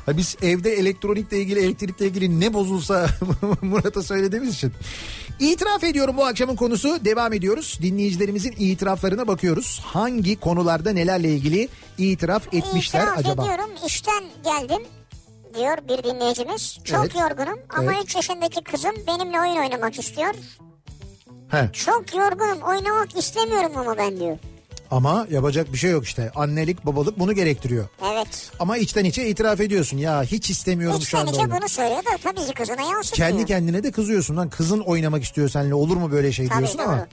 [SPEAKER 1] Ha biz evde elektronikle ilgili elektrikle ilgili ne bozulsa Murat'a söylediğimiz için. İtiraf ediyorum bu akşamın konusu devam ediyoruz. Dinleyicilerimizin itiraflarına bakıyoruz. Hangi konularda nelerle ilgili itiraf etmişler
[SPEAKER 2] İtiraf
[SPEAKER 1] acaba?
[SPEAKER 2] ediyorum işten geldim diyor bir dinleyicimiz. Çok
[SPEAKER 1] Evet.
[SPEAKER 2] yorgunum ama
[SPEAKER 1] Evet.
[SPEAKER 2] 3 yaşındaki kızım benimle oyun oynamak istiyor.
[SPEAKER 1] He.
[SPEAKER 2] Çok yorgunum oynamak istemiyorum ama ben diyor.
[SPEAKER 1] Ama yapacak bir şey yok işte. Annelik babalık bunu gerektiriyor.
[SPEAKER 2] Evet.
[SPEAKER 1] Ama içten içe itiraf ediyorsun. Ya hiç istemiyorum şu
[SPEAKER 2] İçten
[SPEAKER 1] anda.
[SPEAKER 2] içe
[SPEAKER 1] oynamak.
[SPEAKER 2] bunu söylüyor da tabii ki kızına yansıtmıyor.
[SPEAKER 1] Kendi kendine de kızıyorsun lan kızın oynamak istiyor seninle olur mu böyle şey
[SPEAKER 2] Tabii,
[SPEAKER 1] diyorsun
[SPEAKER 2] doğru.
[SPEAKER 1] ama.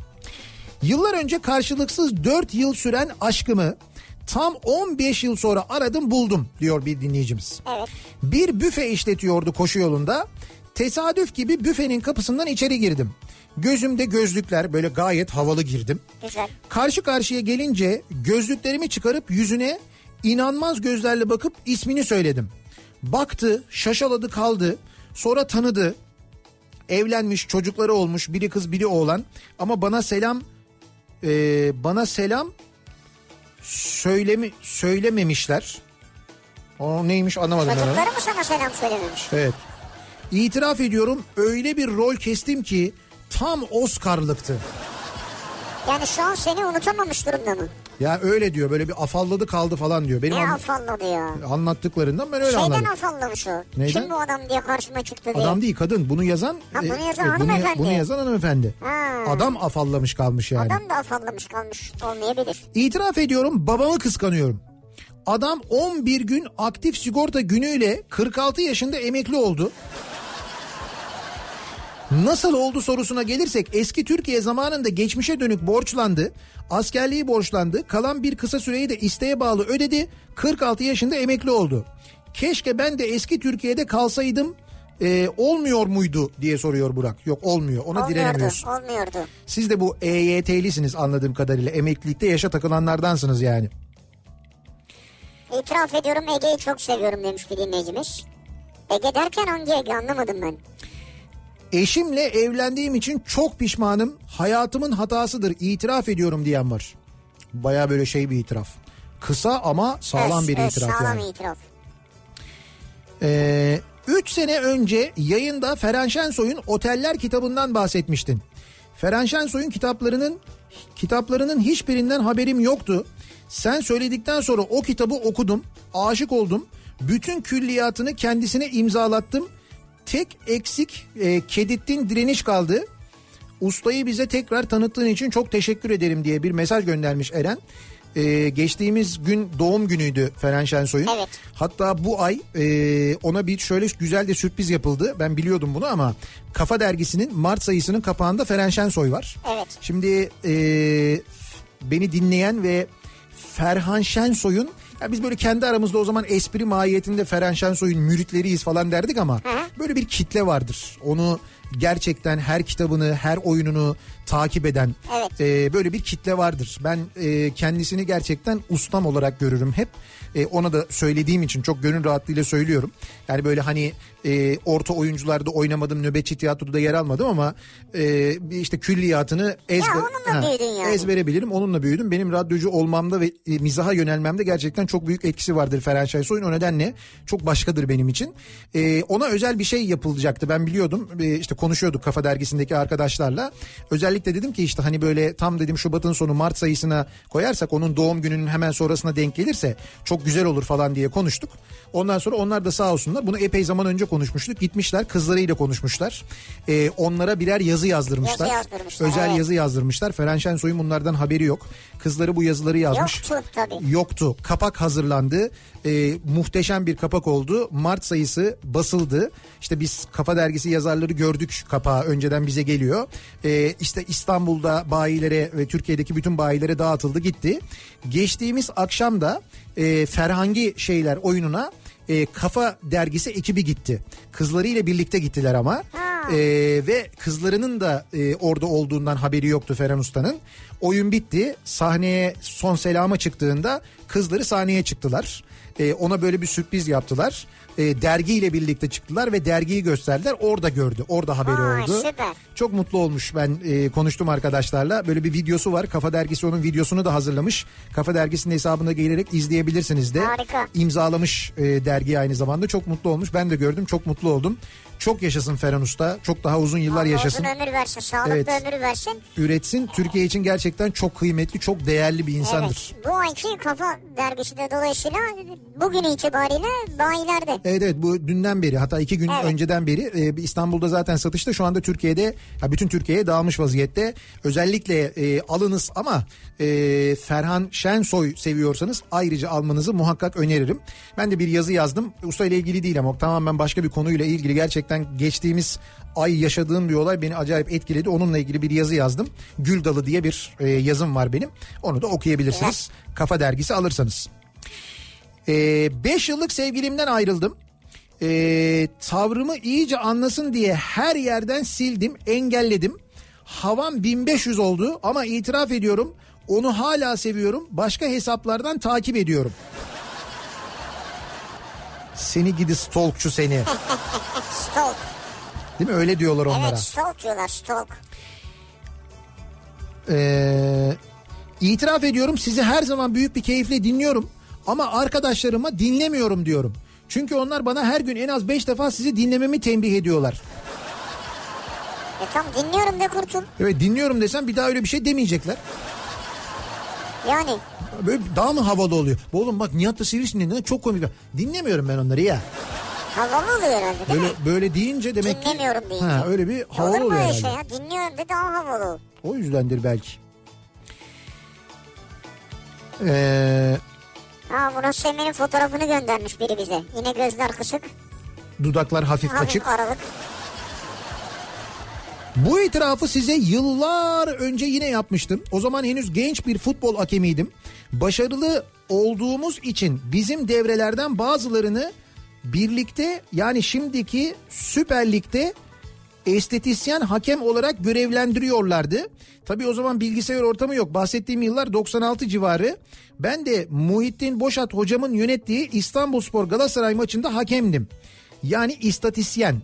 [SPEAKER 1] Yıllar önce karşılıksız 4 yıl süren aşkımı tam 15 yıl sonra aradım buldum diyor bir dinleyicimiz.
[SPEAKER 2] Evet.
[SPEAKER 1] Bir büfe işletiyordu koşu yolunda. Tesadüf gibi büfenin kapısından içeri girdim. Gözümde gözlükler böyle gayet havalı girdim.
[SPEAKER 2] Güzel.
[SPEAKER 1] Karşı karşıya gelince gözlüklerimi çıkarıp yüzüne inanmaz gözlerle bakıp ismini söyledim. Baktı, şaşaladı kaldı. Sonra tanıdı. Evlenmiş, çocukları olmuş. Biri kız, biri oğlan. Ama bana selam e, bana selam söylemi söylememişler. O neymiş anlamadım.
[SPEAKER 2] Çocukları mı sana selam söylememiş?
[SPEAKER 1] Evet. İtiraf ediyorum öyle bir rol kestim ki tam Oscar'lıktı.
[SPEAKER 2] Yani şu an seni unutamamış durumda mı?
[SPEAKER 1] Ya öyle diyor böyle bir afalladı kaldı falan diyor. Benim
[SPEAKER 2] Ne
[SPEAKER 1] an-
[SPEAKER 2] afalladı ya?
[SPEAKER 1] anlattıklarından ben öyle
[SPEAKER 2] Şeyden
[SPEAKER 1] anladım.
[SPEAKER 2] afallamış o.
[SPEAKER 1] Neyden?
[SPEAKER 2] Kim bu adam diye karşıma çıktı diye.
[SPEAKER 1] Adam değil kadın bunu yazan
[SPEAKER 2] Ha, bunu
[SPEAKER 1] e,
[SPEAKER 2] yazan
[SPEAKER 1] e, bunu,
[SPEAKER 2] hanımefendi.
[SPEAKER 1] bunu yazan hanımefendi.
[SPEAKER 2] Ha.
[SPEAKER 1] Adam afallamış kalmış yani.
[SPEAKER 2] Adam da afallamış kalmış olmayabilir.
[SPEAKER 1] İtiraf ediyorum babamı kıskanıyorum. Adam 11 gün aktif sigorta günüyle 46 yaşında emekli oldu. Nasıl oldu sorusuna gelirsek eski Türkiye zamanında geçmişe dönük borçlandı. Askerliği borçlandı. Kalan bir kısa süreyi de isteğe bağlı ödedi. 46 yaşında emekli oldu. Keşke ben de eski Türkiye'de kalsaydım Ee, olmuyor muydu diye soruyor Burak. Yok olmuyor ona
[SPEAKER 2] Olmuyordu,
[SPEAKER 1] direnemiyorsun.
[SPEAKER 2] olmuyordu.
[SPEAKER 1] Siz de bu EYT'lisiniz anladığım kadarıyla. Emeklilikte yaşa takılanlardansınız yani.
[SPEAKER 2] İtiraf ediyorum Ege'yi çok seviyorum demiş bir dinleyicimiz. Ege derken hangi Ege anlamadım ben.
[SPEAKER 1] Eşimle evlendiğim için çok pişmanım. Hayatımın hatasıdır. İtiraf ediyorum diyen var. Baya böyle şey bir itiraf. Kısa ama sağlam bir itiraf
[SPEAKER 2] sağlam
[SPEAKER 1] yani.
[SPEAKER 2] itiraf.
[SPEAKER 1] Ee, üç sene önce yayında Ferhan Şensoy'un Oteller kitabından bahsetmiştin. Ferhan Şensoy'un kitaplarının kitaplarının hiçbirinden haberim yoktu. Sen söyledikten sonra o kitabı okudum, aşık oldum. Bütün külliyatını kendisine imzalattım. Tek eksik e, Kedittin direniş kaldı. Ustayı bize tekrar tanıttığın için çok teşekkür ederim diye bir mesaj göndermiş Eren. Ee, geçtiğimiz gün doğum günüydü Ferhan Şensoy'un.
[SPEAKER 2] Evet.
[SPEAKER 1] Hatta bu ay e, ona bir şöyle güzel de sürpriz yapıldı. Ben biliyordum bunu ama Kafa Dergisi'nin Mart sayısının kapağında Ferhan Şensoy var.
[SPEAKER 2] Evet.
[SPEAKER 1] Şimdi e, beni dinleyen ve Ferhan Şensoy'un ya biz böyle kendi aramızda o zaman espri mahiyetinde Ferhan Şensoy'un müritleriyiz falan derdik ama böyle bir kitle vardır. Onu gerçekten her kitabını, her oyununu takip eden
[SPEAKER 2] Evet.
[SPEAKER 1] e, böyle bir kitle vardır. Ben e, kendisini gerçekten ustam olarak görürüm hep. E, ona da söylediğim için çok gönül rahatlığıyla söylüyorum. Yani böyle hani e, orta oyuncularda oynamadım, nöbetçi tiyatroda yer almadım ama e, işte külliyatını ezber,
[SPEAKER 2] onunla büyüdün yani.
[SPEAKER 1] ezbere bilirim. Onunla büyüdüm. Benim radyocu olmamda ve e, mizaha yönelmemde gerçekten çok büyük etkisi vardır Ferhan Şensoy'un. O nedenle çok başkadır benim için. E, ona özel bir şey yapılacaktı. Ben biliyordum. E, işte konuşuyorduk Kafa Dergisi'ndeki arkadaşlarla. Özellikle dedim ki işte hani böyle tam dedim Şubat'ın sonu Mart sayısına koyarsak onun doğum gününün hemen sonrasına denk gelirse çok güzel olur falan diye konuştuk. Ondan sonra onlar da sağ olsunlar. Bunu epey zaman önce konuşmuştuk. Gitmişler kızlarıyla konuşmuşlar. E, onlara birer yazı yazdırmışlar.
[SPEAKER 2] Yazı yazdırmışlar,
[SPEAKER 1] Özel
[SPEAKER 2] evet.
[SPEAKER 1] yazı yazdırmışlar. Ferhan Şensoy'un bunlardan haberi yok. Kızları bu yazıları yazmış.
[SPEAKER 2] Yoktu tabii.
[SPEAKER 1] Yoktu. Kapak hazırlandı. Ee, muhteşem bir kapak oldu. Mart sayısı basıldı. İşte biz Kafa Dergisi yazarları gördük kapağı. Önceden bize geliyor. Ee, işte İstanbul'da bayilere ve Türkiye'deki bütün bayilere dağıtıldı gitti. Geçtiğimiz akşam da e, Ferhangi şeyler oyununa e, Kafa Dergisi ekibi gitti. Kızlarıyla birlikte gittiler ama.
[SPEAKER 2] Ha.
[SPEAKER 1] E, ve kızlarının da e, orada olduğundan haberi yoktu Ferhan Usta'nın. Oyun bitti. Sahneye son selama çıktığında kızları sahneye çıktılar. E, ona böyle bir sürpriz yaptılar. E, dergiyle birlikte çıktılar ve dergiyi gösterdiler. Orada gördü. Orada haberi
[SPEAKER 2] Vay,
[SPEAKER 1] oldu.
[SPEAKER 2] süper.
[SPEAKER 1] Çok mutlu olmuş ben e, konuştum arkadaşlarla. Böyle bir videosu var. Kafa Dergisi onun videosunu da hazırlamış. Kafa Dergisi'nin hesabına gelerek izleyebilirsiniz de.
[SPEAKER 2] Harika.
[SPEAKER 1] İmzalamış e, dergi aynı zamanda. Çok mutlu olmuş. Ben de gördüm. Çok mutlu oldum. Çok yaşasın Ferhan Usta. Çok daha uzun yıllar
[SPEAKER 2] Allah
[SPEAKER 1] yaşasın.
[SPEAKER 2] uzun ömür versin, sağlıklı
[SPEAKER 1] Evet.
[SPEAKER 2] ömür versin.
[SPEAKER 1] Üretsin. Türkiye için gerçekten çok kıymetli, çok değerli bir insandır.
[SPEAKER 2] Evet. Bu ayki Kafa Dergisi de dolayısıyla bugün itibariyle bayilerde.
[SPEAKER 1] Evet evet bu dünden beri hatta iki gün
[SPEAKER 2] Evet.
[SPEAKER 1] önceden beri e, İstanbul'da zaten satışta şu anda Türkiye'de ya bütün Türkiye'ye dağılmış vaziyette. Özellikle e, alınız ama e, Ferhan Şensoy seviyorsanız ayrıca almanızı muhakkak öneririm. Ben de bir yazı yazdım. Usta ile ilgili değil ama tamamen başka bir konuyla ilgili gerçekten geçtiğimiz ay yaşadığım bir olay beni acayip etkiledi. Onunla ilgili bir yazı yazdım. Gül Dalı diye bir e, yazım var benim. Onu da okuyabilirsiniz. Kafa dergisi alırsanız. 5 yıllık sevgilimden ayrıldım. Ee, tavrımı iyice anlasın diye her yerden sildim, engelledim. Havam 1500 oldu ama itiraf ediyorum. Onu hala seviyorum. Başka hesaplardan takip ediyorum. Seni gidi stalkçu seni.
[SPEAKER 2] Stalk.
[SPEAKER 1] Değil mi? Öyle diyorlar onlara.
[SPEAKER 2] Evet stalk diyorlar stalk.
[SPEAKER 1] Ee, itiraf ediyorum sizi her zaman büyük bir keyifle dinliyorum. Ama arkadaşlarıma dinlemiyorum diyorum. Çünkü onlar bana her gün en az 5 defa sizi dinlememi tembih ediyorlar.
[SPEAKER 2] E tam dinliyorum de kurtul.
[SPEAKER 1] Evet dinliyorum desem bir daha öyle bir şey demeyecekler.
[SPEAKER 2] Yani
[SPEAKER 1] Böyle daha mı havalı oluyor? Oğlum bak Nihat da Sivrisinek ne çok komik. Dinlemiyorum ben onları ya.
[SPEAKER 2] Havalı oluyor herhalde değil
[SPEAKER 1] Böyle
[SPEAKER 2] mi?
[SPEAKER 1] böyle deyince demek ki.
[SPEAKER 2] Dinlemiyorum deyince.
[SPEAKER 1] Ha, öyle bir havalı
[SPEAKER 2] Olur mu
[SPEAKER 1] oluyor
[SPEAKER 2] öyle
[SPEAKER 1] herhalde.
[SPEAKER 2] şey ya? Dinliyorum de daha havalı.
[SPEAKER 1] O yüzdendir belki. Ee,
[SPEAKER 2] Ha Murat Semih'in fotoğrafını göndermiş biri bize. Yine gözler kısık.
[SPEAKER 1] dudaklar hafif
[SPEAKER 2] Hafif
[SPEAKER 1] açık.
[SPEAKER 2] aralık.
[SPEAKER 1] Bu itirafı size yıllar önce yine yapmıştım. O zaman henüz genç bir futbol hakemiydim. Başarılı olduğumuz için bizim devrelerden bazılarını birlikte yani şimdiki Süper Lig'de estetisyen hakem olarak görevlendiriyorlardı. Tabii o zaman bilgisayar ortamı yok. Bahsettiğim yıllar 96 civarı. Ben de Muhittin Boşat hocamın yönettiği İstanbulspor Galatasaray maçında hakemdim. Yani istatisyen.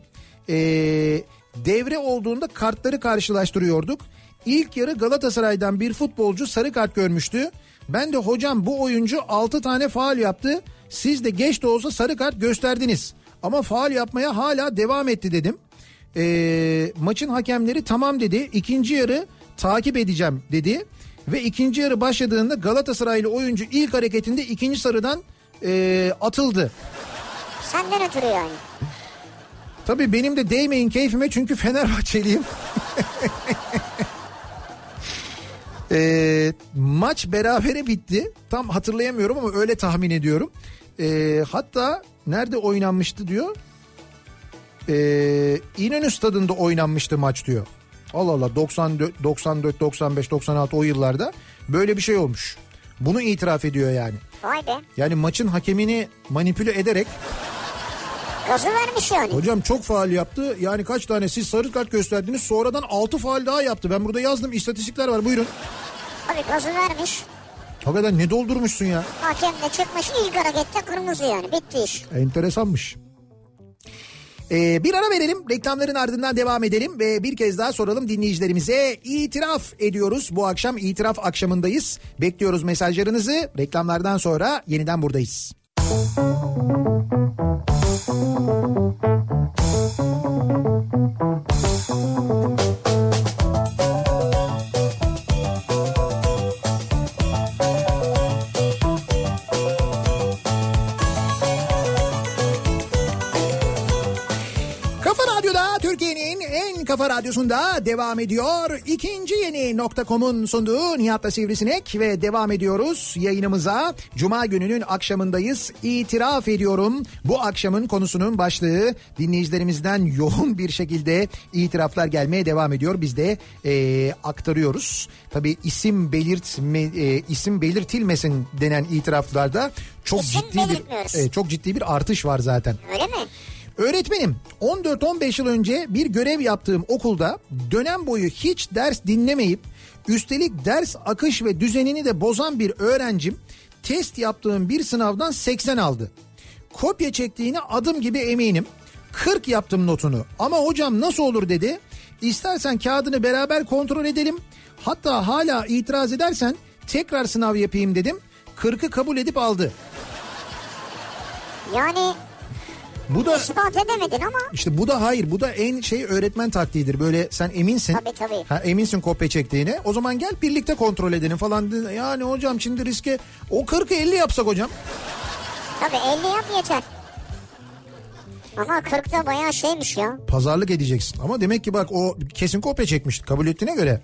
[SPEAKER 1] Ee, devre olduğunda kartları karşılaştırıyorduk. İlk yarı Galatasaray'dan bir futbolcu sarı kart görmüştü. Ben de hocam bu oyuncu 6 tane faal yaptı. Siz de geç de olsa sarı kart gösterdiniz. Ama faal yapmaya hala devam etti dedim. Ee, maçın hakemleri tamam dedi. İkinci yarı takip edeceğim dedi. Ve ikinci yarı başladığında Galatasaraylı oyuncu ilk hareketinde ikinci sarıdan e, atıldı.
[SPEAKER 2] Senden ötürü yani.
[SPEAKER 1] Tabii benim de değmeyin keyfime çünkü Fenerbahçeliyim. Ee, maç berabere bitti. Tam hatırlayamıyorum ama öyle tahmin ediyorum. Ee, hatta nerede oynanmıştı diyor. Ee, İnönü stadında oynanmıştı maç diyor. Allah Allah 94, 94, 95, 96 o yıllarda böyle bir şey olmuş. Bunu itiraf ediyor yani.
[SPEAKER 2] Vay be.
[SPEAKER 1] Yani maçın hakemini manipüle ederek
[SPEAKER 2] Gazı vermiş yani.
[SPEAKER 1] Hocam çok faal yaptı. Yani kaç tane siz sarı kart gösterdiniz. Sonradan 6 faal daha yaptı. Ben burada yazdım istatistikler var buyurun.
[SPEAKER 2] Abi gazı vermiş.
[SPEAKER 1] Hakikaten ne doldurmuşsun ya.
[SPEAKER 2] Hakem de çıkmış ilk harekette kırmızı yani. Bitti iş.
[SPEAKER 1] Enteresanmış. Ee, bir ara verelim reklamların ardından devam edelim ve bir kez daha soralım dinleyicilerimize itiraf ediyoruz bu akşam itiraf akşamındayız bekliyoruz mesajlarınızı reklamlardan sonra yeniden buradayız. Kafa radyosunda devam ediyor. İkinci yeni nokta.com'un sunduğu Nihat'la Sivrisinek ve devam ediyoruz yayınımıza. Cuma gününün akşamındayız. İtiraf ediyorum bu akşamın konusunun başlığı dinleyicilerimizden yoğun bir şekilde itiraflar gelmeye devam ediyor. Biz de e, aktarıyoruz. Tabii isim belirtme, e, isim belirtilmesin denen itiraflarda çok
[SPEAKER 2] İsim
[SPEAKER 1] ciddi bir e, çok ciddi bir artış var zaten.
[SPEAKER 2] Öyle mi?
[SPEAKER 1] Öğretmenim 14-15 yıl önce bir görev yaptığım okulda dönem boyu hiç ders dinlemeyip üstelik ders akış ve düzenini de bozan bir öğrencim test yaptığım bir sınavdan 80 aldı. Kopya çektiğine adım gibi eminim. 40 yaptım notunu ama hocam nasıl olur dedi. İstersen kağıdını beraber kontrol edelim. Hatta hala itiraz edersen tekrar sınav yapayım dedim. 40'ı kabul edip aldı.
[SPEAKER 2] Yani
[SPEAKER 1] Bu da
[SPEAKER 2] ispat edemedin ama
[SPEAKER 1] İşte bu da hayır bu da en şey öğretmen taktiğidir. Böyle sen eminsin.
[SPEAKER 2] Tabii, tabii.
[SPEAKER 1] Ha, eminsin kopya çektiğine. O zaman gel birlikte kontrol edelim falan. Yani hocam şimdi riske o 40'ı 50 yapsak hocam.
[SPEAKER 2] tabii 50 yap yeter. Ama 40 da bayağı şeymiş ya.
[SPEAKER 1] Pazarlık edeceksin. Ama demek ki bak o kesin kopya çekmiş kabul ettiğine göre.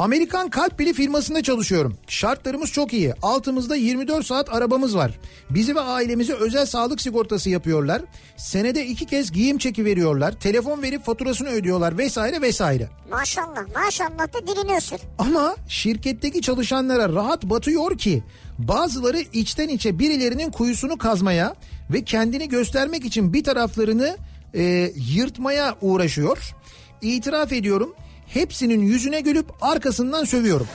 [SPEAKER 1] Amerikan kalp pili firmasında çalışıyorum. Şartlarımız çok iyi. Altımızda 24 saat arabamız var. Bizi ve ailemize özel sağlık sigortası yapıyorlar. Senede iki kez giyim çeki veriyorlar. Telefon verip faturasını ödüyorlar vesaire vesaire.
[SPEAKER 2] Maşallah maşallah da dilini ısır.
[SPEAKER 1] Ama şirketteki çalışanlara rahat batıyor ki bazıları içten içe birilerinin kuyusunu kazmaya ve kendini göstermek için bir taraflarını e, yırtmaya uğraşıyor. İtiraf ediyorum hepsinin yüzüne gülüp arkasından sövüyorum.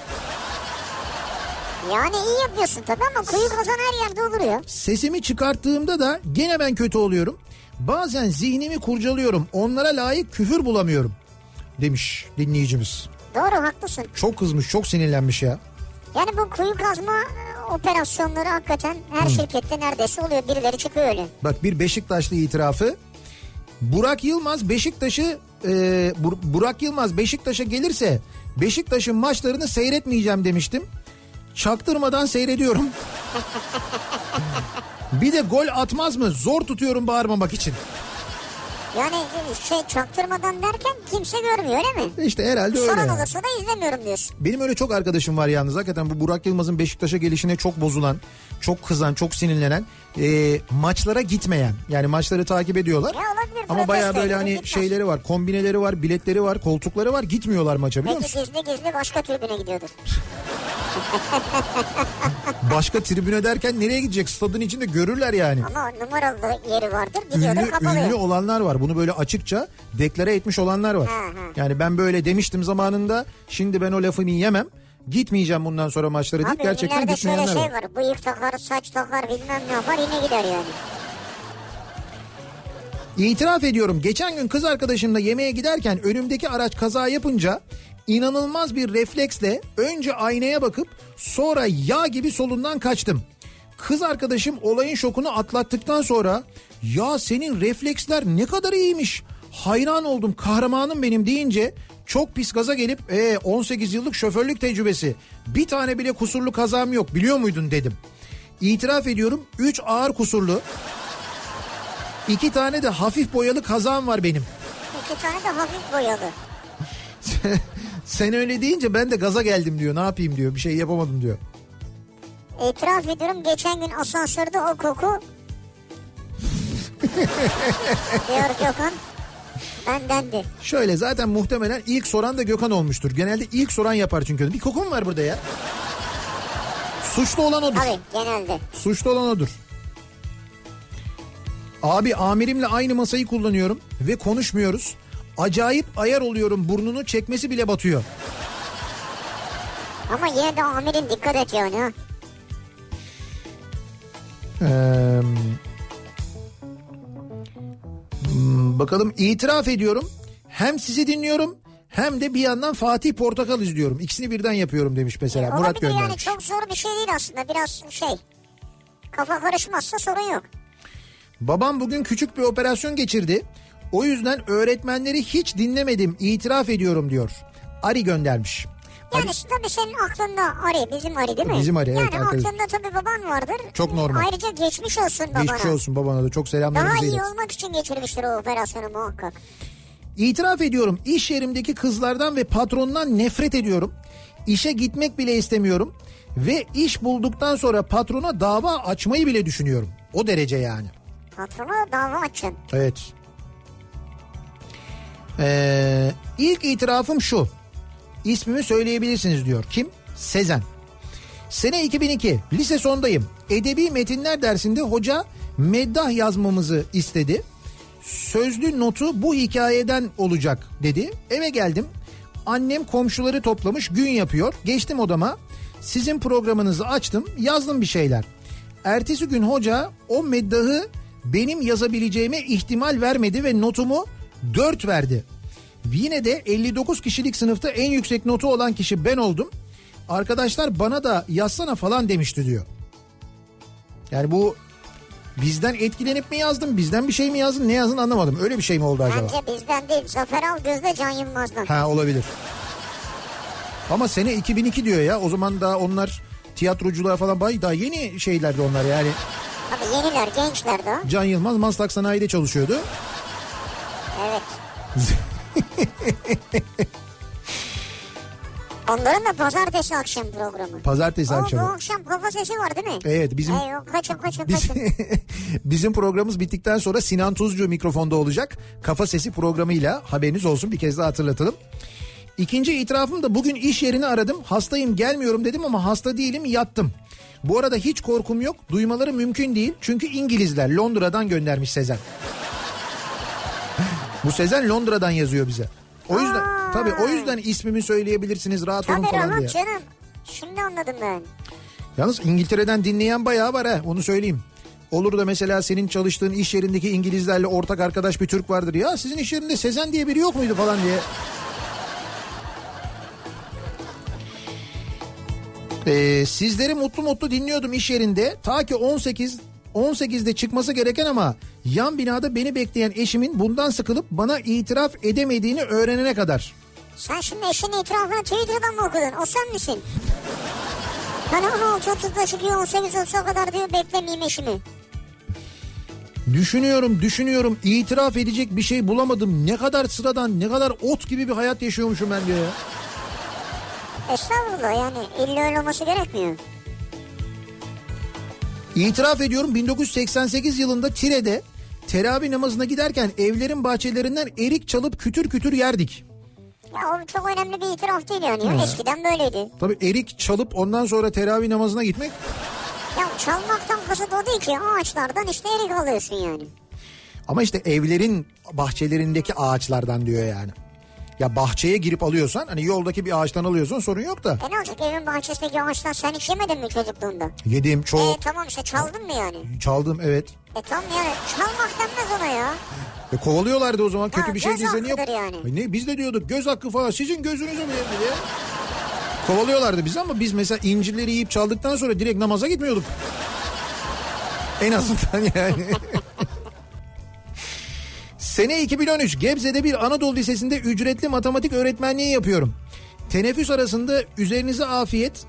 [SPEAKER 2] Yani iyi yapıyorsun tabii ama kuyu kazan her yerde olur ya.
[SPEAKER 1] Sesimi çıkarttığımda da gene ben kötü oluyorum. Bazen zihnimi kurcalıyorum onlara layık küfür bulamıyorum demiş dinleyicimiz.
[SPEAKER 2] Doğru haklısın.
[SPEAKER 1] Çok kızmış çok sinirlenmiş ya.
[SPEAKER 2] Yani bu kuyu kazma e, operasyonları hakikaten her şirkette neredeyse oluyor. Birileri çıkıyor öyle.
[SPEAKER 1] Bak bir Beşiktaşlı itirafı. Burak Yılmaz Beşiktaş'ı e, Bur- Burak Yılmaz Beşiktaş'a gelirse Beşiktaş'ın maçlarını seyretmeyeceğim demiştim. Çaktırmadan seyrediyorum. bir de gol atmaz mı? Zor tutuyorum bağırmamak için.
[SPEAKER 2] Yani şey çaktırmadan derken kimse görmüyor öyle mi?
[SPEAKER 1] İşte herhalde öyle.
[SPEAKER 2] Soran
[SPEAKER 1] yani.
[SPEAKER 2] olursa da izlemiyorum diyorsun.
[SPEAKER 1] Benim öyle çok arkadaşım var yalnız. Hakikaten bu Burak Yılmaz'ın Beşiktaş'a gelişine çok bozulan, çok kızan, çok sinirlenen, e, maçlara gitmeyen. Yani maçları takip ediyorlar.
[SPEAKER 2] Ya olabilir,
[SPEAKER 1] Ama bayağı
[SPEAKER 2] protesto
[SPEAKER 1] böyle hani
[SPEAKER 2] gitmez.
[SPEAKER 1] şeyleri var, kombineleri var, biletleri var, koltukları var. Gitmiyorlar maça biliyor
[SPEAKER 2] Belki
[SPEAKER 1] musun?
[SPEAKER 2] gizli gizli başka tribüne gidiyordur.
[SPEAKER 1] Başka tribüne derken nereye gidecek? Stadın içinde görürler yani.
[SPEAKER 2] Ama numaralı yeri vardır gidiyordur
[SPEAKER 1] Ünlü,
[SPEAKER 2] kapalı.
[SPEAKER 1] ünlü olanlar var. Bunu böyle açıkça deklare etmiş olanlar var. Yani ben böyle demiştim zamanında. Şimdi ben o lafımı yemem. Gitmeyeceğim bundan sonra maçlara deyip gerçekten gitmeyenler
[SPEAKER 2] şey
[SPEAKER 1] var.
[SPEAKER 2] var. Bıyık takar, saç takar bilmem ne yapar yine gider yani.
[SPEAKER 1] İtiraf ediyorum geçen gün kız arkadaşımla yemeğe giderken önümdeki araç kaza yapınca inanılmaz bir refleksle önce aynaya bakıp sonra yağ gibi solundan kaçtım. Kız arkadaşım olayın şokunu atlattıktan sonra ya senin refleksler ne kadar iyiymiş hayran oldum kahramanım benim deyince çok pis gaza gelip e, 18 yıllık şoförlük tecrübesi bir tane bile kusurlu kazam yok biliyor muydun dedim. İtiraf ediyorum 3 ağır kusurlu İki tane de hafif boyalı kazağım var benim.
[SPEAKER 2] İki tane de hafif boyalı.
[SPEAKER 1] Sen öyle deyince ben de gaza geldim diyor. Ne yapayım diyor. Bir şey yapamadım diyor.
[SPEAKER 2] İtiraf ediyorum geçen gün asansörde o koku diyor Gökhan bendendi.
[SPEAKER 1] Şöyle zaten muhtemelen ilk soran da Gökhan olmuştur. Genelde ilk soran yapar çünkü. Bir kokum var burada ya. Suçlu olan odur.
[SPEAKER 2] Tabii genelde.
[SPEAKER 1] Suçlu olan odur. Abi amirimle aynı masayı kullanıyorum ve konuşmuyoruz. Acayip ayar oluyorum burnunu çekmesi bile batıyor.
[SPEAKER 2] Ama yine de amirin dikkat et yani.
[SPEAKER 1] Ee, hmm, bakalım itiraf ediyorum. Hem sizi dinliyorum hem de bir yandan Fatih Portakal izliyorum. İkisini birden yapıyorum demiş mesela. Murat
[SPEAKER 2] Olabilir yani
[SPEAKER 1] göndermiş.
[SPEAKER 2] çok zor bir şey değil aslında biraz şey. Kafa karışmazsa sorun yok.
[SPEAKER 1] Babam bugün küçük bir operasyon geçirdi. O yüzden öğretmenleri hiç dinlemedim itiraf ediyorum diyor. Ari göndermiş.
[SPEAKER 2] Yani tabii senin aklında Ari bizim Ari değil mi?
[SPEAKER 1] Bizim Ari, evet,
[SPEAKER 2] Yani
[SPEAKER 1] arkadaş.
[SPEAKER 2] aklında tabii baban vardır.
[SPEAKER 1] Çok normal.
[SPEAKER 2] Ayrıca geçmiş olsun babana.
[SPEAKER 1] Geçmiş olsun babana da çok
[SPEAKER 2] Daha
[SPEAKER 1] selamlarımızı
[SPEAKER 2] iyi
[SPEAKER 1] ilet.
[SPEAKER 2] olmak için geçirmiştir o operasyonu muhakkak.
[SPEAKER 1] İtiraf ediyorum iş yerimdeki kızlardan ve patrondan nefret ediyorum. İşe gitmek bile istemiyorum. Ve iş bulduktan sonra patrona dava açmayı bile düşünüyorum. O derece yani.
[SPEAKER 2] Patrona dava açın.
[SPEAKER 1] Evet. Ee, ilk itirafım şu. İsmimi söyleyebilirsiniz diyor. Kim? Sezen. Sene 2002 lise sondayım. Edebi metinler dersinde hoca meddah yazmamızı istedi. Sözlü notu bu hikayeden olacak dedi. Eve geldim. Annem komşuları toplamış gün yapıyor. Geçtim odama. Sizin programınızı açtım. Yazdım bir şeyler. Ertesi gün hoca o meddahı benim yazabileceğime ihtimal vermedi ve notumu 4 verdi. Yine de 59 kişilik sınıfta en yüksek notu olan kişi ben oldum. Arkadaşlar bana da yazsana falan demişti diyor. Yani bu bizden etkilenip mi yazdın, bizden bir şey mi yazdın, ne yazdın anlamadım. Öyle bir şey mi oldu acaba?
[SPEAKER 2] Bence bizden değil. Zafer Algöz'de Can Yılmaz'dan.
[SPEAKER 1] Ha olabilir. Ama sene 2002 diyor ya. O zaman daha onlar tiyatroculuğa falan bay daha yeni şeylerdi onlar yani.
[SPEAKER 2] Tabii yeniler, gençler daha.
[SPEAKER 1] Can Yılmaz Maslak Sanayi'de çalışıyordu.
[SPEAKER 2] Evet. Onların da pazartesi akşam programı.
[SPEAKER 1] Pazartesi
[SPEAKER 2] Aa, bu
[SPEAKER 1] akşamı.
[SPEAKER 2] akşam kafa sesi var değil mi?
[SPEAKER 1] Evet bizim
[SPEAKER 2] Eyvah, kaçın kaçın
[SPEAKER 1] Biz,
[SPEAKER 2] kaçın.
[SPEAKER 1] bizim programımız bittikten sonra Sinan Tuzcu mikrofonda olacak. Kafa Sesi programıyla haberiniz olsun bir kez daha hatırlatalım. İkinci itirafım da bugün iş yerini aradım. Hastayım gelmiyorum dedim ama hasta değilim yattım. Bu arada hiç korkum yok. Duymaları mümkün değil. Çünkü İngilizler Londra'dan göndermiş Sezen. Bu Sezen Londra'dan yazıyor bize. O yüzden
[SPEAKER 2] Aa.
[SPEAKER 1] tabii o yüzden ismimi söyleyebilirsiniz rahat olun falan
[SPEAKER 2] rahat
[SPEAKER 1] diye.
[SPEAKER 2] canım. Şimdi anladım ben.
[SPEAKER 1] Yalnız İngiltere'den dinleyen bayağı var ha onu söyleyeyim. Olur da mesela senin çalıştığın iş yerindeki İngilizlerle ortak arkadaş bir Türk vardır. Ya sizin iş yerinde Sezen diye biri yok muydu falan diye. Ee, sizleri mutlu mutlu dinliyordum iş yerinde. Ta ki 18 18'de çıkması gereken ama yan binada beni bekleyen eşimin bundan sıkılıp bana itiraf edemediğini öğrenene kadar.
[SPEAKER 2] Sen şimdi eşinin itirafını Twitter'dan mı okudun? O sen misin? Hani 16.30'da çıkıyor 18.30'a kadar diyor beklemeyeyim eşimi.
[SPEAKER 1] Düşünüyorum düşünüyorum itiraf edecek bir şey bulamadım. Ne kadar sıradan ne kadar ot gibi bir hayat yaşıyormuşum ben diyor ya.
[SPEAKER 2] Estağfurullah yani illa öyle olması gerekmiyor.
[SPEAKER 1] İtiraf ediyorum 1988 yılında Tire'de teravih namazına giderken evlerin bahçelerinden erik çalıp kütür kütür yerdik.
[SPEAKER 2] Ya o çok önemli bir itiraf değil yani. ya. Eskiden böyleydi.
[SPEAKER 1] Tabii erik çalıp ondan sonra teravih namazına gitmek
[SPEAKER 2] Ya çalmaktan kasıt o değil ki ağaçlardan işte erik alıyorsun yani.
[SPEAKER 1] ama işte evlerin bahçelerindeki ağaçlardan diyor yani. Ya bahçeye girip alıyorsan hani yoldaki bir ağaçtan alıyorsan sorun yok da.
[SPEAKER 2] E ne olacak evin bahçesindeki ağaçtan sen hiç yemedin mi çocukluğunda?
[SPEAKER 1] Yedim
[SPEAKER 2] E
[SPEAKER 1] çok
[SPEAKER 2] tamam işte çaldın mı yani?
[SPEAKER 1] çaldım evet.
[SPEAKER 2] E tamam yani çalmak denmez ona ya.
[SPEAKER 1] E kovalıyorlardı o zaman kötü
[SPEAKER 2] Ha,
[SPEAKER 1] bir şey değilse niye?
[SPEAKER 2] yani.
[SPEAKER 1] Ay Ne biz de diyorduk göz hakkı falan sizin gözünüze mi diye. Kovalıyorlardı bizi ama biz mesela incirleri yiyip çaldıktan sonra direkt namaza gitmiyorduk. En azından yani. Sene 2013 Gebze'de bir Anadolu Lisesi'nde ücretli matematik öğretmenliği yapıyorum. Teneffüs arasında üzerinize afiyet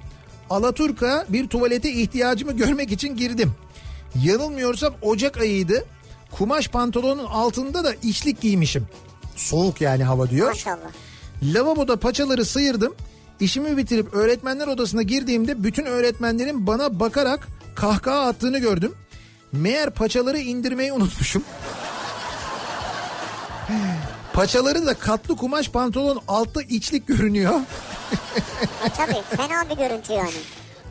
[SPEAKER 1] Alaturka bir tuvalete ihtiyacımı görmek için girdim. Yanılmıyorsam Ocak ayıydı. Kumaş pantolonun altında da içlik giymişim. Soğuk yani hava diyor.
[SPEAKER 2] Maşallah.
[SPEAKER 1] Lavaboda paçaları sıyırdım. İşimi bitirip öğretmenler odasına girdiğimde bütün öğretmenlerin bana bakarak kahkaha attığını gördüm. Meğer paçaları indirmeyi unutmuşum. Paçaları da katlı kumaş pantolon altta içlik görünüyor.
[SPEAKER 2] E tabii fena bir görüntü yani.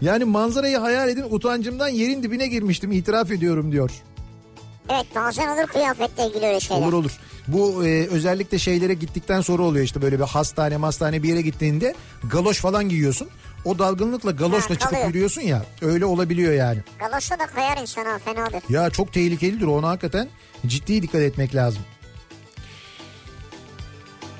[SPEAKER 1] Yani manzarayı hayal edin utancımdan yerin dibine girmiştim itiraf ediyorum diyor.
[SPEAKER 2] Evet bazen olur kıyafetle ilgili öyle şeyler.
[SPEAKER 1] Olur olur. Bu e, özellikle şeylere gittikten sonra oluyor işte böyle bir hastane hastane bir yere gittiğinde galoş falan giyiyorsun. O dalgınlıkla galoşla
[SPEAKER 2] Ha,
[SPEAKER 1] çıkıp
[SPEAKER 2] kalıyor.
[SPEAKER 1] yürüyorsun ya öyle olabiliyor yani.
[SPEAKER 2] Galoşla da kayar insana fenadır.
[SPEAKER 1] Ya çok tehlikelidir ona hakikaten ciddi dikkat etmek lazım.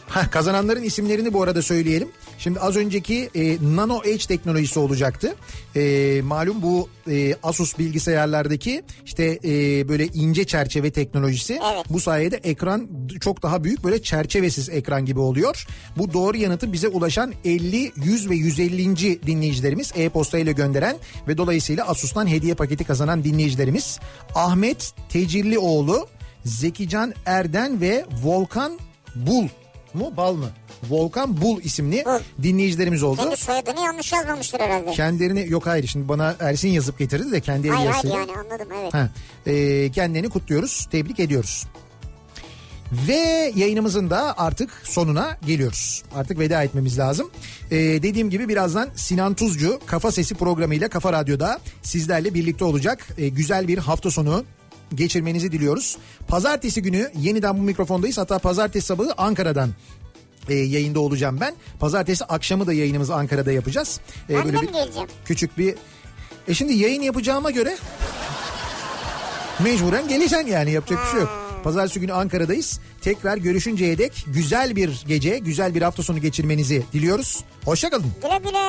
[SPEAKER 1] Heh, kazananların isimlerini bu arada söyleyelim. Şimdi az önceki e, Nano Edge teknolojisi olacaktı. E, malum bu e, Asus bilgisayarlardaki işte e, böyle ince çerçeve teknolojisi.
[SPEAKER 2] Evet.
[SPEAKER 1] Bu sayede ekran çok daha büyük böyle çerçevesiz ekran gibi oluyor. Bu doğru yanıtı bize ulaşan 50, 100 ve 150. dinleyicilerimiz e-posta ile gönderen ve dolayısıyla Asus'tan hediye paketi kazanan dinleyicilerimiz Ahmet Tecirlioğlu, Zekican Erden ve Volkan Bul mu bal mı? Volkan Bul isimli
[SPEAKER 2] Bul.
[SPEAKER 1] dinleyicilerimiz oldu.
[SPEAKER 2] Kendi soyadını yanlış yazmamıştır herhalde.
[SPEAKER 1] Kendilerini yok hayır şimdi bana Ersin yazıp getirdi de kendi el
[SPEAKER 2] hayır hayır yani anladım evet.
[SPEAKER 1] Ha, e, kendilerini kutluyoruz, tebrik ediyoruz. Ve yayınımızın da artık sonuna geliyoruz. Artık veda etmemiz lazım. E, dediğim gibi birazdan Sinan Tuzcu Kafa Sesi programıyla Kafa Radyo'da sizlerle birlikte olacak. E, güzel bir hafta sonu geçirmenizi diliyoruz. Pazartesi günü yeniden bu mikrofondayız. Hatta pazartesi sabahı Ankara'dan e, yayında olacağım ben. Pazartesi akşamı da yayınımızı Ankara'da yapacağız. E,
[SPEAKER 2] Ben de mi geleceğim?
[SPEAKER 1] küçük bir... E şimdi yayın yapacağıma göre mecburen geleceksin yani yapacak bir şey yok. Pazartesi günü Ankara'dayız. Tekrar görüşünceye dek güzel bir gece, güzel bir hafta sonu geçirmenizi diliyoruz. Hoşçakalın.
[SPEAKER 2] Güle güle.